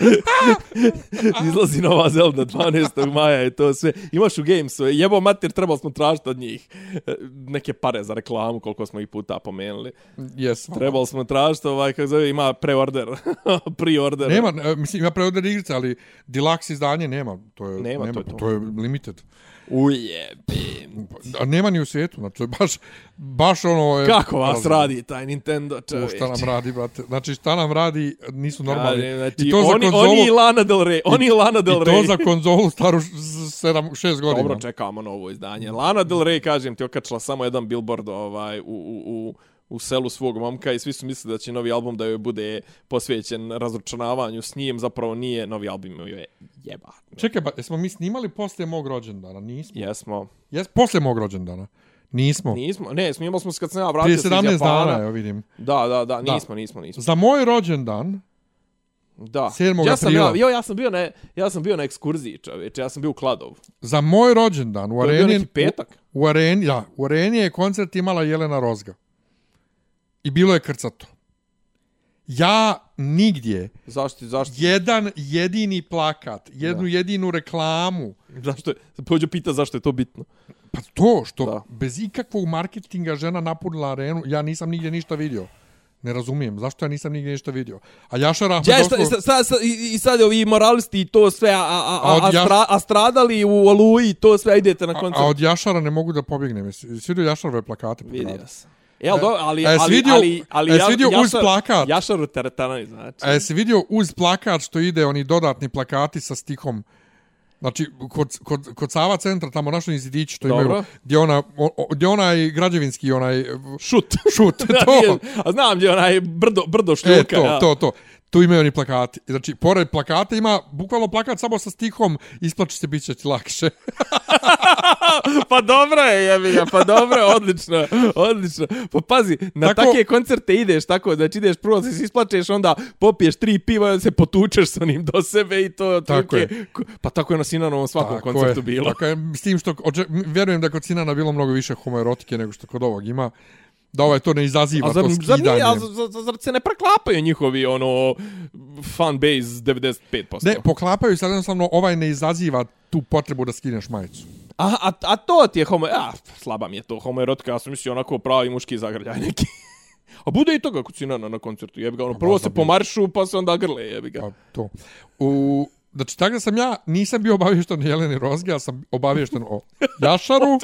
Izlazi nova Zelda 12. maja i to sve. Imaš u Gamesu, jebo mater, trebali smo tražiti od njih e, neke pare za reklamu, koliko smo ih puta pomenuli. Yes. Trebali smo tražiti, ovaj, kako zove, ima preorder, pre-order. Nema, e, mislim, ima preorder igrice, ali deluxe izdanje nema. To je, Nema, nema to je to. to je limited. Ujebim. A nema ni u svijetu, znači baš, baš ono... je- Kako vas razumno. radi taj Nintendo, O, čovječ? šta nam radi, brate? Znači, šta nam radi, nisu normalni. Kaže, Znači, I to za oni, konzolu, oni i Lana Del Rey, oni i Lana Del i to Rey. za konzolu staru 7-6 godina. Dobro, čekamo novo izdanje. Lana Del Rey, kažem ti, okačila samo jedan billboard ovaj, u, u, u, u selu svog momka i svi su mislili da će novi album da joj bude posvećen razočaravanju s njim, zapravo nije novi album joj je jeba. Čekaj, ba, jesmo mi snimali poslije mog rođendana? Nismo. Jesmo. Jes, poslije mog rođendana. Nismo. Nismo, ne, snimali smo se kad sam ja vratio Prije se iz 17 Japana. dana, evo vidim. Da, da, da, nismo, nismo, nismo. Za moj rođendan, Da. 7. Ja sam, aprila. ja, jo, ja sam bio na, ja sam bio na ekskurziji, čovječe, ja sam bio u Kladovu. za moj rođendan u To je bio areni... petak. U, u areni, da, u areni je koncert imala Jelena Rozga. I bilo je krcato. Ja nigdje Zašto, zašto, jedan jedini plakat, jednu jedinu reklamu, zašto, je- pođu pita zašto je to bitno. pa to što Da. bez ikakvog marketinga žena napunila arenu, ja nisam nigdje ništa vidio. Ne razumijem, zašto ja nisam nigdje ništa vidio. A Jašar Ahmed Ja, šta, doslovno- sad, sad, i, i sad ovi moralisti i to sve, a, a, A a, od a, stra, a stradali u Oluji i to sve, idete na a, koncert. a od Jašara ne mogu da pobjegnem. Jesi vidio Jašarove plakate? po? Vidio sam. Jel, do, ali, a jesi ali, vidio- ali, ali, vidio uz Jašar- plakat? Jašaru teretanaj, znači. A jesi vidio uz plakat što ide oni dodatni plakati sa stihom Znači, kod, kod, kod Sava centra, tamo našli zidići što Dobro. imaju, gdje, ona, o, gdje onaj građevinski, onaj Šut. šut, to, a znam gdje je onaj brdo, brdo šljuka. e, to, ja. to, to. Tu imaju oni plakati. Znači, pored plakata ima bukvalno plakat samo sa stihom, isplači se, bit će ti lakše. pa dobro je, jebi ga, pa dobro je, odlično, odlično. Pa pazi, na Tako- take koncerte ideš tako, znači ideš prvo se isplačeš, onda popiješ tri piva i onda se potučeš sa onim do sebe i to je Tako ko- Pa tako je na Sinanovom svakom Tako koncertu je, bilo. Tako je, s tim što, oče, vjerujem da kod Sinana bilo mnogo više homoerotike nego što kod ovog ima. Da ovaj to ne izaziva, A zar, to zar, skidanje. nije, a zar, zar, zar se ne preklapaju njihovi ono fan base 95%? Ne, poklapaju se jednostavno, ovaj ne izaziva tu potrebu da skineš majicu. A, a, a to ti je homo... A, slaba mi je to homoerotika, ja sam mislio onako pravi muški zagrljaj neki. A bude i toga kod Sinana na koncertu, jebi ga, ono, prvo se pomaršu, pa se onda grle, jebi ga. Pa to. U, znači, tako da sam ja, nisam bio obavješten o Jeleni Rozge, ja sam obavješten o Jašaru,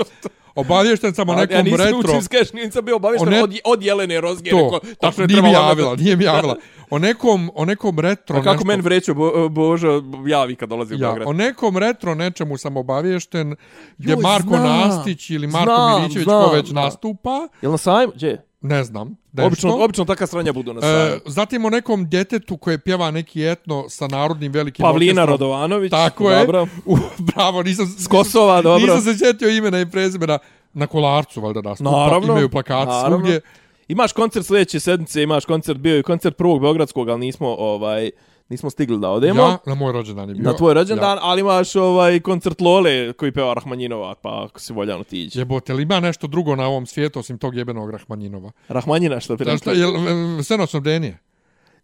obavješten sam o nekom ja nisam retro... učio skeš, nisam bio obavješten ne- od, od Jelene Rozge, To, rekao, tačno je nije mi trebalo... javila, nije mi javila. O nekom, o nekom retro A kako nešto... men vreću bo, Božo javi kad dolazi u Ja, Beograd? o nekom retro nečemu sam obavješten gdje Joj, Marko znam, Nastić ili Marko znam, Milićević znam, ko već znam. nastupa, Jel na sajmu? Gdje? Ne znam. Nešto. Obično, obično taka sranja budu na sajmu. E, zatim o nekom djetetu koje pjeva neki etno sa narodnim velikim Pavlina orkestrom. Radovanović. Tako dobro. je. U, bravo, nisam... S Kosova, dobro. Nisam se sjetio imena i prezimena. Na kolarcu, valjda nastupa. Naravno. Imaju plakati naravno. svugdje. Imaš koncert sljedeće sedmice, imaš koncert, bio je koncert prvog Beogradskog, ali nismo, ovaj, nismo stigli da odemo. Ja, na moj rođendan je bio. Na tvoj rođendan, ali imaš ovaj koncert Lole koji peva Rahmanjinova, pa ako si voljan otići. Jebote, li ima nešto drugo na ovom svijetu osim tog jebenog Rahmanjinova? Rahmanjina što bi Znaš šta, rekao? je senoćno bdenije?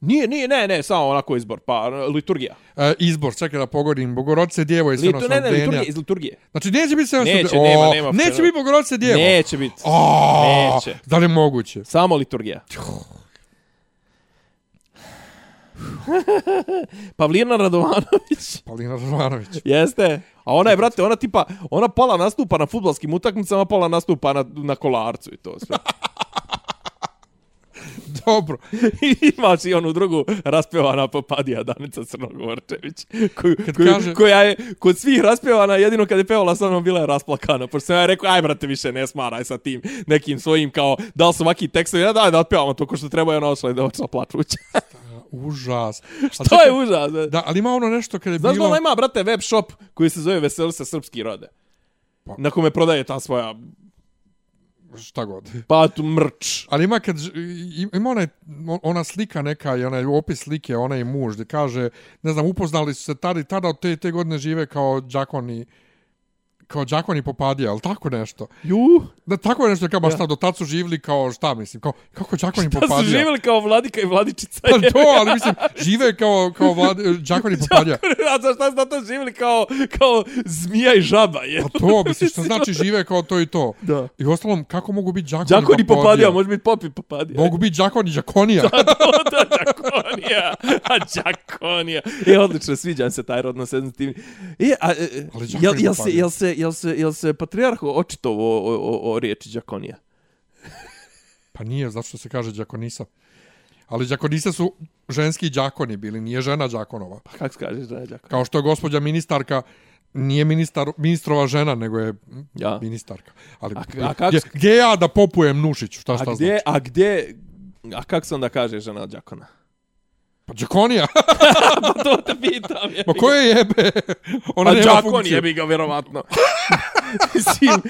Nije, nije, ne, ne, samo onako izbor, pa liturgija. E, izbor, čekaj da pogodim. Bogorodice djevo i Litu, ne, ne, liturgije, iz liturgije. Znači, neće biti senoćno Neće, bdenija. nema, O, nema Neće biti Bogorodice djevo. Neće biti. O, Neće. Da li je moguće? Samo liturgija. Pavlina Radovanović. Paulina Radovanović. Jeste. A ona je, brate, ona tipa, ona pola nastupa na futbalskim utakmicama, pola nastupa na, na kolarcu i to sve. Dobro. I imaš i onu drugu raspjevana popadija Danica Crnogorčević, koju, koju, kaže- koja je kod svih raspjevana, jedino kad je pevala sa mnom bila je rasplakana, pošto sam ja rekao, aj brate, više ne smaraj sa tim nekim svojim, kao, da li su ovakvi tekstovi, ja daj da otpevamo to ko što treba, i ona ošla i da očela plačuća. Užas. A to je užas. Da. Da, ali ima ono nešto kad je Znaš da bilo... ona ima, brate, web shop koji se zove Veseli se srpski rode? Pa. Na kome prodaje ta svoja Šta god. pa tu mrč. Ali ima kad i- ima onaj, ona slika neka i onaj opis slike, onaj muž gdje kaže, ne znam, upoznali su se tada i tada od te, te godine žive kao džakoni kao džakoni popadija, ali tako nešto. Ju, Da tako nešto kao baš Ja. šta, do tad su živjeli kao šta mislim, kao, kako džakoni da popadija. su živjeli kao vladika i vladičica. Pa to, ali mislim, žive kao, kao vlad, džakoni popadija. A za šta zato živjeli kao, kao zmija i žaba, je? Pa to, mislim, što znači žive kao to i to. Da. I ostalom, kako mogu biti džakoni, Đakoni popadija, može biti popi popadija. Mogu biti džakoni džakonija. da, Đakonija. A Đakonija. E, odlično, sviđa mi se taj rodno senzitivni. E, a, e, Ali jel, jel, se, popadija. jel, se, jel se, jel se patrijarh očitovo o, o, o riječi Đakonija? Pa nije, zato što se kaže Đakonisa. Ali Đakonisa su ženski đakoni bili, nije žena đakonova. Pa kako se kaže žena Đakonija? Kao što je gospođa ministarka nije ministar, ministrova žena, nego je Ja. ministarka. Ali, A a kako gdje, gdje ja da popujem Nušiću, šta šta A gdje, znači? a gdje, a kako se onda kaže žena Đakona? Pa Đakonija, Pa to te pitam. Je. ma koje jebe? Ona Pa nema Đakon funkciju. jebi ga, vjerovatno. Mislim,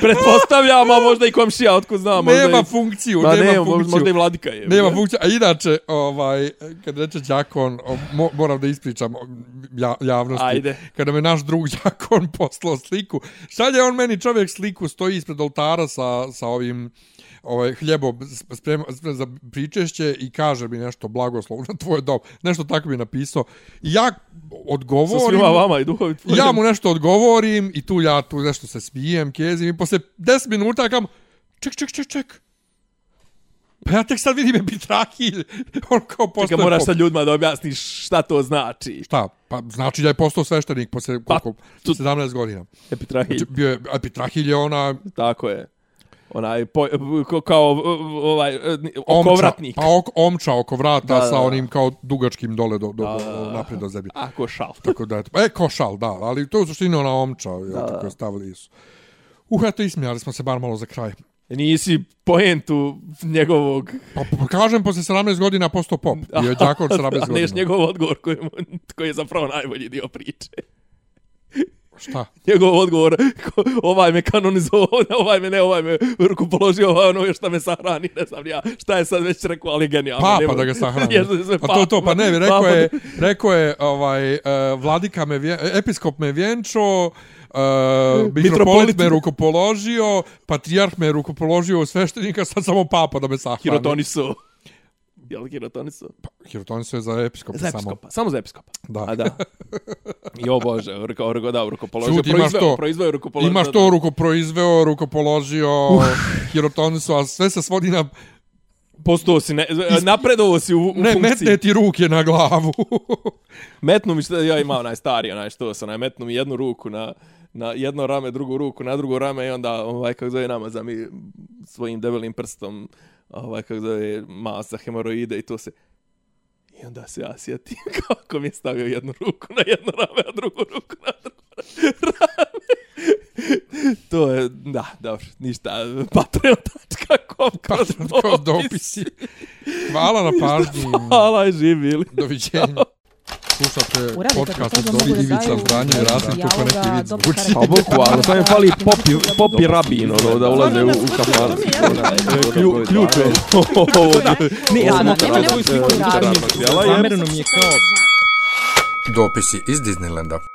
pretpostavljam, a možda i komšija, otko znam. Možda Nema i, funkciju, Ma nema ne, funkciju. možda i vladika je. Nema funkcije. A inače, ovaj, kad reče Đakon, o, mo, moram da ispričam ja, javnosti. Ajde. Kada me naš drug Đakon poslao sliku, šalje on meni čovjek sliku, stoji ispred oltara sa, sa ovim ovaj hljebo sprema, sprema za pričešće i kaže mi nešto blagoslov na tvoj dom. Nešto tako mi napisao. I ja Sa odgovorim. svima vama i duhovi tvoji. Ja mu nešto odgovorim i tu ja tu nešto se smijem, kezim i posle 10 minuta kam ček, ček, ček, ček. Pa ja tek sad vidim epitrahilj. On kao Čekaj, postoje... moraš sad ljudima da objasniš šta to znači. Šta? Pa znači da je postao sveštenik posle Pa, koliko? tu- 17 godina. Epitrahilj, Znači, bio je, epitrahilj je ona tako je. Onaj, po, ko- kao, ovaj, omča, okovratnik. pa ok, omča oko vrata Da, da, sa da. onim kao dugačkim dole do, do, do, naprijed do zemlje. Ako šal. Tako da, e, košal, da, ali to je u suštini ona omča, da, tako je stavili su. Uh, eto, ismijali smo se bar malo za kraj. Nisi poentu njegovog... Pa, pa kažem, posle 17 godina postao pop. Bio je đakon 17 A neš godina. njegov odgovor koji, koji je zapravo najbolji dio priče. Šta? Njegov odgovor, ovaj me kanonizovao, ovaj me ne, ovaj me ruku položio, ovaj ono još šta me sahrani, ne znam ja šta je sad već rekao, ali genijalno. Papa nema- da ga sahrani. Jesu se A to to, pa ne, rekao papa- je, rekao je ovaj, uh, vladika me, vje, episkop me vjenčo, Uh, mitropolit me rukopoložio, patrijarh me rukopoložio u sveštenika, sad samo papa da me sahrani. Hirotoniso. Jel Hirotoniso? Hirotoniso je za episkopa Za samo. episkopa, samo za episkopa. Da. A da. Jo bože, rekao, rekao da, rukopoložio. Imaš proizveo, to. proizveo rukopoložio. Imaš to rukoproizveo, rukopoložio, hirotonisu, a sve se svodi na Postao si, ne, napredovo si u, u ne, funkciji. metne ti ruke na glavu. Metnu mi što ja imao onaj stari, onaj što sam, onaj metnu mi jednu ruku na, na jedno rame, drugu ruku na drugo rame i onda, ovaj, kako zove nama, za mi svojim debelim prstom, ovaj, kako zove, masa, hemoroide i to se... I onda se ja sjetim kako mi je stavio jednu ruku na jedno rame, a drugu ruku na drugo rame. to je, da, dobro, ništa, patreon.com kroz Kroz dopisi. Hvala na pažnji. Hvala, živili. Doviđenja. Slušate podcast to, od da Ivica Zdanje i Rasim kako neki dobro zvuči. Pa bukvalno, samo mi fali popi, popi rabin, ono, da ulaze u, u kafan. Klju, ključ je. Ne, ja sam svoju nemoj sliku zamereno mi je kao Dopisi iz Disneylanda.